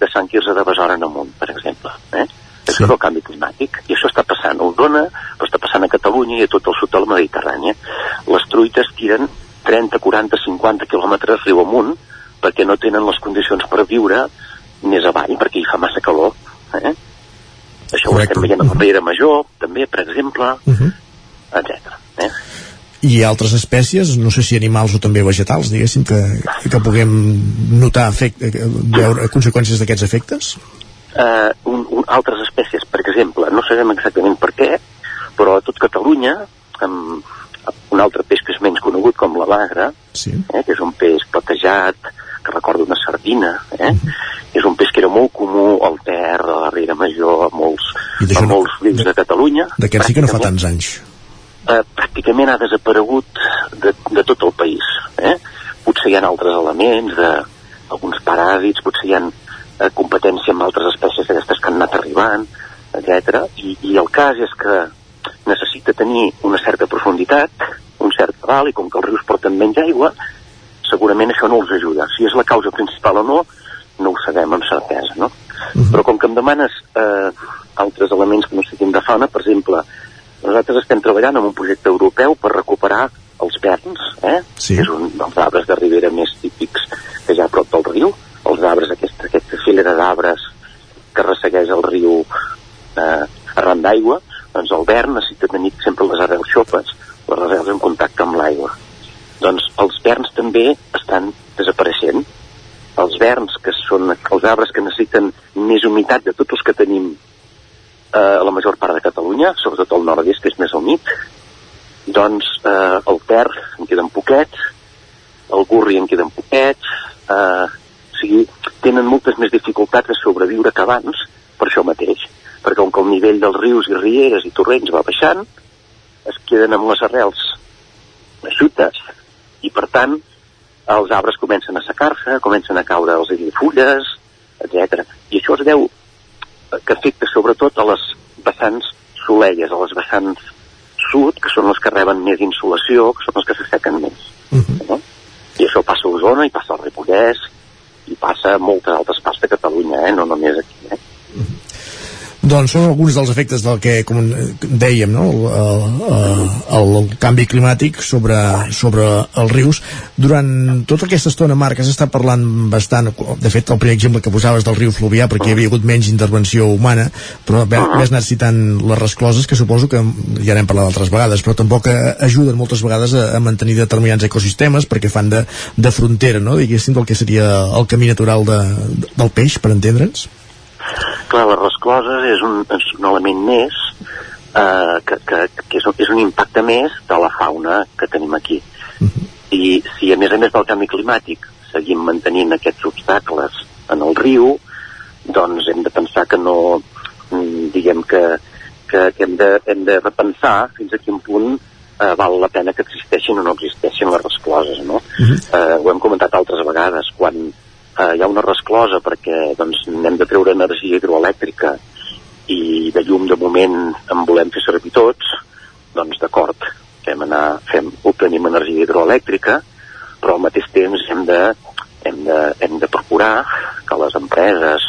de Sant Quirze de Besora en amunt, per exemple. Eh? Sí. Això és el canvi climàtic. I això està passant a Osona, però està passant a Catalunya i a tot el sud de la Mediterrània. Les truites tiren 30, 40, 50 quilòmetres riu amunt perquè no tenen les condicions per viure més avall, perquè hi fa massa calor. Eh? Això ho estem veient a la Riera Major, també, per exemple, Uh -huh. etc. Eh? I altres espècies, no sé si animals o també vegetals, diguéssim, que, que puguem notar efecte, veure conseqüències d'aquests efectes? Eh, un, un, altres espècies, per exemple, no sabem exactament per què, però a tot Catalunya, amb un altre peix que és menys conegut com la bagra, sí. eh, que és un peix platejat, que recorda una sardina, eh? Uh -huh. és un peix que era molt comú al Ter, a la Riera Major, a molts, a molts rius de Catalunya. D'aquest sí que no fa tants anys. Eh, pràcticament ha desaparegut de, de tot el país. Eh? Potser hi ha altres elements, de, alguns paràsits, potser hi ha eh, competència amb altres espècies d'aquestes que han anat arribant, etc. I, I el cas és que necessita tenir una certa profunditat, un cert cabal, i com que els rius porten menys aigua, segurament això no els ajuda. Si és la causa principal o no, no ho sabem amb certesa, no? Uh -huh. Però com que em demanes eh, altres elements que no siguin de fauna, per exemple, nosaltres estem treballant en un projecte europeu per recuperar els verns, eh? Sí. que és un dels arbres de ribera més típics que hi ha a prop del riu, els arbres, aquesta, aquesta filera d'arbres que ressegueix el riu eh, arran d'aigua, doncs el vern necessita tenir sempre les arrels xopes, les arrels en contacte amb l'aigua. Doncs els verns també estan desapareixent. Els verns, que són els arbres que necessiten més humitat de tots els que tenim eh, a la major part de Catalunya, sobretot al nord-est, que és més humit, doncs eh, el Ter en queden poquets, el Gurri en queden poquets, eh, o sigui, tenen moltes més dificultats de sobreviure que abans per això mateix, perquè com que el nivell dels rius i rieres i torrents va baixant, es queden amb les arrels eixutes i per tant els arbres comencen a secar-se, comencen a caure els fulles, etc. I això es deu que afecta sobretot a les vessants solelles, a les vessants sud, que són les que reben més insolació, que són les que s'assequen més. Uh -huh. no? I això passa a Osona, i passa al Ripollès, i passa a moltes altres parts de Catalunya, eh? no només aquí. Eh? Doncs són alguns dels efectes del que, com dèiem, no? el, el, el, canvi climàtic sobre, sobre els rius. Durant tota aquesta estona, Marc, has estat parlant bastant, de fet, el primer exemple que posaves del riu Fluvià, perquè hi havia hagut menys intervenció humana, però anat citant les rescloses, que suposo que ja n'hem parlat altres vegades, però tampoc ajuden moltes vegades a, a mantenir determinats ecosistemes, perquè fan de, de frontera, no? diguéssim, del que seria el camí natural de, del peix, per entendre'ns? Clar, les rescloses és un, és un element més eh, que, que, que és, és un impacte més de la fauna que tenim aquí. Uh -huh. I si a més a més del canvi climàtic seguim mantenint aquests obstacles en el riu, doncs hem de pensar que no, mm, diguem que, que, que hem, de, hem de repensar fins a quin punt eh, val la pena que existeixin o no existeixin les rescloses, no? Uh -huh. eh, ho hem comentat altres vegades, quan eh, hi ha una resclosa perquè doncs, n'hem de treure energia hidroelèctrica i de llum de moment en volem fer servir tots, doncs d'acord, fem anar, fem, obtenim energia hidroelèctrica, però al mateix temps hem de, hem de, hem de procurar que les empreses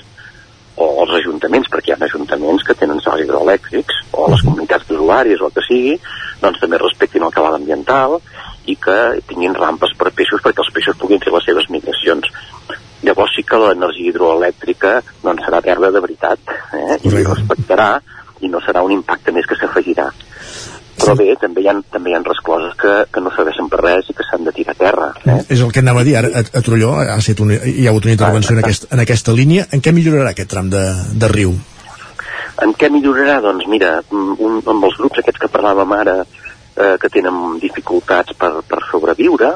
o els ajuntaments, perquè hi ha ajuntaments que tenen sals hidroelèctrics, o les comunitats d'usuaris o el que sigui, doncs també respectin el cabal ambiental i que tinguin rampes per peixos perquè els peixos puguin fer les seves migracions llavors sí que l'energia hidroelèctrica doncs serà verda de veritat eh? i respectarà i no serà un impacte més que s'afegirà però bé, també hi ha, també hi ha rescloses que, que no serveixen per res i que s'han de tirar a terra. Eh? És el que anava a dir, ara a, a Trolló ha estat un, hi ha hagut una intervenció ah, en, aquest, en aquesta línia. En què millorarà aquest tram de, de riu? En què millorarà? Doncs mira, un, amb els grups aquests que parlàvem ara eh, que tenen dificultats per, per sobreviure,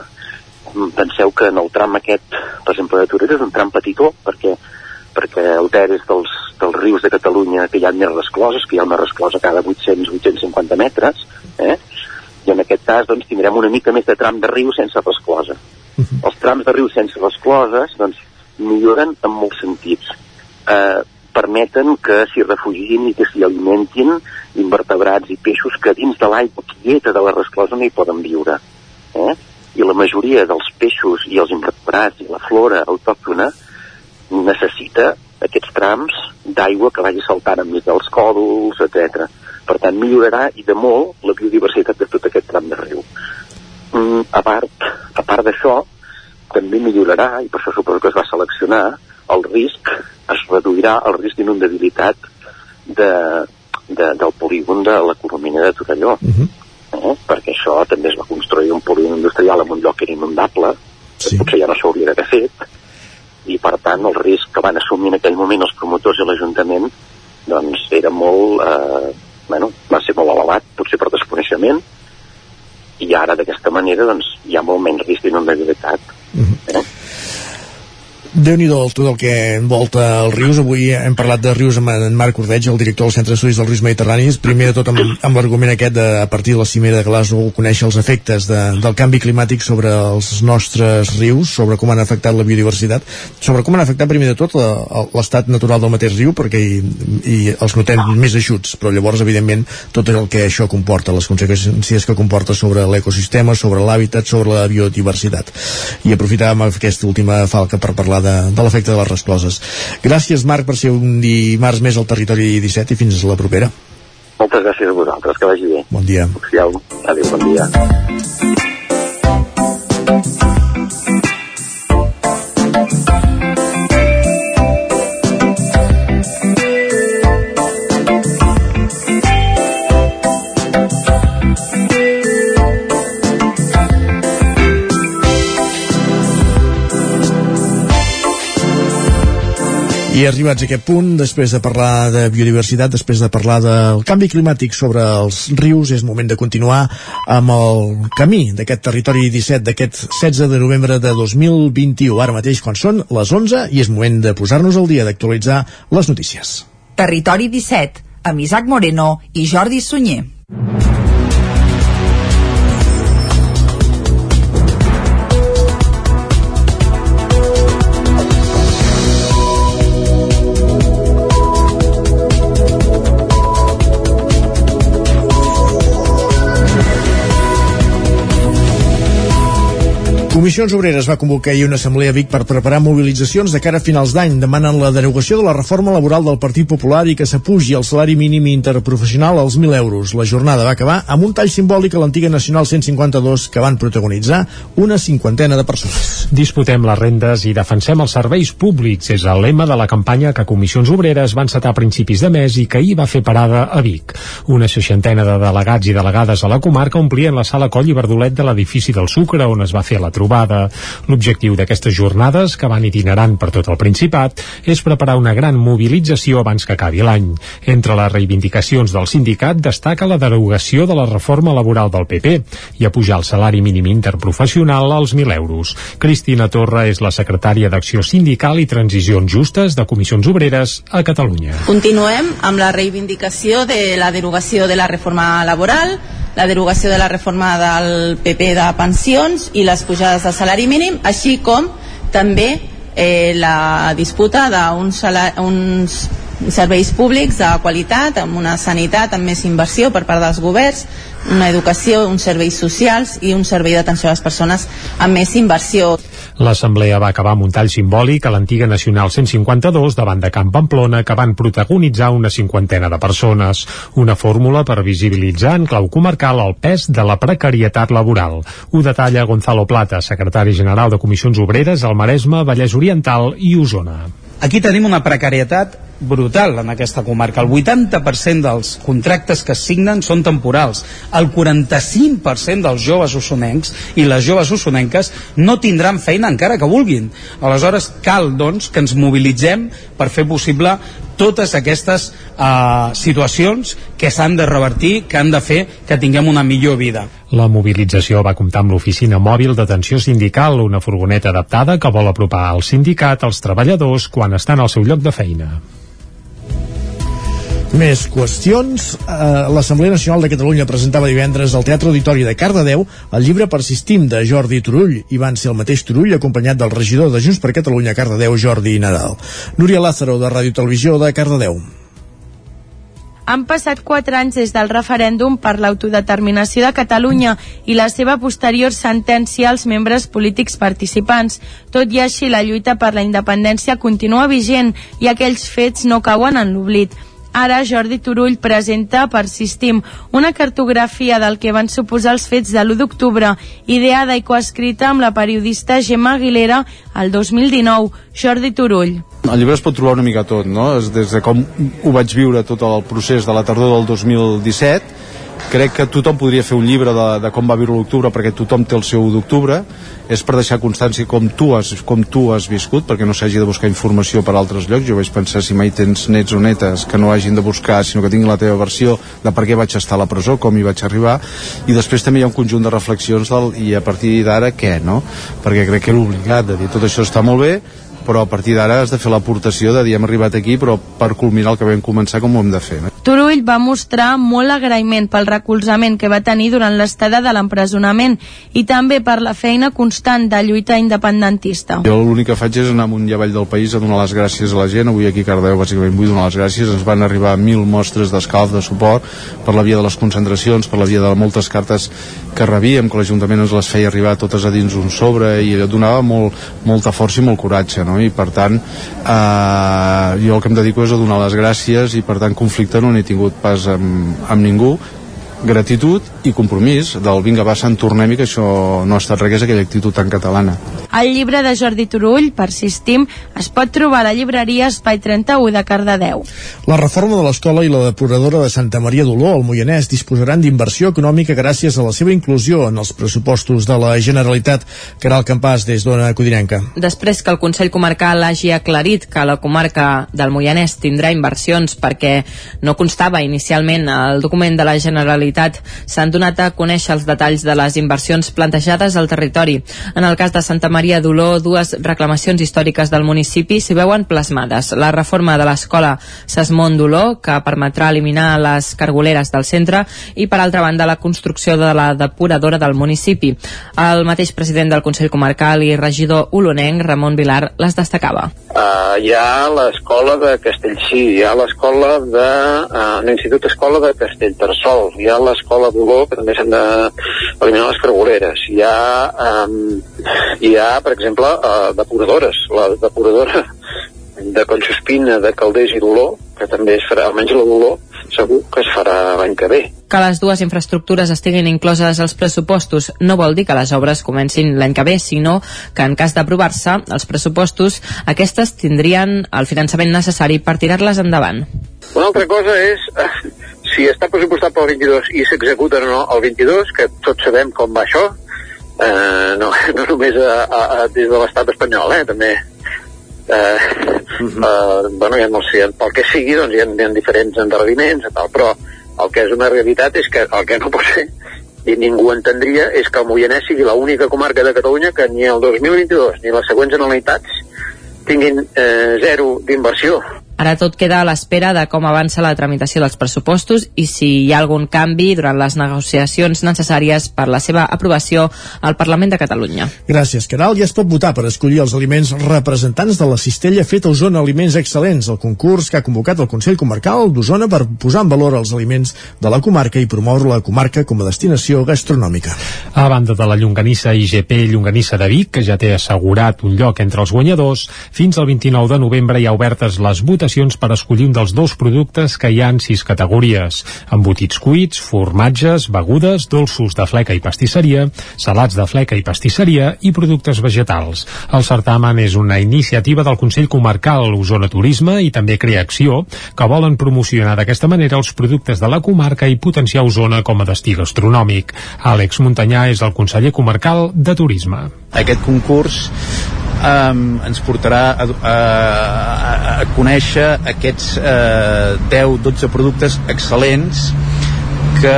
penseu que en el tram aquest, per exemple, de Torelló és un tram petitó, perquè perquè el Ter és dels, dels rius de Catalunya que hi ha més rescloses, que hi ha una resclosa cada 800-850 metres, eh? i en aquest cas doncs, tindrem una mica més de tram de riu sense resclosa. Uh -huh. Els trams de riu sense rescloses doncs, milloren en molts sentits. Eh, permeten que s'hi refugin i que s'hi alimentin invertebrats i peixos que dins de l'aigua quieta de la resclosa no hi poden viure. Eh? I la majoria dels peixos i els invertebrats i la flora autòctona necessita aquests trams d'aigua que vagi saltant enmig dels còdols, etc. Per tant, millorarà i de molt la biodiversitat de tot aquest tram de riu. Mm, a part, a part d'això, també millorarà, i per això suposo que es va seleccionar, el risc, es reduirà el risc d'inundabilitat de, de, del polígon de l'economia de Torelló. Uh -huh eh? perquè això també es va construir un polígon industrial en un lloc que era inundable, sí. que potser ja no s'hauria d'haver fet, i per tant el risc que van assumir en aquell moment els promotors i l'Ajuntament doncs era molt, eh, bueno, va ser molt elevat, potser per desconeixement, i ara d'aquesta manera doncs, hi ha molt menys risc d'inundabilitat. Mhm. -huh. eh? Déu nhi tot el que envolta els rius. Avui hem parlat de rius amb en Marc Ordeig, el director del Centre d'Estudis dels Rius Mediterranis. Primer de tot amb, amb l'argument aquest de, a partir de la cimera de Glasgow, conèixer els efectes de, del canvi climàtic sobre els nostres rius, sobre com han afectat la biodiversitat, sobre com han afectat primer de tot l'estat natural del mateix riu, perquè hi, hi els notem més eixuts, però llavors, evidentment, tot el que això comporta, les conseqüències que comporta sobre l'ecosistema, sobre l'hàbitat, sobre la biodiversitat. I aprofitàvem aquesta última falca per parlar de, de l'efecte de les rescloses. Gràcies, Marc, per ser un dimarts més al Territori 17 i fins a la propera. Moltes gràcies a vosaltres, que vagi bé. Bon dia. Adéu, bon dia. I arribats a aquest punt, després de parlar de biodiversitat, després de parlar del canvi climàtic sobre els rius, és moment de continuar amb el camí d'aquest territori 17 d'aquest 16 de novembre de 2021. Ara mateix, quan són les 11, i és moment de posar-nos al dia d'actualitzar les notícies. Territori 17, amb Isaac Moreno i Jordi Sunyer. Comissions Obreres va convocar ahir una assemblea a Vic per preparar mobilitzacions de cara a finals d'any. Demanen la derogació de la reforma laboral del Partit Popular i que s'apugi el salari mínim interprofessional als 1.000 euros. La jornada va acabar amb un tall simbòlic a l'antiga Nacional 152 que van protagonitzar una cinquantena de persones. Disputem les rendes i defensem els serveis públics. És el lema de la campanya que Comissions Obreres van setar a principis de mes i que ahir va fer parada a Vic. Una seixantena de delegats i delegades a la comarca omplien la sala Coll i Verdolet de l'edifici del Sucre on es va fer la trobada. L'objectiu d'aquestes jornades, que van itinerant per tot el Principat, és preparar una gran mobilització abans que acabi l'any. Entre les reivindicacions del sindicat destaca la derogació de la reforma laboral del PP i apujar el salari mínim interprofessional als 1.000 euros. Cristina Torra és la secretària d'Acció Sindical i Transicions Justes de Comissions Obreres a Catalunya. Continuem amb la reivindicació de la derogació de la reforma laboral, la derogació de la reforma del PP de pensions i les pujades del salari mínim, així com també eh, la disputa d'uns uns serveis públics de qualitat, amb una sanitat amb més inversió per part dels governs, una educació, uns serveis socials i un servei d'atenció a les persones amb més inversió. L'assemblea va acabar amb un tall simbòlic a l'antiga Nacional 152 davant de Camp Pamplona que van protagonitzar una cinquantena de persones. Una fórmula per visibilitzar en clau comarcal el pes de la precarietat laboral. Ho detalla Gonzalo Plata, secretari general de Comissions Obreres al Maresme, Vallès Oriental i Osona. Aquí tenim una precarietat brutal en aquesta comarca. El 80% dels contractes que es signen són temporals. El 45% dels joves ussonencs i les joves ussonenques no tindran feina encara que vulguin. Aleshores, cal, doncs, que ens mobilitzem per fer possible totes aquestes uh, situacions que s'han de revertir, que han de fer que tinguem una millor vida. La mobilització va comptar amb l'oficina mòbil d'atenció sindical, una furgoneta adaptada que vol apropar el sindicat als treballadors quan estan al seu lloc de feina. Més qüestions. Eh, L'Assemblea Nacional de Catalunya presentava divendres al Teatre Auditori de Cardedeu el llibre Persistim de Jordi Turull i van ser el mateix Turull acompanyat del regidor de Junts per Catalunya a Cardedeu, Jordi Nadal. Núria Lázaro, de Ràdio Televisió de Cardedeu. Han passat quatre anys des del referèndum per l'autodeterminació de Catalunya i la seva posterior sentència als membres polítics participants. Tot i així, la lluita per la independència continua vigent i aquells fets no cauen en l'oblit. Ara Jordi Turull presenta Persistim, una cartografia del que van suposar els fets de l'1 d'octubre, ideada i coescrita amb la periodista Gemma Aguilera el 2019. Jordi Turull. Al llibre es pot trobar una mica tot, no? Des de com ho vaig viure tot el procés de la tardor del 2017 crec que tothom podria fer un llibre de, de com va viure l'octubre perquè tothom té el seu 1 d'octubre. És per deixar constància com tu has, com tu has viscut perquè no s'hagi de buscar informació per altres llocs. Jo vaig pensar si mai tens nets o netes que no hagin de buscar sinó que tinguin la teva versió de per què vaig estar a la presó, com hi vaig arribar. I després també hi ha un conjunt de reflexions del, i a partir d'ara què, no? perquè crec que era obligat de dir tot això està molt bé però a partir d'ara has de fer l'aportació de dir hem arribat aquí però per culminar el que vam començar com ho hem de fer. No? Turull va mostrar molt agraïment pel recolzament que va tenir durant l'estada de l'empresonament i també per la feina constant de lluita independentista. Jo l'únic que faig és anar amunt i avall del país a donar les gràcies a la gent. Avui aquí a Cardeu bàsicament vull donar les gràcies. Ens van arribar mil mostres d'escalf, de suport per la via de les concentracions, per la via de moltes cartes que rebíem, que l'Ajuntament ens les feia arribar totes a dins un sobre i donava molt, molta força i molt coratge, no? I per tant, eh, jo el que em dedico és a donar les gràcies i per tant conflicte no n'he tingut pas amb, amb ningú gratitud i compromís del vinga va Sant tornem i que això no ha estat res, aquella actitud tan catalana. El llibre de Jordi Turull, Persistim, es pot trobar a la llibreria Espai 31 de Cardedeu. La reforma de l'escola i la depuradora de Santa Maria d'Oló, al Moianès, disposaran d'inversió econòmica gràcies a la seva inclusió en els pressupostos de la Generalitat, que era el campàs des d'Ona Codinenca. Després que el Consell Comarcal hagi aclarit que la comarca del Moianès tindrà inversions perquè no constava inicialment el document de la Generalitat, s'han donat a conèixer els detalls de les inversions plantejades al territori. En el cas de Santa Maria d'Oló, dues reclamacions històriques del municipi s'hi veuen plasmades. La reforma de l'escola Sesmont d'Oló, que permetrà eliminar les cargoleres del centre, i per altra banda la construcció de la depuradora del municipi. El mateix president del Consell Comarcal i regidor olonenc, Ramon Vilar, les destacava. Uh, hi ha l'escola de Castellcí, hi ha l'escola de... Uh, l'Institut Escola de Castellterçol, hi ha l'escola d'Olor, que també s'han d'eliminar les cargoleres, hi ha, um, hi ha per exemple, uh, depuradores, la depuradora de Collsospina, de Calders i d'Olor, que també es farà, almenys la d'Olor, segur que es farà l'any que ve. Que les dues infraestructures estiguin incloses als pressupostos no vol dir que les obres comencin l'any que ve, sinó que en cas d'aprovar-se els pressupostos, aquestes tindrien el finançament necessari per tirar-les endavant. Una altra cosa és eh, si està pressupostat pel 22 i s'executa o no el 22, que tots sabem com va això, eh, no, [laughs] no només a, a, a, des de l'estat espanyol, eh, també eh, uh -huh. eh, bueno, ja no sé, pel que sigui, doncs hi ha, hi ha diferents endarreriments tal, però el que és una realitat és que el que no pot ser i ningú entendria és que el Moianès sigui l'única comarca de Catalunya que ni el 2022 ni les següents generalitats tinguin eh, zero d'inversió Ara tot queda a l'espera de com avança la tramitació dels pressupostos i si hi ha algun canvi durant les negociacions necessàries per la seva aprovació al Parlament de Catalunya. Gràcies, Caral. Ja es pot votar per escollir els aliments representants de la cistella feta a Osona Aliments Excel·lents, el concurs que ha convocat el Consell Comarcal d'Osona per posar en valor els aliments de la comarca i promoure la comarca com a destinació gastronòmica. A banda de la llonganissa IGP Llonganissa de Vic, que ja té assegurat un lloc entre els guanyadors, fins al 29 de novembre hi ha obertes les votacions votacions per escollir un dels dos productes que hi ha en sis categories. Embotits cuits, formatges, begudes, dolços de fleca i pastisseria, salats de fleca i pastisseria i productes vegetals. El certamen és una iniciativa del Consell Comarcal Osona Turisme i també Creacció, que volen promocionar d'aquesta manera els productes de la comarca i potenciar Osona com a destí gastronòmic. Àlex Muntanyà és el conseller comarcal de Turisme. Aquest concurs um, ens portarà a, a, a, conèixer aquests eh, 10-12 productes excel·lents que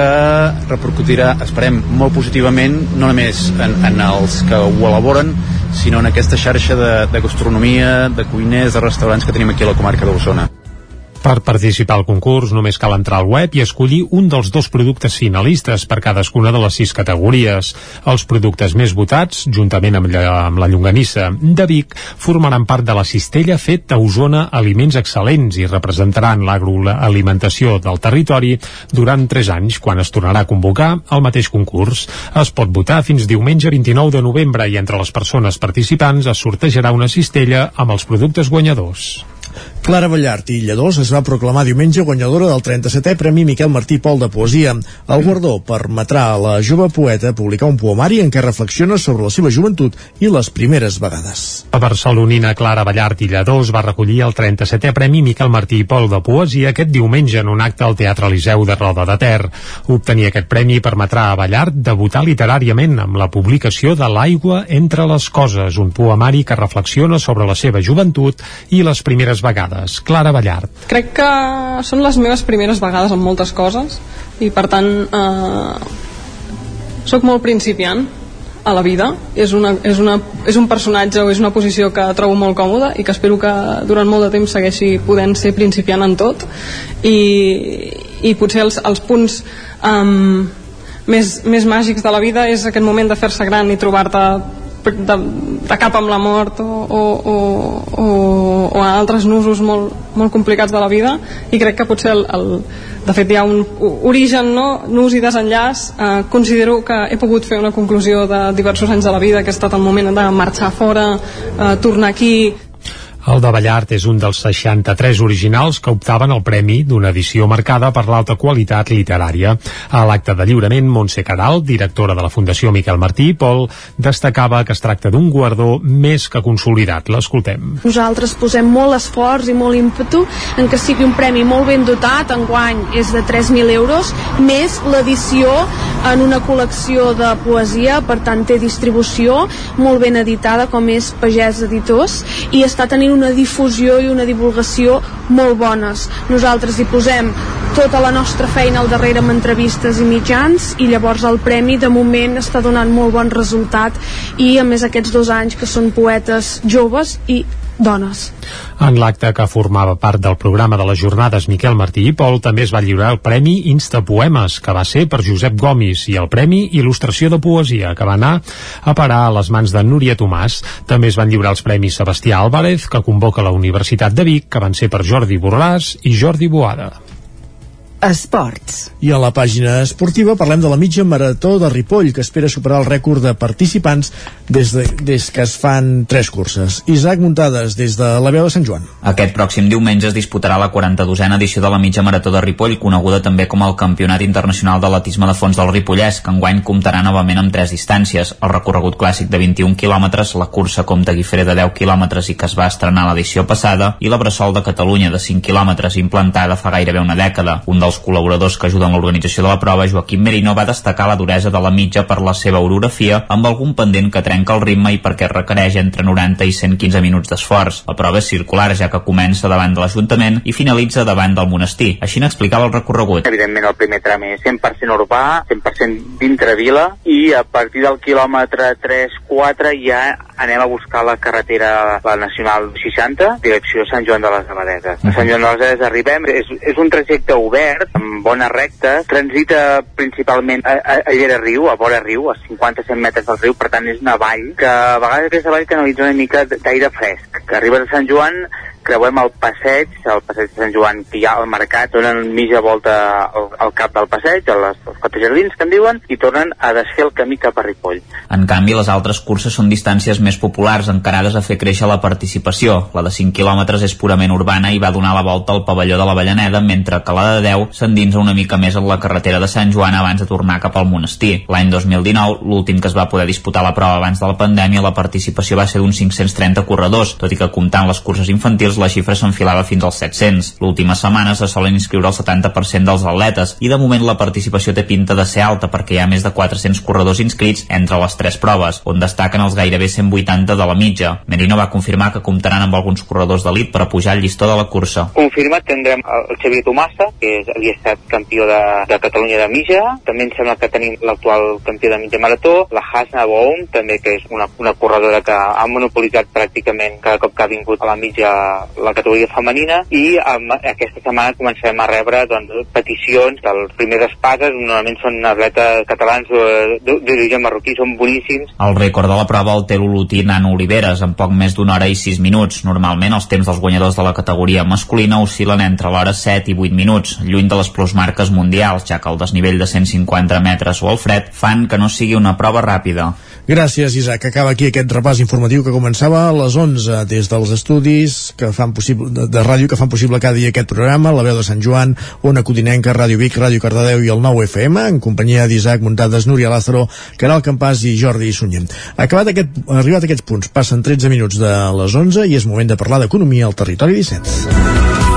repercutirà, esperem, molt positivament, no només en, en els que ho elaboren, sinó en aquesta xarxa de, de gastronomia, de cuiners, de restaurants que tenim aquí a la comarca d'Osona. Per participar al concurs només cal entrar al web i escollir un dels dos productes finalistes per cadascuna de les sis categories. Els productes més votats, juntament amb la, amb la llonganissa de Vic, formaran part de la cistella fet a Osona Aliments Excel·lents i representaran l'agroalimentació del territori durant 3 anys, quan es tornarà a convocar el mateix concurs. Es pot votar fins diumenge 29 de novembre i entre les persones participants es sortejarà una cistella amb els productes guanyadors. Clara Ballart i Lledós es va proclamar diumenge guanyadora del 37è Premi Miquel Martí Pol de Poesia. El guardó permetrà a la jove poeta publicar un poemari en què reflexiona sobre la seva joventut i les primeres vegades. La barcelonina Clara Ballart i Lledós va recollir el 37è Premi Miquel Martí Pol de Poesia aquest diumenge en un acte al Teatre Liceu de Roda de Ter. Obtenir aquest premi permetrà a Ballart debutar literàriament amb la publicació de L'aigua entre les coses, un poemari que reflexiona sobre la seva joventut i les primeres vegades. Clara Ballart. Crec que són les meves primeres vegades en moltes coses i per tant eh, sóc molt principiant a la vida. És, una, és, una, és un personatge o és una posició que trobo molt còmoda i que espero que durant molt de temps segueixi podent ser principiant en tot. I, i potser els, els punts um, més, més màgics de la vida és aquest moment de fer-se gran i trobar-te de, de cap amb la mort o, o, o, o, o a altres nusos molt, molt complicats de la vida i crec que potser el, el, de fet hi ha un origen, no? nus i desenllaç eh, considero que he pogut fer una conclusió de diversos anys de la vida que ha estat el moment de marxar fora eh, tornar aquí el de Ballart és un dels 63 originals que optaven al premi d'una edició marcada per l'alta qualitat literària. A l'acte de lliurament, Montse Caral, directora de la Fundació Miquel Martí i Pol, destacava que es tracta d'un guardó més que consolidat. L'escoltem. Nosaltres posem molt esforç i molt ímpetu en que sigui un premi molt ben dotat, enguany és de 3.000 euros, més l'edició en una col·lecció de poesia, per tant té distribució molt ben editada com és Pagès Editors i està tenint una difusió i una divulgació molt bones. Nosaltres hi posem tota la nostra feina al darrere amb entrevistes i mitjans i llavors el premi de moment està donant molt bon resultat i a més aquests dos anys que són poetes joves i dones. En l'acte que formava part del programa de les jornades Miquel Martí i Pol també es va lliurar el Premi Insta Poemes, que va ser per Josep Gomis, i el Premi Il·lustració de Poesia, que va anar a parar a les mans de Núria Tomàs. També es van lliurar els Premis Sebastià Álvarez, que convoca la Universitat de Vic, que van ser per Jordi Borràs i Jordi Boada. Esports. I a la pàgina esportiva parlem de la mitja marató de Ripoll, que espera superar el rècord de participants des, de, des que es fan tres curses. Isaac Muntades, des de la veu de Sant Joan. Aquest pròxim diumenge es disputarà la 42a edició de la mitja marató de Ripoll, coneguda també com el Campionat Internacional d'Atletisme de Fons del Ripollès, que enguany comptarà novament amb tres distàncies. El recorregut clàssic de 21 quilòmetres, la cursa Comte Guifré de 10 quilòmetres i que es va estrenar l'edició passada, i la Bressol de Catalunya de 5 quilòmetres, implantada fa gairebé una dècada. Un dels col·laboradors que ajuden l'organització de la prova, Joaquim Merino, va destacar la duresa de la mitja per la seva orografia, amb algun pendent que trenca el ritme i perquè requereix entre 90 i 115 minuts d'esforç. La prova és circular, ja que comença davant de l'Ajuntament i finalitza davant del monestir. Així n'explicava el recorregut. Evidentment el primer tram és 100% urbà, 100% dintre vila i a partir del quilòmetre 3-4 ja anem a buscar la carretera, la Nacional 60, direcció Sant Joan de les Abadeses. A Sant Joan de les Abadeses arribem, és, és un trajecte obert, amb bona recta, transita principalment a, a, a Llera Riu, a vora riu, a 50-100 metres del riu, per tant és una vall que a vegades aquesta vall canalitza una mica d'aire fresc, que arribes a Sant Joan creuem el passeig, el passeig de Sant Joan, que hi ha al mercat, donen mitja volta al, al cap del passeig, a les, als quatre jardins, que en diuen, i tornen a desfer el camí cap a Ripoll. En canvi, les altres curses són distàncies més populars, encarades a fer créixer la participació. La de 5 quilòmetres és purament urbana i va donar la volta al pavelló de la Vallaneda, mentre que la de 10 s'endinsa una mica més en la carretera de Sant Joan abans de tornar cap al monestir. L'any 2019, l'últim que es va poder disputar la prova abans de la pandèmia, la participació va ser d'uns 530 corredors, tot i que comptant les curses infantils la xifra s'enfilava fins als 700. L'última setmana se solen inscriure el 70% dels atletes i de moment la participació té pinta de ser alta perquè hi ha més de 400 corredors inscrits entre les tres proves, on destaquen els gairebé 180 de la mitja. Merino va confirmar que comptaran amb alguns corredors d'elit per pujar el llistó de la cursa. Confirmat tindrem el Xavier Tomassa, que és, havia estat campió de, de Catalunya de mitja, també em sembla que tenim l'actual campió de mitja marató, la Hasna Boum, també que és una, una corredora que ha monopolitzat pràcticament cada cop que ha vingut a la mitja la categoria femenina i amb, aquesta setmana començarem a rebre doncs, peticions dels primers espases, normalment són atletes catalans d'origen marroquí, són boníssims. El rècord de la prova el té l'olotí Nano Oliveres, en poc més d'una hora i 6 minuts. Normalment els temps dels guanyadors de la categoria masculina oscil·len entre l'hora 7 i 8 minuts, lluny de les plusmarques mundials, ja que el desnivell de 150 metres o el fred fan que no sigui una prova ràpida. Gràcies, Isaac. Acaba aquí aquest repàs informatiu que començava a les 11 des dels estudis que fan possible, de, de ràdio que fan possible cada dia aquest programa, la veu de Sant Joan, Ona Codinenca, Ràdio Vic, Ràdio Cardedeu i el 9 FM, en companyia d'Isaac Muntades, Núria Lázaro, Caral Campàs i Jordi Sunyer. Acabat aquest, arribat a aquests punts, passen 13 minuts de les 11 i és moment de parlar d'economia al territori 17.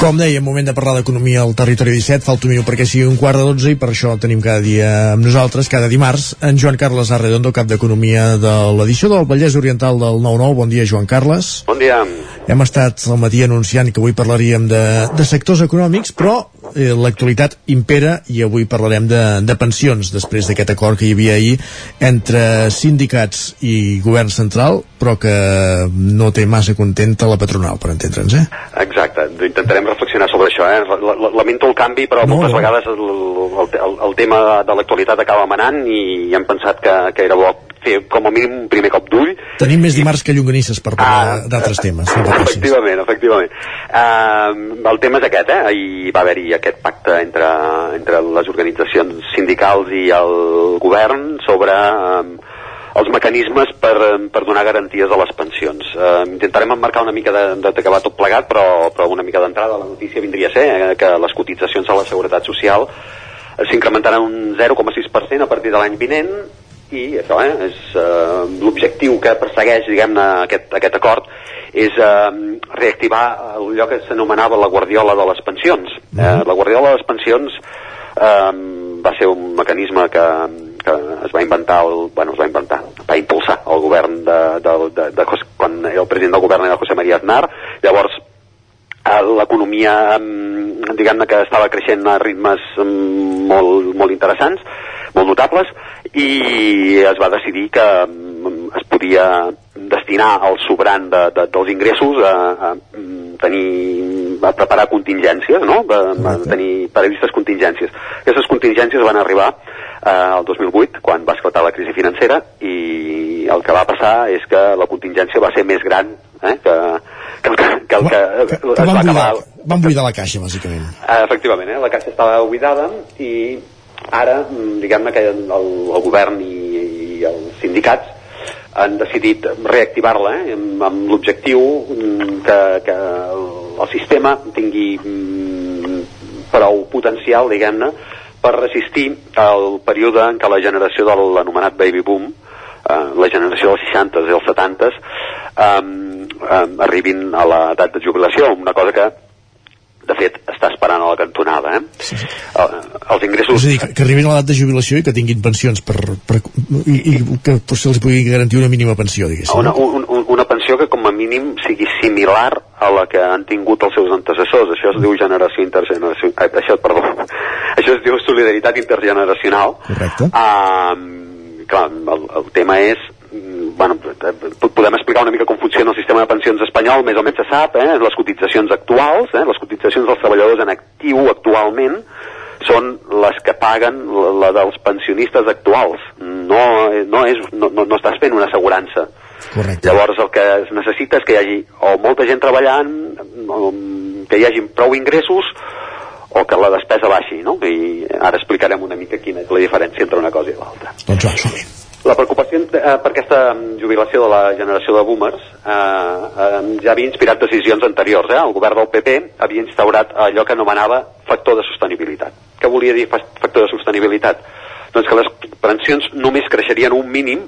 Com deia, moment de parlar d'economia al territori 17, falta un minut perquè sigui un quart de 12 i per això tenim cada dia amb nosaltres, cada dimarts, en Joan Carles Arredondo, cap d'Economia de l'edició del Vallès Oriental del 9-9. Bon dia, Joan Carles. Bon dia. Hem estat al matí anunciant que avui parlaríem de, de sectors econòmics, però eh, l'actualitat impera i avui parlarem de, de pensions després d'aquest acord que hi havia ahir entre sindicats i govern central, però que no té massa contenta la patronal, per entendre'ns, eh? Exacte, intentarem reflexionar sobre això. Eh? Lamento el canvi, però no, moltes no. vegades el, el, el tema de l'actualitat acaba manant i hem pensat que, que era bo fer com a mínim un primer cop d'ull. Tenim més dimarts que llonganisses per parlar ah, d'altres temes. No efectivament, efectivament. Uh, el tema és aquest, eh? Ahir va haver-hi aquest pacte entre, entre les organitzacions sindicals i el govern sobre uh, els mecanismes per, eh, per donar garanties a les pensions. Eh, intentarem emmarcar una mica d'acabar tot plegat, però, però una mica d'entrada la notícia vindria a ser eh, que les cotitzacions a la Seguretat Social eh, s'incrementaran un 0,6% a partir de l'any vinent i això eh, és eh, l'objectiu que persegueix diguem-ne aquest, aquest acord és eh, reactivar allò que s'anomenava la guardiola de les pensions. Eh, la guardiola de les pensions eh, va ser un mecanisme que, que es va inventar, el, bueno, es va inventar, va impulsar el govern de, de, de, de, Jos- quan el president del govern era José María Aznar, llavors eh, l'economia mm, diguem-ne que estava creixent a ritmes mm, molt, molt interessants molt notables i es va decidir que mm, es podia destinar el sobrant de, de, dels ingressos a, a tenir a preparar contingències no? a, a tenir previstes contingències. Aquestes contingències van arribar eh, el 2008 quan va esclatar la crisi financera i el que va passar és que la contingència va ser més gran eh, que, que, el que, que, el que, que es va van, acabar buidar, van buidar la caixa, bàsicament. Eh, efectivament, eh? la caixa estava buidada i ara, mm, diguem-ne que el, el govern i, i els sindicats han decidit reactivar-la eh? amb, amb l'objectiu mm, que, que el, el sistema tingui mm, prou potencial, diguem-ne, per resistir el període en què la generació de l'anomenat baby boom, eh, la generació dels 60s i els 70s, um, um, arribin a l'edat de jubilació, una cosa que de fet està esperant a la cantonada eh? Sí, sí. Uh, els ingressos És a dir, que, que arribin a l'edat de jubilació i que tinguin pensions per, per, i, i que potser els pugui garantir una mínima pensió, diguéssim. una, un, un, una pensió que com a mínim sigui similar a la que han tingut els seus antecessors això es diu generació intergeneracional eh, això, perdó, [laughs] això es diu solidaritat intergeneracional Correcte. uh, clar, el, el tema és bueno, eh, podem explicar una mica com funciona el sistema de pensions espanyol, més o menys se sap, eh? les cotitzacions actuals, eh? les cotitzacions dels treballadors en actiu actualment, són les que paguen la, la dels pensionistes actuals. No, no, és, no, no, no estàs fent una assegurança. Correcte. Llavors el que es necessita és que hi hagi o molta gent treballant, que hi hagi prou ingressos, o que la despesa baixi, no? I ara explicarem una mica quina és la diferència entre una cosa i l'altra. Doncs va, som -hi. La preocupació eh, per aquesta jubilació de la generació de boomers eh, eh, ja havia inspirat decisions anteriors. Eh? El govern del PP havia instaurat allò que anomenava factor de sostenibilitat. Què volia dir fa- factor de sostenibilitat? Doncs que les pensions només creixerien un mínim,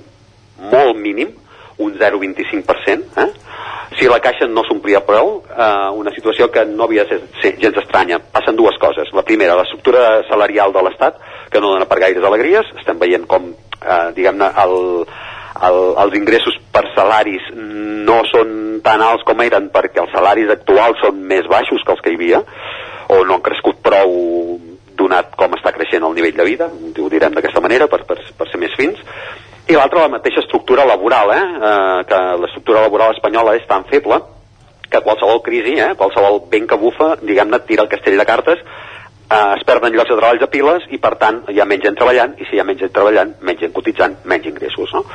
molt mínim, un 0,25%, eh? si la caixa no s'omplia prou, eh, una situació que no havia de ser, gens estranya. Passen dues coses. La primera, l'estructura salarial de l'Estat, que no dona per gaires alegries. Estem veient com, eh, diguem-ne, el, el, els ingressos per salaris no són tan alts com eren perquè els salaris actuals són més baixos que els que hi havia, o no han crescut prou donat com està creixent el nivell de vida, ho direm d'aquesta manera per, per, per ser més fins, i l'altra la mateixa estructura laboral, eh? eh que l'estructura laboral espanyola és tan feble que qualsevol crisi, eh? qualsevol vent que bufa, diguem-ne, tira el castell de cartes, eh, es perden llocs de treball a piles i per tant hi ha menys gent treballant i si hi ha menys gent treballant, menys gent cotitzant, menys ingressos. No?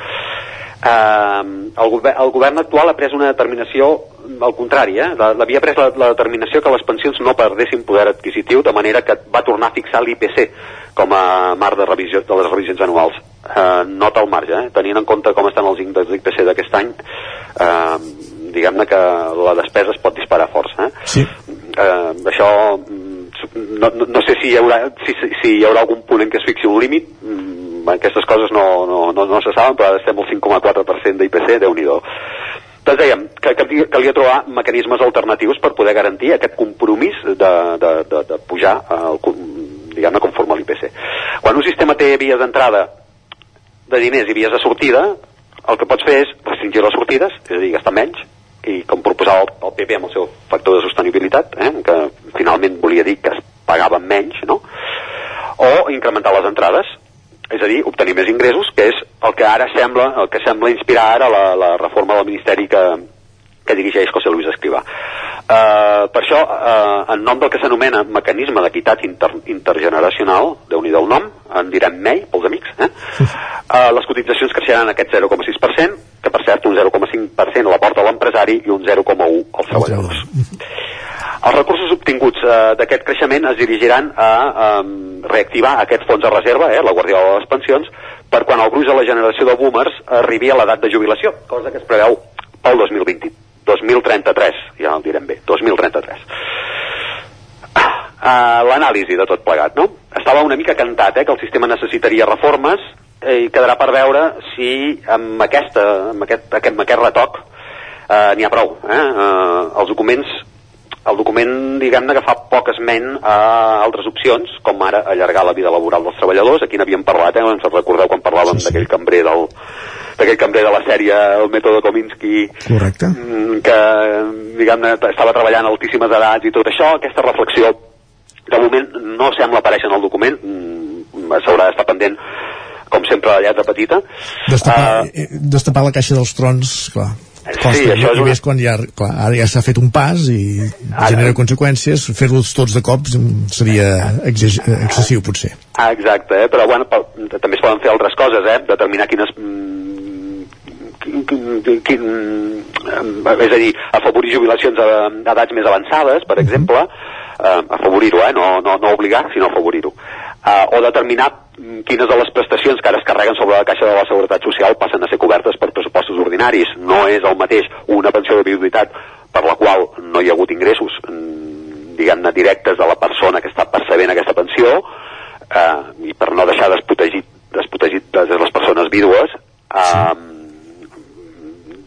Eh, el, gover el govern actual ha pres una determinació al contrari, eh? L'havia pres la, la determinació que les pensions no perdessin poder adquisitiu de manera que va tornar a fixar l'IPC com a marc de, revisió, de les revisions anuals. Eh, nota al marge, eh? tenint en compte com estan els índexs d'IPC d'aquest any, eh, diguem-ne que la despesa es pot disparar força. Eh? Sí. eh, això mm, no, no, no sé si hi, haurà, si, si, hi haurà algun punt en què es fixi un límit mm, aquestes coses no, no, no, no se saben però ara estem al 5,4% d'IPC déu nhi doncs dèiem que, que calia trobar mecanismes alternatius per poder garantir aquest compromís de, de, de, de pujar el, diguem-ne conforme a l'IPC quan un sistema té vies d'entrada de diners i vies de sortida el que pots fer és restringir les sortides és a dir, gastar menys i com proposava el, el PP amb el seu factor de sostenibilitat eh, que finalment volia dir que es pagaven menys no? o incrementar les entrades és a dir, obtenir més ingressos que és el que ara sembla el que sembla inspirar ara la, la reforma del Ministeri que, que dirigeix José Luis Escrivá Uh, per això, uh, en nom del que s'anomena mecanisme d'equitat inter intergeneracional, déu nhi del nom, en direm MEI, pels amics, eh? uh, les cotitzacions creixeran aquest 0,6%, que per cert un 0,5% l'aporta l'empresari i un 0,1% als treballadors. Els recursos obtinguts eh, d'aquest creixement es dirigiran a eh, reactivar aquest fons de reserva, eh, la guardiola de les pensions, per quan el gruix de la generació de boomers arribi a l'edat de jubilació, cosa que es preveu pel 2020, 2033, ja el direm bé, 2033. Uh, L'anàlisi de tot plegat, no? Estava una mica cantat, eh, que el sistema necessitaria reformes eh, i quedarà per veure si amb, aquesta, amb, aquest, aquest, amb aquest retoc eh, n'hi ha prou. Eh? Eh, els documents el document, diguem-ne, que fa poc esment a altres opcions, com ara allargar la vida laboral dels treballadors, aquí n'havíem parlat, eh? ens recordeu quan parlàvem sí, sí. d'aquell cambrer del d'aquell cambrer de la sèrie El mètode Kominsky Correcte. mm, que diguem-ne estava treballant a altíssimes edats i tot això, aquesta reflexió de moment no sembla aparèixer en el document mm, s'haurà d'estar pendent com sempre la lletra petita Destapar, uh, destapar la caixa dels trons, clar. Costa, Sí, això és i més quan ja, clar, ara ja s'ha fet un pas i Ara- genera conseqüències, fer-los tots de cops mm, seria excessiu potser. Ah, exacte, eh? però bueno, també es poden fer altres coses, eh? determinar quines... mm, quin, quin, quin, mm, és a dir, afavorir jubilacions a, a edats més avançades, per exemple, eh, afavorir-ho, eh? no, no, no obligar, sinó afavorir-ho. Eh, o determinar mm, quines de les prestacions que ara es carreguen sobre la caixa de la Seguretat Social passen a ser cobertes per pressupostos ordinaris. No és el mateix una pensió de viuditat per la qual no hi ha hagut ingressos mm, diguem-ne directes de la persona que està percebent aquesta pensió eh, i per no deixar desprotegit, desprotegit de les persones vídues eh,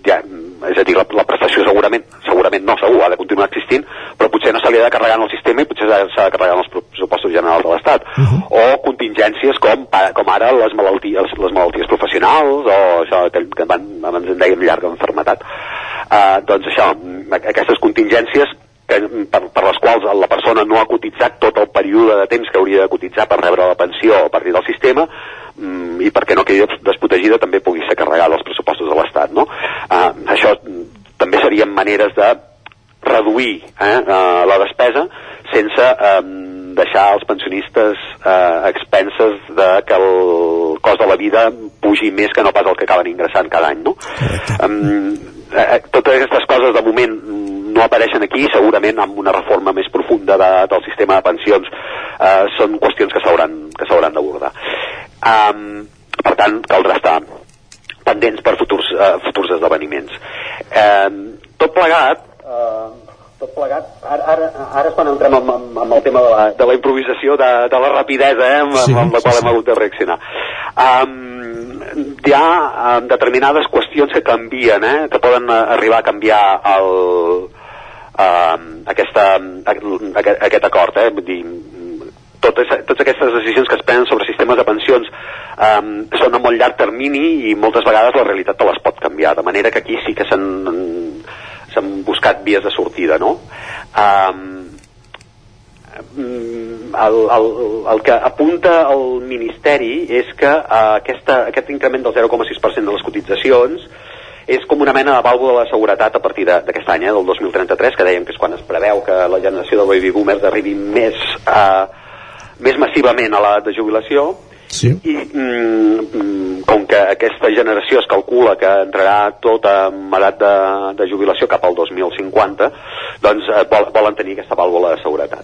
ja, és a dir, la, la prestació segurament, segurament no, segur, ha de continuar existint, però potser no se li ha de carregar en el sistema i potser s'ha de carregar en els pressupostos generals de l'Estat. Uh -huh. O contingències com, com ara les malalties, les malalties professionals o això que, que van, abans en dèiem llarga enfermetat. Uh, doncs això, aquestes contingències que, per, per les quals la persona no ha cotitzat tot el període de temps que hauria de cotitzar per rebre la pensió a partir del sistema mm, i perquè no quedi desprotegida també pugui ser carregada als pressupostos de l'Estat no? uh, això mm, també serien maneres de reduir eh, uh, la despesa sense eh, deixar els pensionistes eh, expenses de que el cost de la vida pugi més que no pas el que acaben ingressant cada any no? um, eh, totes aquestes coses de moment mm, no apareixen aquí, segurament amb una reforma més profunda de, del sistema de pensions eh, són qüestions que s'hauran d'abordar. Um, per tant, caldrà estar pendents per futurs, eh, futurs esdeveniments. Eh, tot plegat, eh, tot plegat, ara, ara, ara és quan entrem amb, amb, amb el tema de la, de la improvisació, de, de la rapidesa eh, amb, Sí, amb, la qual sí. hem hagut de reaccionar. Um, hi ha um, determinades qüestions que canvien, eh, que poden eh, arribar a canviar el, um, aquesta, aquest, aquest acord, eh, vull dir, totes, totes aquestes decisions que es prenen sobre sistemes de pensions um, són a molt llarg termini i moltes vegades la realitat te les pot canviar, de manera que aquí sí que s'han s'han buscat vies de sortida, no? Um, mm, el, el, el que apunta el Ministeri és que uh, aquesta, aquest increment del 0,6% de les cotitzacions és com una mena de vàlvula de seguretat a partir de- d'aquest any, eh, del 2033, que dèiem que és quan es preveu que la generació de baby boomers arribi més, uh, més massivament a l'edat de jubilació, Sí. i mm, mm, com que aquesta generació es calcula que entrarà tota amb edat de, de jubilació cap al 2050 doncs eh, vol, volen tenir aquesta vàlvula de seguretat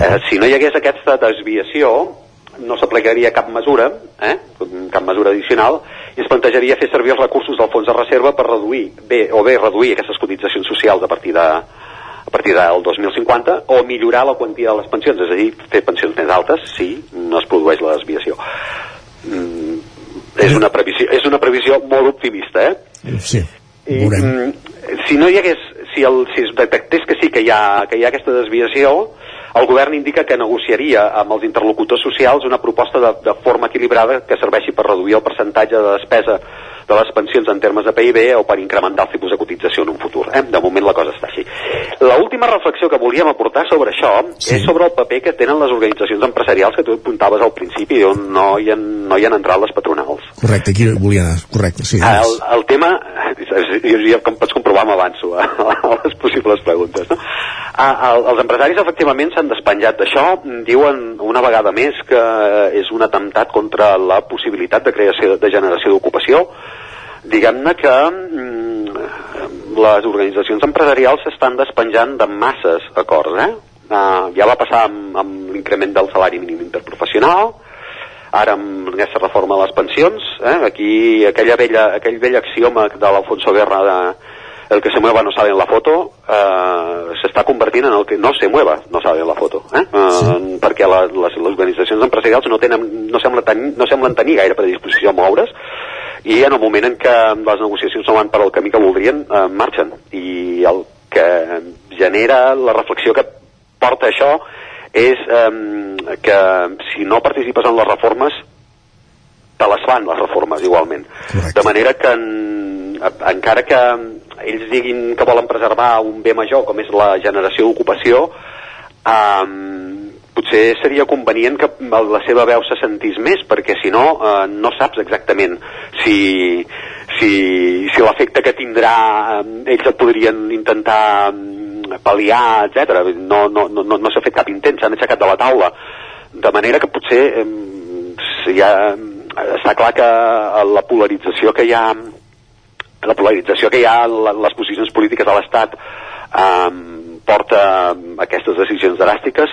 eh, si no hi hagués aquesta desviació no s'aplicaria cap mesura eh, cap mesura addicional i es plantejaria fer servir els recursos del fons de reserva per reduir bé, o bé reduir aquestes cotitzacions socials a partir de a partir del 2050 o millorar la quantia de les pensions, és a dir, fer pensions més altes si no es produeix la desviació. Mm, és, una previsió, és una previsió molt optimista, eh? Sí, I, mm, si no hi hagués, si, el, si es detectés que sí que hi, ha, que hi ha aquesta desviació, el govern indica que negociaria amb els interlocutors socials una proposta de, de forma equilibrada que serveixi per reduir el percentatge de despesa de les pensions en termes de PIB o per incrementar el tipus de cotització en un futur. Eh? De moment la cosa està així. L'última reflexió que volíem aportar sobre això sí. és sobre el paper que tenen les organitzacions empresarials que tu apuntaves al principi on no hi han, no hi han entrat les patronals. Correcte, aquí volia anar. Correcte, sí. El, el tema, jo, jo, com pots comprovar, m'avanço a, a les possibles preguntes. No? Ah, el, els empresaris efectivament s'han despenjat d'això, diuen una vegada més que és un atemptat contra la possibilitat de creació de generació d'ocupació. Diguem-ne que mm, les organitzacions empresarials s'estan despenjant de masses acords, eh? Uh, ja va passar amb, amb l'increment del salari mínim interprofessional, ara amb aquesta reforma de les pensions, eh? aquí aquella vella, aquell vell axioma de l'Alfonso Guerra de el que se mueva no sale en la foto eh, s'està convertint en el que no se mueva no sale en la foto eh? Eh, sí. perquè la, les, les organitzacions empresarials no, tenen, no, semblen tenir, no semblen tenir gaire predisposició a moure's i en el moment en què les negociacions no van per al camí que voldrien eh, marxen i el que genera la reflexió que porta això és eh, que si no participes en les reformes te les fan les reformes igualment Correcte. de manera que en, encara que ells diguin que volen preservar un bé major com és la generació d'ocupació eh, potser seria convenient que la seva veu se sentís més perquè si no eh, no saps exactament si, si, si l'efecte que tindrà eh, ells et podrien intentar mm, pal·liar, etc. No, no, no, no s'ha fet cap intent, s'han aixecat de la taula de manera que potser eh, ja, està clar que la polarització que hi ha la polarització que hi ha les posicions polítiques de l'Estat eh, porta aquestes decisions dràstiques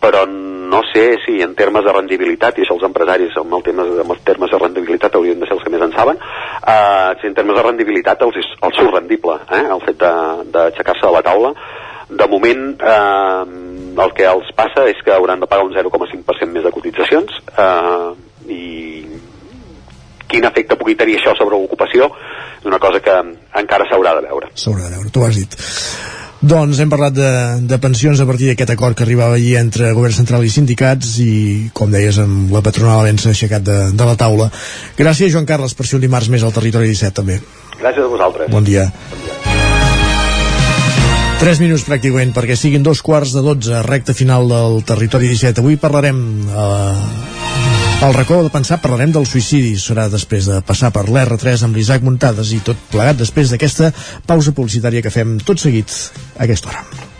però no sé si en termes de rendibilitat, i això els empresaris amb, el tema, amb els termes de rendibilitat haurien de ser els que més en saben, eh, si en termes de rendibilitat els, els surt rendible, eh, el fet d'aixecar-se de, de la taula. De moment, eh, el que els passa és que hauran de pagar un 0,5% més de cotitzacions eh, i quin efecte pugui tenir això sobre l'ocupació és una cosa que encara s'haurà de veure. S'haurà de veure, tu has dit. Doncs hem parlat de, de pensions a partir d'aquest acord que arribava ahir entre govern central i sindicats i, com deies, amb la patronal havent-se aixecat de, de la taula. Gràcies, Joan Carles, per ser un dimarts més al Territori 17, també. Gràcies a vosaltres. Bon dia. Bon dia. 3 minuts pràcticament perquè siguin dos quarts de 12, recta final del Territori 17. Avui parlarem eh, al racó de pensar parlarem del suïcidi. Serà després de passar per l'R3 amb l'Isaac Muntades i tot plegat després d'aquesta pausa publicitària que fem tot seguit a aquesta hora.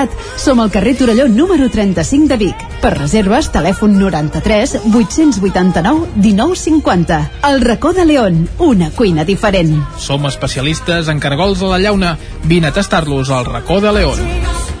mercat. Som al carrer Torelló número 35 de Vic. Per reserves, telèfon 93 889 1950. El racó de León, una cuina diferent. Som especialistes en cargols a la llauna. Vine a tastar-los al racó de León.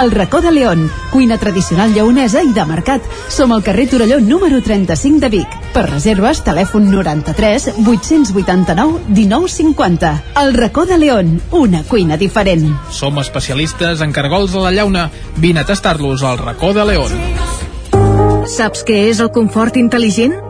El racó de León, cuina tradicional lleonesa i de mercat. Som al carrer Torelló número 35 de Vic. Per reserves, telèfon 93 889 1950. El racó de León, una cuina diferent. Som especialistes en cargols a la llauna. Vine a tastar-los al racó de León. Saps què és el confort intel·ligent?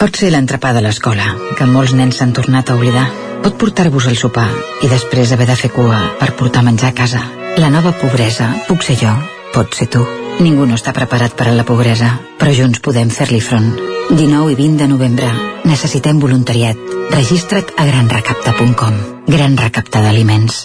Pot ser l'entrepà de l'escola, que molts nens s'han tornat a oblidar pot portar-vos al sopar i després haver de fer cua per portar menjar a casa. La nova pobresa puc ser jo, pot ser tu. Ningú no està preparat per a la pobresa, però junts podem fer-li front. 19 i 20 de novembre. Necessitem voluntariat. Registra't a granrecapta.com. Gran Recapta d'Aliments.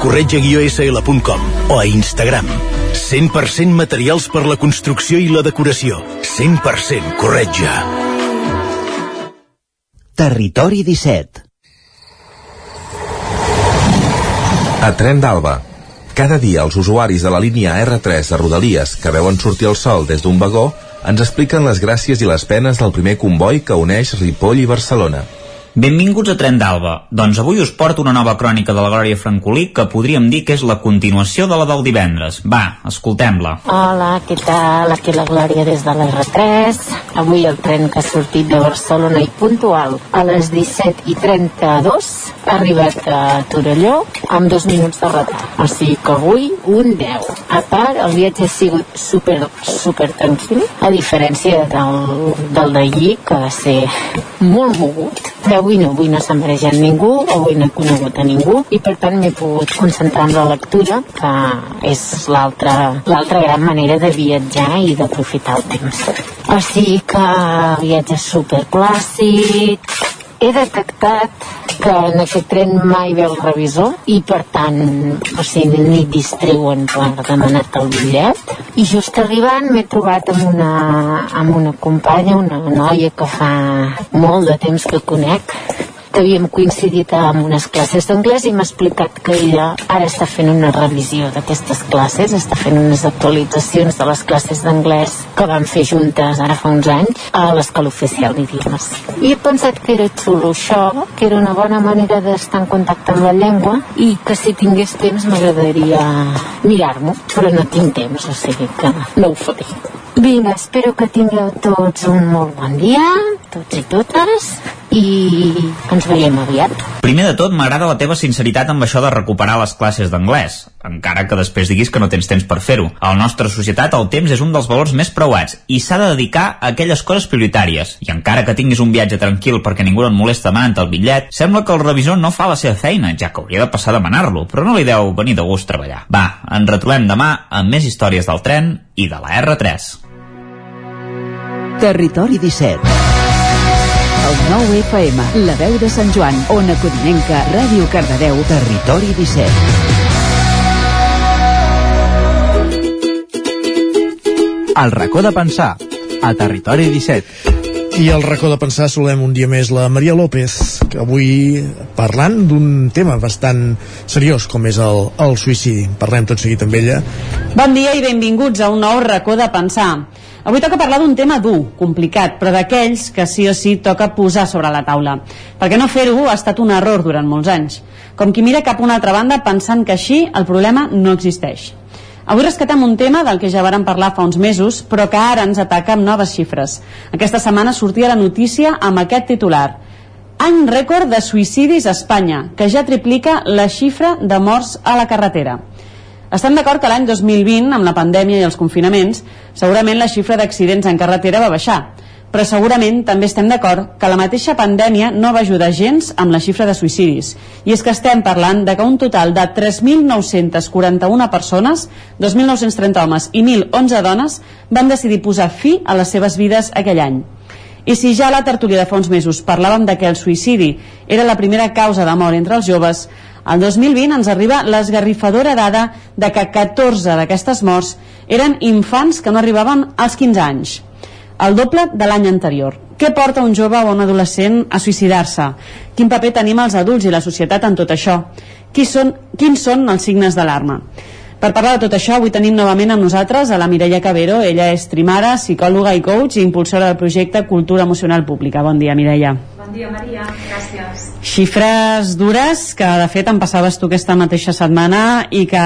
corretja-sl.com o a Instagram. 100% materials per la construcció i la decoració. 100% corretja. Territori 17 A Tren d'Alba. Cada dia els usuaris de la línia R3 de Rodalies que veuen sortir el sol des d'un vagó ens expliquen les gràcies i les penes del primer comboi que uneix Ripoll i Barcelona. Benvinguts a Tren d'Alba. Doncs avui us porto una nova crònica de la Glòria Francolí que podríem dir que és la continuació de la del divendres. Va, escoltem-la. Hola, què tal? Aquí la Glòria des de l'R3. Avui el tren que ha sortit de Barcelona i puntual a les 17 i 32 ha arribat a Torelló amb dos minuts de retard. O sigui que avui un 10. A part, el viatge ha sigut super, super tranquil, a diferència del, del d'ahir, que va ser molt mogut. Però avui no, avui no s'ha marejat ningú, avui no he conegut a ningú i per tant m'he pogut concentrar en la lectura, que és l'altra gran manera de viatjar i d'aprofitar el temps. Sigui que viatge superclàssic, he detectat que en aquest tren mai ve el revisor i per tant o sigui, ni distreuen per demanar-te el bitllet. I just arribant m'he trobat amb una, amb una companya, una noia que fa molt de temps que conec que havíem coincidit amb unes classes d'anglès i m'ha explicat que ella ara està fent una revisió d'aquestes classes, està fent unes actualitzacions de les classes d'anglès que vam fer juntes ara fa uns anys a l'escola oficial d'idiomes. I he pensat que era xulo això, que era una bona manera d'estar en contacte amb la llengua i que si tingués temps m'agradaria mirar-m'ho, però no tinc temps, o sigui que no ho faré. Vinga, espero que tingueu tots un molt bon dia, tots i totes, i ens veiem aviat. Primer de tot, m'agrada la teva sinceritat amb això de recuperar les classes d'anglès, encara que després diguis que no tens temps per fer-ho. A la nostra societat el temps és un dels valors més preuats i s'ha de dedicar a aquelles coses prioritàries. I encara que tinguis un viatge tranquil perquè ningú no et molesta demanant el bitllet, sembla que el revisor no fa la seva feina, ja que hauria de passar a demanar-lo, però no li deu venir de gust treballar. Va, ens retrobem demà amb més històries del tren i de la R3. Territori 17 El 9 FM, la veu de Sant Joan, Ona Codinenca, Ràdio Cardedeu, Territori 17 El racó de pensar, a Territori 17. I al racó de pensar solem un dia més la Maria López, que avui parlant d'un tema bastant seriós com és el, el suïcidi. Parlem tot seguit amb ella. Bon dia i benvinguts a un nou racó de pensar. Avui toca parlar d'un tema dur, complicat, però d'aquells que sí o sí toca posar sobre la taula. Perquè no fer-ho ha estat un error durant molts anys. Com qui mira cap a una altra banda pensant que així el problema no existeix. Avui rescatem un tema del que ja vàrem parlar fa uns mesos, però que ara ens ataca amb noves xifres. Aquesta setmana sortia la notícia amb aquest titular. Any rècord de suïcidis a Espanya, que ja triplica la xifra de morts a la carretera. Estem d'acord que l'any 2020, amb la pandèmia i els confinaments, segurament la xifra d'accidents en carretera va baixar, però segurament també estem d'acord que la mateixa pandèmia no va ajudar gens amb la xifra de suïcidis. I és que estem parlant de que un total de 3.941 persones, 2.930 homes i 1.011 dones, van decidir posar fi a les seves vides aquell any. I si ja a la tertúlia de fa uns mesos parlàvem de que el suïcidi era la primera causa de mort entre els joves, el 2020 ens arriba l'esgarrifadora dada de que 14 d'aquestes morts eren infants que no arribaven als 15 anys el doble de l'any anterior. Què porta un jove o un adolescent a suïcidar-se? Quin paper tenim els adults i la societat en tot això? Qui són, quins són els signes d'alarma? Per parlar de tot això, avui tenim novament amb nosaltres a la Mireia Cabero. Ella és trimara, psicòloga i coach i impulsora del projecte Cultura Emocional Pública. Bon dia, Mireia. Bon dia, Maria. Gràcies. Xifres dures que, de fet, em passaves tu aquesta mateixa setmana i que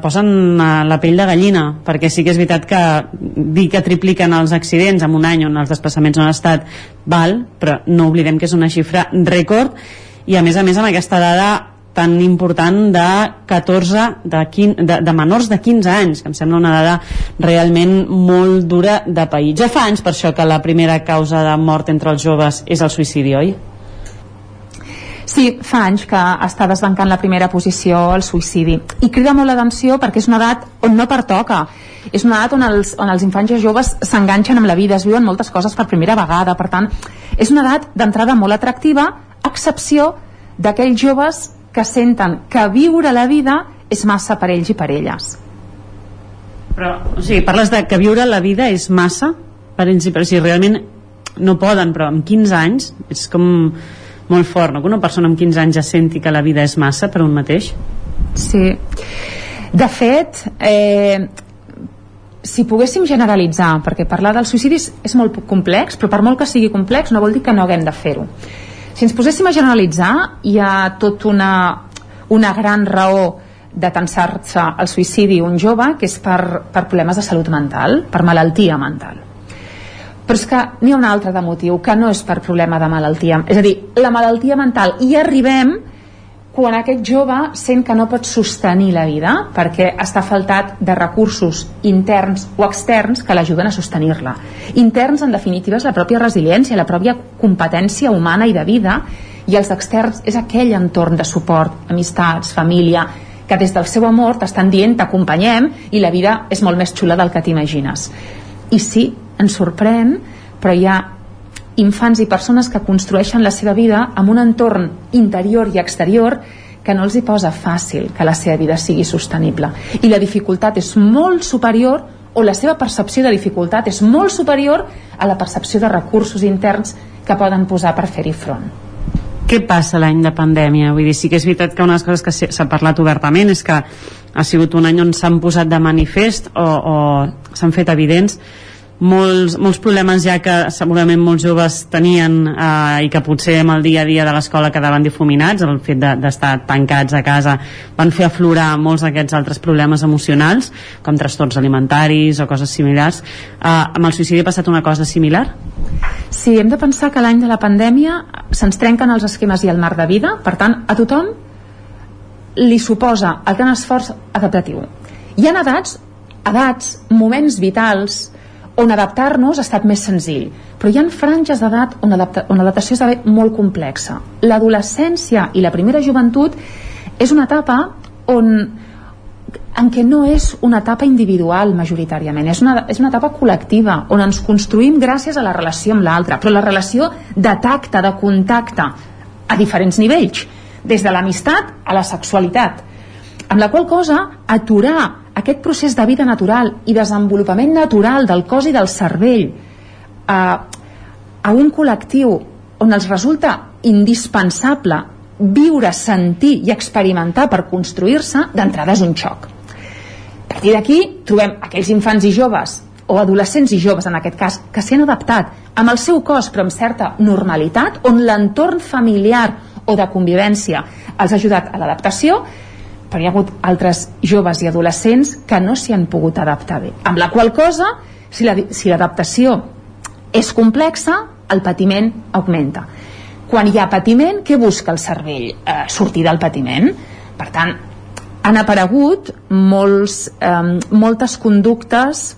posen la pell de gallina, perquè sí que és veritat que dir que tripliquen els accidents en un any on els desplaçaments no han estat val, però no oblidem que és una xifra rècord i, a més a més, amb aquesta dada tan important de 14 de, 15, de, de menors de 15 anys, que em sembla una dada realment molt dura de país. Ja fa anys per això que la primera causa de mort entre els joves és el suïcidi, oi? Sí, fa anys que està desbancant la primera posició el suïcidi. I crida molt l'atenció perquè és una edat on no pertoca. És una edat on els, on els infants i joves s'enganxen amb la vida, es viuen moltes coses per primera vegada. Per tant, és una edat d'entrada molt atractiva, a excepció d'aquells joves que senten que viure la vida és massa per ells i per elles. Però, o sigui, parles de que viure la vida és massa per ells i per si realment no poden, però amb 15 anys és com molt fort, no? que una persona amb 15 anys ja senti que la vida és massa per un mateix Sí. De fet, eh, si poguéssim generalitzar, perquè parlar del suïcidi és, és molt complex, però per molt que sigui complex no vol dir que no haguem de fer-ho. Si ens poséssim a generalitzar, hi ha tot una, una gran raó de tensar-se al suïcidi un jove que és per, per problemes de salut mental, per malaltia mental. Però és que n'hi ha un altre de motiu que no és per problema de malaltia. És a dir, la malaltia mental. I arribem quan aquest jove sent que no pot sostenir la vida perquè està faltat de recursos interns o externs que l'ajuden a sostenir-la. Interns, en definitiva, és la pròpia resiliència, la pròpia competència humana i de vida, i els externs és aquell entorn de suport, amistats, família, que des del seu amor t'estan dient t'acompanyem i la vida és molt més xula del que t'imagines. I sí, ens sorprèn, però hi ha infants i persones que construeixen la seva vida amb un entorn interior i exterior que no els hi posa fàcil que la seva vida sigui sostenible. I la dificultat és molt superior o la seva percepció de dificultat és molt superior a la percepció de recursos interns que poden posar per fer-hi front. Què passa l'any de pandèmia? Vull dir, sí que és veritat que una de les coses que s'ha parlat obertament és que ha sigut un any on s'han posat de manifest o, o s'han fet evidents molts, molts problemes ja que segurament molts joves tenien eh, i que potser amb el dia a dia de l'escola quedaven difuminats, el fet d'estar de, tancats a casa van fer aflorar molts d'aquests altres problemes emocionals com trastorns alimentaris o coses similars eh, amb el suïcidi ha passat una cosa similar? Sí, hem de pensar que l'any de la pandèmia se'ns trenquen els esquemes i el marc de vida, per tant a tothom li suposa el gran esforç adaptatiu hi ha edats, edats, moments vitals on adaptar-nos ha estat més senzill però hi ha franges d'edat on, on l'adaptació esdevé molt complexa. L'adolescència i la primera joventut és una etapa on en què no és una etapa individual majoritàriament, és una, és una etapa col·lectiva on ens construïm gràcies a la relació amb l'altre, però la relació de tacte, de contacte a diferents nivells, des de l'amistat a la sexualitat amb la qual cosa aturar aquest procés de vida natural i desenvolupament natural del cos i del cervell a, a un col·lectiu on els resulta indispensable viure, sentir i experimentar per construir-se, d'entrada és un xoc. A partir d'aquí trobem aquells infants i joves o adolescents i joves en aquest cas que s'han adaptat amb el seu cos però amb certa normalitat on l'entorn familiar o de convivència els ha ajudat a l'adaptació però hi ha hagut altres joves i adolescents que no s'hi han pogut adaptar bé. Amb la qual cosa, si l'adaptació la, si és complexa, el patiment augmenta. Quan hi ha patiment, què busca el cervell? Eh, sortir del patiment. Per tant, han aparegut molts, eh, moltes conductes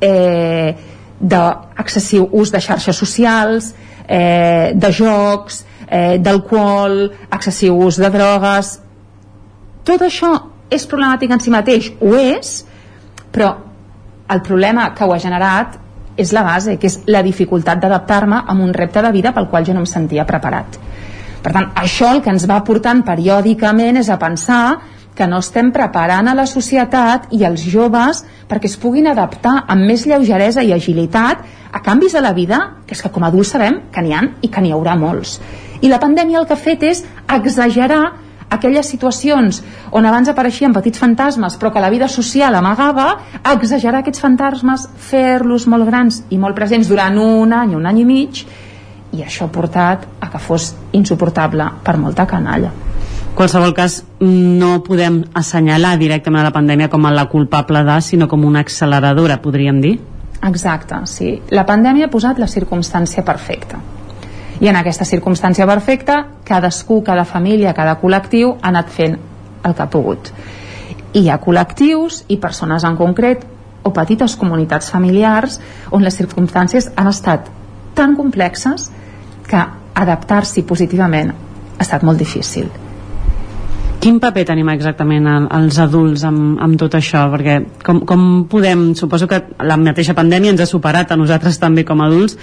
eh, d'excessiu ús de xarxes socials, eh, de jocs, eh, d'alcohol, excessiu ús de drogues, tot això és problemàtic en si mateix? Ho és, però el problema que ho ha generat és la base, que és la dificultat d'adaptar-me a un repte de vida pel qual jo no em sentia preparat. Per tant, això el que ens va portant periòdicament és a pensar que no estem preparant a la societat i als joves perquè es puguin adaptar amb més lleugeresa i agilitat a canvis de la vida, que és que com a adults sabem que n'hi han i que n'hi haurà molts. I la pandèmia el que ha fet és exagerar aquelles situacions on abans apareixien petits fantasmes però que la vida social amagava, exagerar aquests fantasmes, fer-los molt grans i molt presents durant un any, un any i mig, i això ha portat a que fos insuportable per molta canalla. qualsevol cas, no podem assenyalar directament a la pandèmia com a la culpable de, sinó com una acceleradora, podríem dir? Exacte, sí. La pandèmia ha posat la circumstància perfecta. I en aquesta circumstància perfecta cadascú, cada família, cada col·lectiu ha anat fent el que ha pogut i hi ha col·lectius i persones en concret o petites comunitats familiars on les circumstàncies han estat tan complexes que adaptar-s'hi positivament ha estat molt difícil Quin paper tenim exactament els adults amb, amb tot això? Perquè com, com podem, suposo que la mateixa pandèmia ens ha superat a nosaltres també com a adults,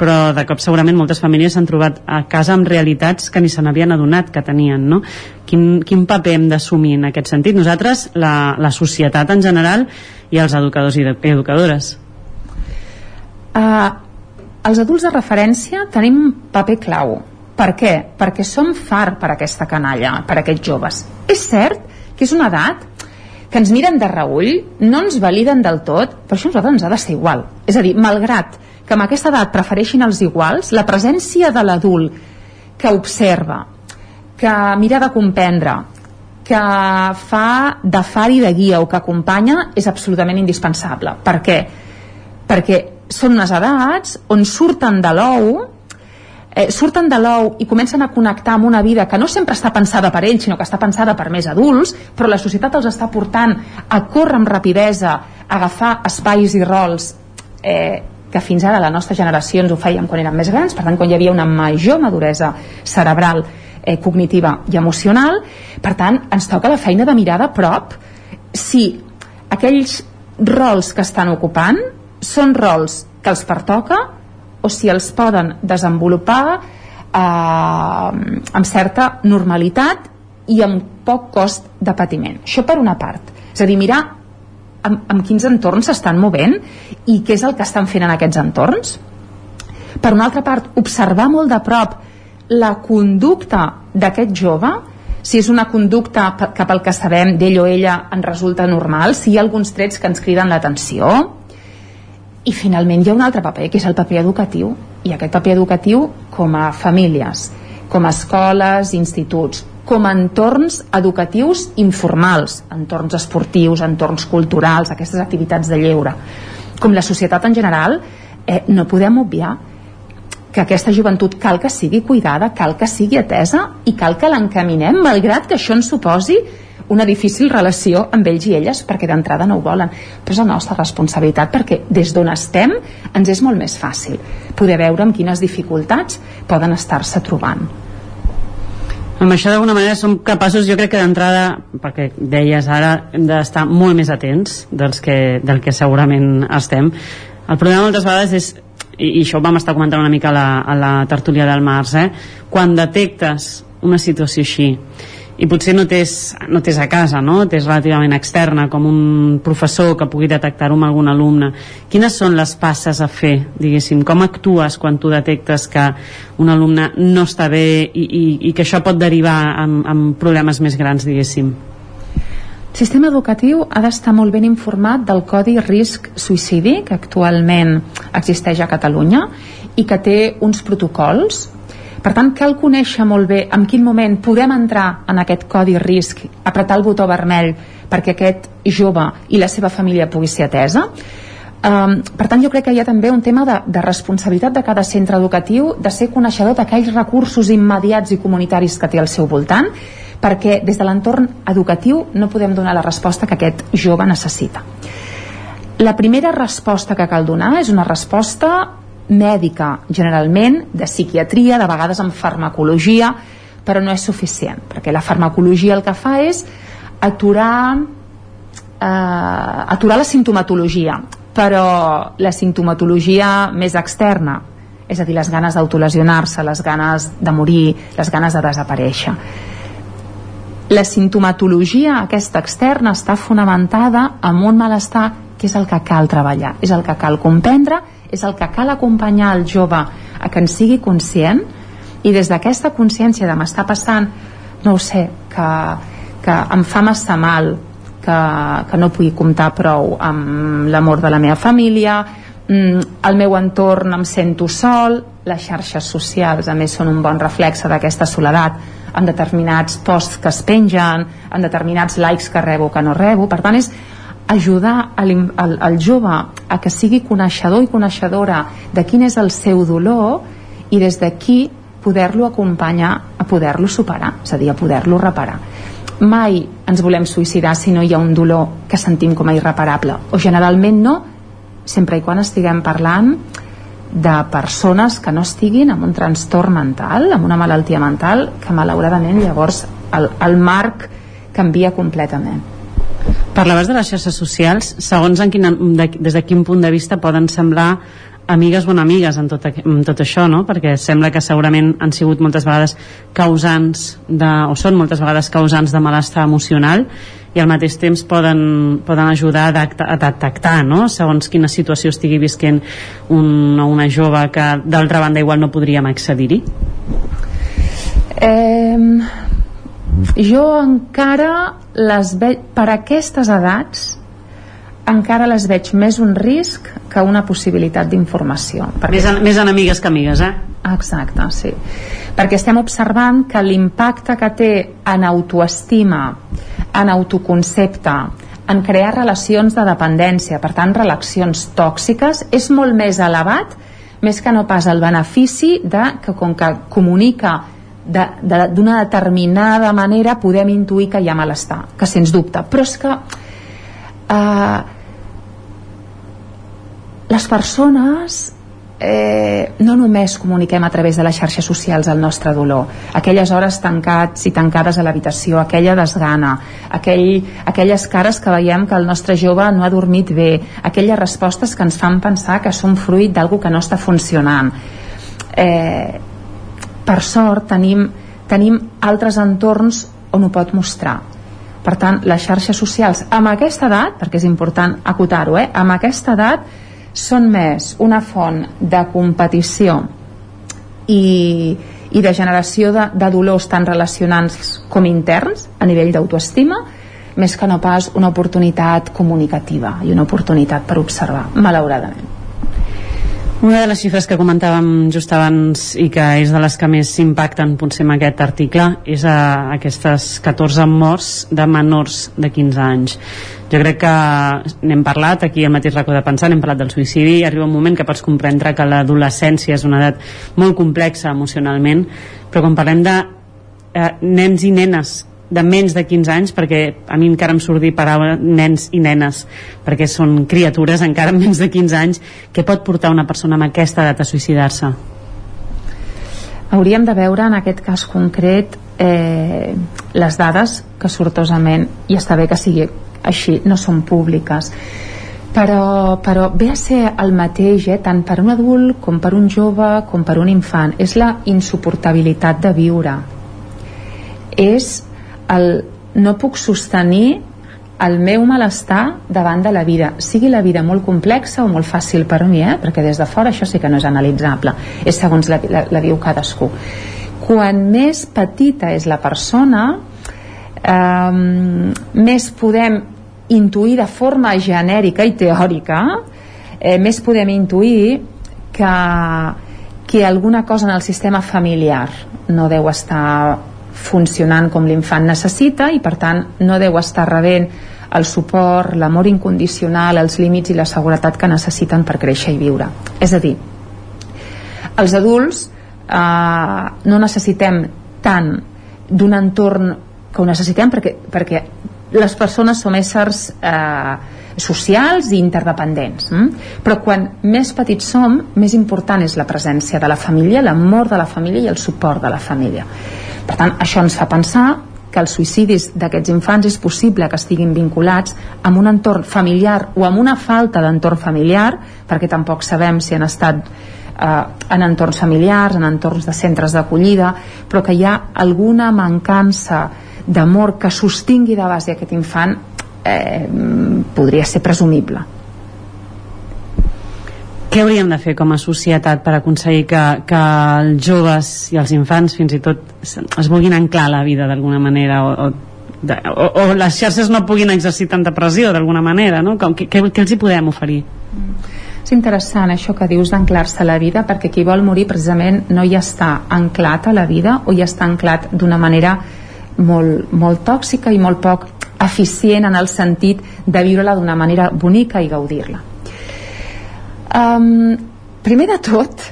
però de cop segurament moltes famílies s'han trobat a casa amb realitats que ni se n'havien adonat que tenien, no? Quin, quin paper hem d'assumir en aquest sentit? Nosaltres, la, la societat en general i els educadors i educadores. Uh, els adults de referència tenim un paper clau per què? Perquè som far per aquesta canalla, per aquests joves. És cert que és una edat que ens miren de reull, no ens validen del tot, però això a nosaltres ens ha de ser igual. És a dir, malgrat que amb aquesta edat prefereixin els iguals, la presència de l'adult que observa, que mira de comprendre, que fa de far i de guia o que acompanya és absolutament indispensable. Per què? Perquè són unes edats on surten de l'ou eh, surten de l'ou i comencen a connectar amb una vida que no sempre està pensada per ells, sinó que està pensada per més adults, però la societat els està portant a córrer amb rapidesa, a agafar espais i rols eh, que fins ara la nostra generació ens ho fèiem quan érem més grans, per tant quan hi havia una major maduresa cerebral, eh, cognitiva i emocional, per tant ens toca la feina de mirar de prop si aquells rols que estan ocupant són rols que els pertoca o si els poden desenvolupar eh, amb certa normalitat i amb poc cost de patiment. Això per una part. És a dir, mirar amb, amb quins entorns s'estan movent i què és el que estan fent en aquests entorns. Per una altra part, observar molt de prop la conducta d'aquest jove, si és una conducta cap al que sabem d'ell o ella en resulta normal, si hi ha alguns trets que ens criden l'atenció, i finalment hi ha un altre paper, que és el paper educatiu. I aquest paper educatiu com a famílies, com a escoles, instituts, com a entorns educatius informals, entorns esportius, entorns culturals, aquestes activitats de lleure. Com la societat en general, eh, no podem obviar que aquesta joventut cal que sigui cuidada, cal que sigui atesa i cal que l'encaminem, malgrat que això ens suposi una difícil relació amb ells i elles perquè d'entrada no ho volen però és la nostra responsabilitat perquè des d'on estem ens és molt més fàcil poder veure amb quines dificultats poden estar-se trobant amb això d'alguna manera som capaços jo crec que d'entrada perquè deies ara hem d'estar molt més atents dels que, del que segurament estem el problema moltes vegades és i, i això ho vam estar comentant una mica a la, a la tertúlia del març eh? quan detectes una situació així i potser no t'és no a casa, no? t'és relativament externa, com un professor que pugui detectar-ho amb algun alumne. Quines són les passes a fer, diguéssim? Com actues quan tu detectes que un alumne no està bé i, i, i que això pot derivar en, en problemes més grans, diguéssim? El sistema educatiu ha d'estar molt ben informat del Codi Risc Suïcidi que actualment existeix a Catalunya i que té uns protocols per tant, cal conèixer molt bé en quin moment podem entrar en aquest codi risc, apretar el botó vermell perquè aquest jove i la seva família pugui ser atesa. Um, per tant, jo crec que hi ha també un tema de, de responsabilitat de cada centre educatiu de ser coneixedor d'aquells recursos immediats i comunitaris que té al seu voltant perquè des de l'entorn educatiu no podem donar la resposta que aquest jove necessita. La primera resposta que cal donar és una resposta mèdica, generalment, de psiquiatria, de vegades amb farmacologia, però no és suficient, perquè la farmacologia el que fa és aturar, eh, aturar la sintomatologia, però la sintomatologia més externa, és a dir, les ganes d'autolesionar-se, les ganes de morir, les ganes de desaparèixer. La sintomatologia aquesta externa està fonamentada en un malestar que és el que cal treballar, és el que cal comprendre és el que cal acompanyar el jove a que en sigui conscient. I des d'aquesta consciència de m'està passant no ho sé, que, que em fa massa mal que, que no pugui comptar prou amb l'amor de la meva família. Mm, el meu entorn em sento sol. Les xarxes socials a més són un bon reflexe d'aquesta soledat en determinats posts que es pengen en determinats likes que rebo que no rebo. Per tant és ajudar el, el, el jove a que sigui coneixedor i coneixedora de quin és el seu dolor i des d'aquí poder-lo acompanyar a poder-lo superar, és a dir, a poder-lo reparar. Mai ens volem suïcidar si no hi ha un dolor que sentim com a irreparable, o generalment no, sempre i quan estiguem parlant de persones que no estiguin amb un trastorn mental, amb una malaltia mental, que malauradament llavors el, el marc canvia completament. Parlaves de les xarxes socials, segons en quina, de, des de quin punt de vista poden semblar amigues o amigues en tot, en tot això, no? perquè sembla que segurament han sigut moltes vegades causants de, o són moltes vegades causants de malestar emocional i al mateix temps poden, poden ajudar a, a detectar no? segons quina situació estigui visquent un, una jove que d'altra banda igual no podríem accedir-hi eh, jo encara les veig per aquestes edats encara les veig més un risc que una possibilitat d'informació. Més, en, més enemigues que amigues, eh? Exacte, sí. Perquè estem observant que l'impacte que té en autoestima, en autoconcepte, en crear relacions de dependència, per tant, relacions tòxiques, és molt més elevat, més que no pas el benefici de que com que comunica d'una de, de, determinada manera podem intuir que hi ha malestar, que sens dubte. Però és que eh, les persones eh, no només comuniquem a través de les xarxes socials el nostre dolor, aquelles hores tancats i tancades a l'habitació, aquella desgana, aquell, aquelles cares que veiem que el nostre jove no ha dormit bé, aquelles respostes que ens fan pensar que són fruit d'algú que no està funcionant. Eh, per sort tenim, tenim altres entorns on ho pot mostrar. Per tant, les xarxes socials, amb aquesta edat, perquè és important acotar-ho, eh, amb aquesta edat, són més una font de competició i, i de generació de, de dolors tant relacionants com interns a nivell d'autoestima més que no pas una oportunitat comunicativa i una oportunitat per observar, malauradament. Una de les xifres que comentàvem just abans i que és de les que més impacten potser en aquest article és a aquestes 14 morts de menors de 15 anys. Jo crec que n'hem parlat aquí al mateix racó de pensar, n'hem parlat del suïcidi i arriba un moment que pots comprendre que l'adolescència és una edat molt complexa emocionalment però quan parlem de eh, nens i nenes de menys de 15 anys perquè a mi encara em surt dir paraula nens i nenes perquè són criatures encara [laughs] menys de 15 anys. Que pot portar una persona amb aquesta edat a suïcidar-se? Hauríem de veure en aquest cas concret eh, les dades que sortosament, i està bé que sigui així, no són públiques. Però, però ve a ser el mateix eh, tant per un adult com per un jove com per un infant. És la insuportabilitat de viure. És el no puc sostenir el meu malestar davant de la vida. Sigui la vida molt complexa o molt fàcil per mi eh? perquè des de fora això sí que no és analitzable. És segons la, la, la viu cadascú. Quan més petita és la persona eh, més podem intuir de forma genèrica i teòrica eh, més podem intuir que, que alguna cosa en el sistema familiar no deu estar funcionant com l'infant necessita i per tant no deu estar rebent el suport, l'amor incondicional, els límits i la seguretat que necessiten per créixer i viure. És a dir, els adults eh, no necessitem tant d'un entorn que ho necessitem perquè, perquè les persones som éssers eh, socials i interdependents hm? però quan més petits som més important és la presència de la família l'amor de la família i el suport de la família per tant això ens fa pensar que els suïcidis d'aquests infants és possible que estiguin vinculats amb un entorn familiar o amb una falta d'entorn familiar perquè tampoc sabem si han estat eh, en entorns familiars, en entorns de centres d'acollida, però que hi ha alguna mancança d'amor que sostingui de base aquest infant eh, podria ser presumible. Què hauríem de fer com a societat per aconseguir que, que els joves i els infants fins i tot es vulguin anclar a la vida d'alguna manera o, o, de, o, o les xarxes no puguin exercir tanta pressió d'alguna manera no? Com, què, què, els hi podem oferir? És interessant això que dius d'anclar-se a la vida perquè qui vol morir precisament no hi està anclat a la vida o hi està anclat d'una manera molt, molt tòxica i molt poc eficient en el sentit de viure-la d'una manera bonica i gaudir-la um, primer de tot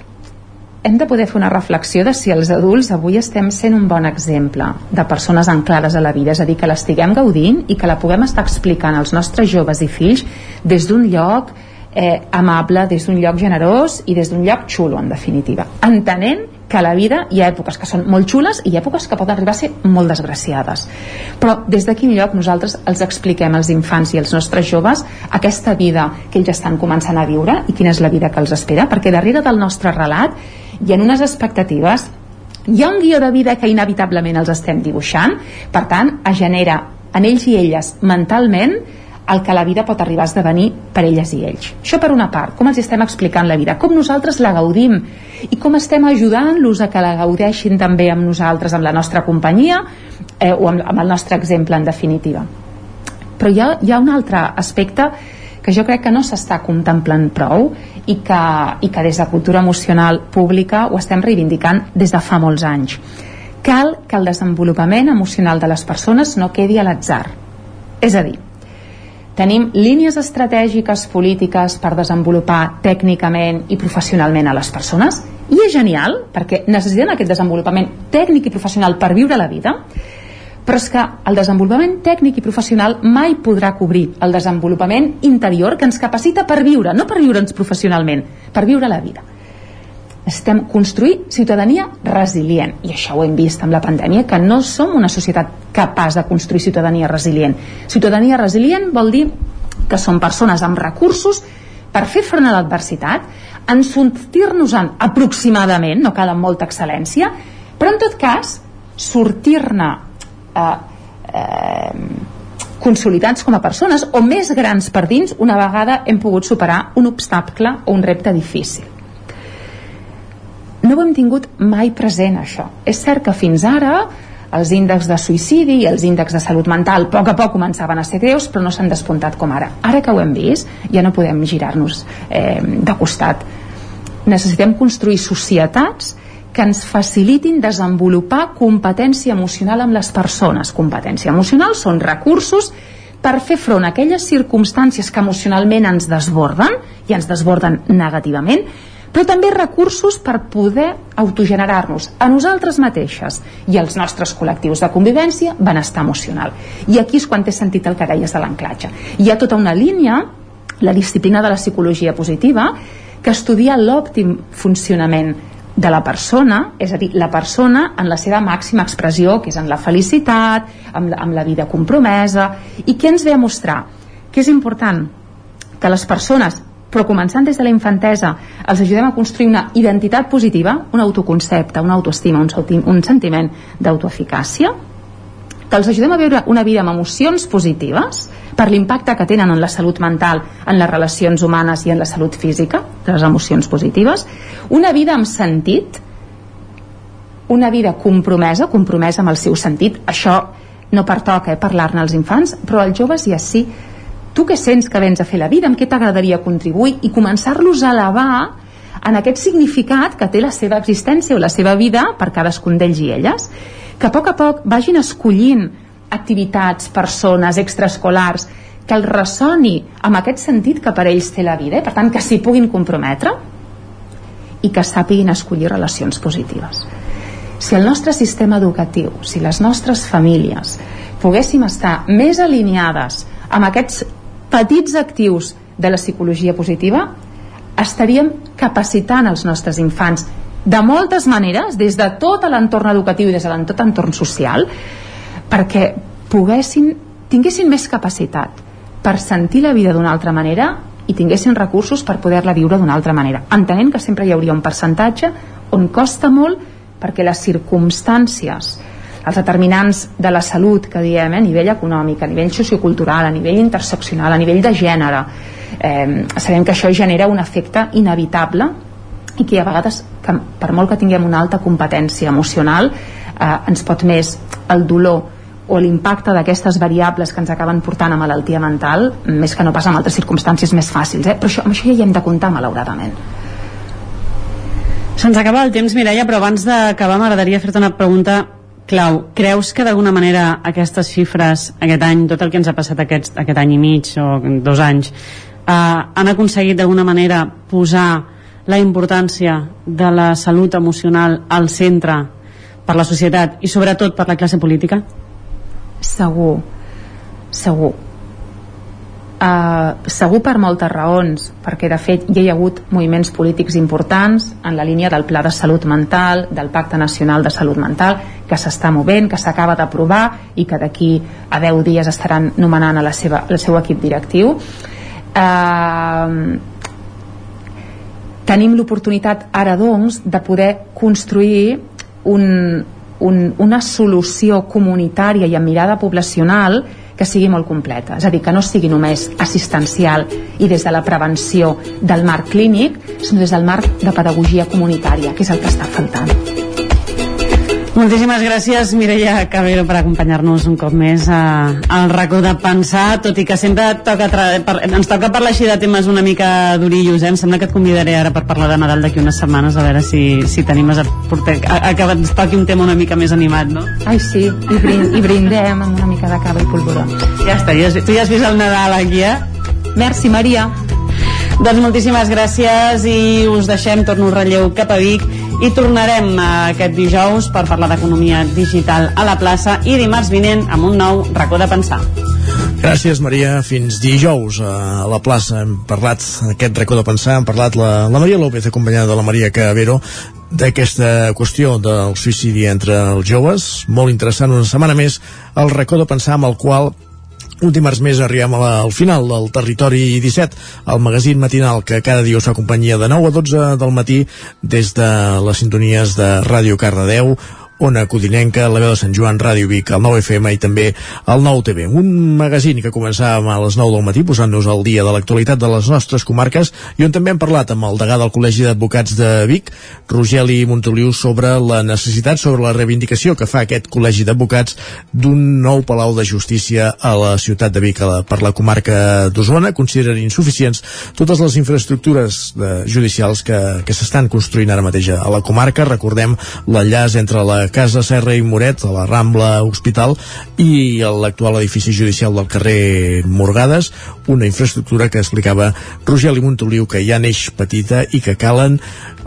hem de poder fer una reflexió de si els adults avui estem sent un bon exemple de persones anclades a la vida, és a dir, que l'estiguem gaudint i que la puguem estar explicant als nostres joves i fills des d'un lloc eh, amable, des d'un lloc generós i des d'un lloc xulo, en definitiva. Entenent que a la vida hi ha èpoques que són molt xules i èpoques que poden arribar a ser molt desgraciades. Però des de quin lloc nosaltres els expliquem als infants i als nostres joves aquesta vida que ells estan començant a viure i quina és la vida que els espera? Perquè darrere del nostre relat hi ha unes expectatives hi ha un guió de vida que inevitablement els estem dibuixant, per tant, es genera en ells i elles mentalment el que la vida pot arribar a esdevenir per elles i ells. Això per una part, com els estem explicant la vida, com nosaltres la gaudim i com estem ajudant-los a que la gaudeixin també amb nosaltres, amb la nostra companyia eh, o amb, amb el nostre exemple en definitiva. Però hi ha, hi ha un altre aspecte que jo crec que no s'està contemplant prou i que, i que des de cultura emocional pública ho estem reivindicant des de fa molts anys. Cal que el desenvolupament emocional de les persones no quedi a l'atzar. És a dir, Tenim línies estratègiques polítiques per desenvolupar tècnicament i professionalment a les persones i és genial perquè necessitem aquest desenvolupament tècnic i professional per viure la vida però és que el desenvolupament tècnic i professional mai podrà cobrir el desenvolupament interior que ens capacita per viure, no per viure'ns professionalment, per viure la vida necessitem construir ciutadania resilient. I això ho hem vist amb la pandèmia que no som una societat capaç de construir ciutadania resilient. Ciutadania resilient vol dir que són persones amb recursos per fer front a l'adversitat en sortir-nos-en aproximadament no cal amb molta excel·lència però en tot cas sortir-ne eh, eh, consolidats com a persones o més grans per dins una vegada hem pogut superar un obstacle o un repte difícil no ho hem tingut mai present això. És cert que fins ara els índexs de suïcidi i els índexs de salut mental a poc a poc començaven a ser greus però no s'han despuntat com ara. Ara que ho hem vist ja no podem girar-nos eh, de costat. Necessitem construir societats que ens facilitin desenvolupar competència emocional amb les persones. Competència emocional són recursos per fer front a aquelles circumstàncies que emocionalment ens desborden i ens desborden negativament però també recursos per poder autogenerar-nos a nosaltres mateixes i als nostres col·lectius de convivència benestar emocional. I aquí és quan té sentit el que deies de l'anclatge. Hi ha tota una línia, la disciplina de la psicologia positiva, que estudia l'òptim funcionament de la persona, és a dir, la persona en la seva màxima expressió, que és en la felicitat, amb la, amb la vida compromesa, i què ens ve a mostrar? Que és important que les persones però començant des de la infantesa els ajudem a construir una identitat positiva, un autoconcepte, una autoestima, un, un sentiment d'autoeficàcia, que els ajudem a viure una vida amb emocions positives per l'impacte que tenen en la salut mental, en les relacions humanes i en la salut física, les emocions positives, una vida amb sentit, una vida compromesa, compromesa amb el seu sentit, això no pertoca eh, parlar-ne als infants, però als joves ja sí, tu què sents que vens a fer la vida, amb què t'agradaria contribuir? I començar-los a elevar en aquest significat que té la seva existència o la seva vida per cadascun d'ells i elles. Que a poc a poc vagin escollint activitats, persones, extraescolars que els ressoni amb aquest sentit que per ells té la vida i per tant que s'hi puguin comprometre i que sàpiguin escollir relacions positives. Si el nostre sistema educatiu, si les nostres famílies poguéssim estar més alineades amb aquests petits actius de la psicologia positiva estaríem capacitant els nostres infants de moltes maneres, des de tot l'entorn educatiu i des de tot l'entorn social, perquè poguessin, tinguessin més capacitat per sentir la vida d'una altra manera i tinguessin recursos per poder-la viure d'una altra manera, entenent que sempre hi hauria un percentatge on costa molt perquè les circumstàncies els determinants de la salut que diem eh, a nivell econòmic, a nivell sociocultural, a nivell interseccional, a nivell de gènere eh, sabem que això genera un efecte inevitable i que a vegades, que per molt que tinguem una alta competència emocional eh, ens pot més el dolor o l'impacte d'aquestes variables que ens acaben portant a malaltia mental més que no pas en altres circumstàncies més fàcils eh? però això, amb això ja hi hem de comptar malauradament Se'ns acaba el temps, Mireia, però abans d'acabar m'agradaria fer-te una pregunta clau. Creus que d'alguna manera aquestes xifres, aquest any, tot el que ens ha passat aquest, aquest any i mig o dos anys, eh, han aconseguit d'alguna manera posar la importància de la salut emocional al centre per la societat i sobretot per la classe política? Segur, segur. Uh, segur per moltes raons, perquè de fet hi ha hagut moviments polítics importants en la línia del Pla de Salut Mental, del Pacte Nacional de Salut Mental, que s'està movent, que s'acaba d'aprovar i que d'aquí a 10 dies estaran nomenant a la seva, el seu equip directiu. Uh, tenim l'oportunitat ara doncs de poder construir un, un, una solució comunitària i amb mirada poblacional que sigui molt completa, és a dir, que no sigui només assistencial i des de la prevenció del marc clínic, sinó des del marc de pedagogia comunitària, que és el que està faltant. Moltíssimes gràcies, Mireia Cabero, per acompanyar-nos un cop més a, al racó de pensar, tot i que sempre toca per, ens toca parlar així de temes una mica durillos, eh? em sembla que et convidaré ara per parlar de Nadal d'aquí unes setmanes, a veure si, si tenim a, portar, a, a, que ens toqui un tema una mica més animat, no? Ai, sí, i, brind, i brindem amb una mica de cava i polvoró. Ja està, ja, tu ja has vist el Nadal aquí, eh? Merci, Maria. Doncs moltíssimes gràcies i us deixem, torno un relleu cap a Vic i tornarem aquest dijous per parlar d'economia digital a la plaça i dimarts vinent amb un nou racó de pensar. Gràcies, Maria. Fins dijous a la plaça hem parlat aquest racó de pensar, hem parlat la, la Maria López acompanyada de la Maria Cabero d'aquesta qüestió del suïcidi entre els joves. Molt interessant, una setmana més el racó de pensar amb el qual un dimarts més arribem la, al final del Territori 17, el magazín matinal que cada dia us fa companyia de 9 a 12 del matí des de les sintonies de Ràdio Cardedeu, Ona Codinenca, la veu de Sant Joan, Ràdio Vic, el 9 FM i també el 9 TV. Un magazín que començàvem a les 9 del matí posant-nos al dia de l'actualitat de les nostres comarques i on també hem parlat amb el degà del Col·legi d'Advocats de Vic, Rogeli Montoliu, sobre la necessitat, sobre la reivindicació que fa aquest Col·legi d'Advocats d'un nou Palau de Justícia a la ciutat de Vic, la, per la comarca d'Osona. Consideren insuficients totes les infraestructures de, judicials que, que s'estan construint ara mateix a la comarca. Recordem l'enllaç entre la Casa Serra i Moret, a la Rambla Hospital, i l'actual edifici judicial del carrer Morgades, una infraestructura que explicava Rogeli Montoliu que ja neix petita i que calen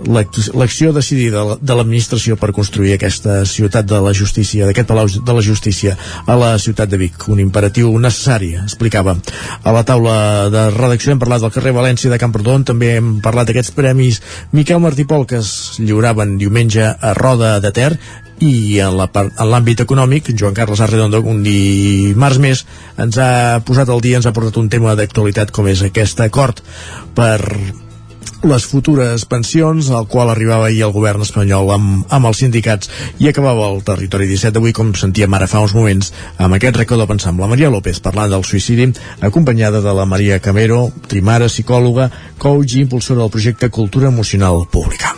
l'acció decidida de l'administració per construir aquesta ciutat de la justícia, d'aquest Palau de la Justícia a la ciutat de Vic, un imperatiu necessari, explicava. A la taula de redacció hem parlat del carrer València de Camprodon, també hem parlat d'aquests premis Miquel Martí Pol que es lliuraven diumenge a Roda de Ter i en l'àmbit econòmic, Joan Carles Arredondo, un dimarts més, ens ha posat al dia, ens ha portat un tema d'actualitat com és aquest acord per les futures pensions, al qual arribava ahir el govern espanyol amb, amb els sindicats i acabava el territori 17 d'avui, com sentíem ara fa uns moments, amb aquest rècord de pensar amb la Maria López parlant del suïcidi, acompanyada de la Maria Camero, trimara, psicòloga, coach i impulsora del projecte Cultura Emocional Pública.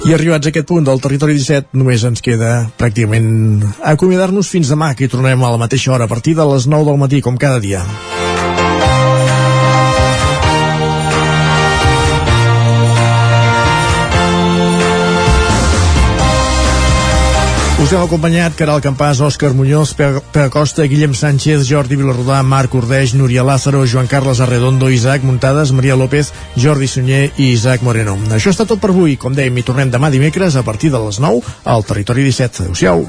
I arribats a aquest punt del territori 17, només ens queda pràcticament acomiadar-nos fins demà, que hi tornarem a la mateixa hora, a partir de les 9 del matí, com cada dia. Us hem acompanyat Caral Campàs, Òscar Muñoz, Pere Costa, Guillem Sánchez, Jordi Vilarrodà, Marc Ordeix, Núria Lázaro, Joan Carles Arredondo, Isaac Muntades, Maria López, Jordi Sunyer i Isaac Moreno. Això està tot per avui. Com dèiem, hi tornem demà dimecres a partir de les 9 al Territori 17. Adéu-siau.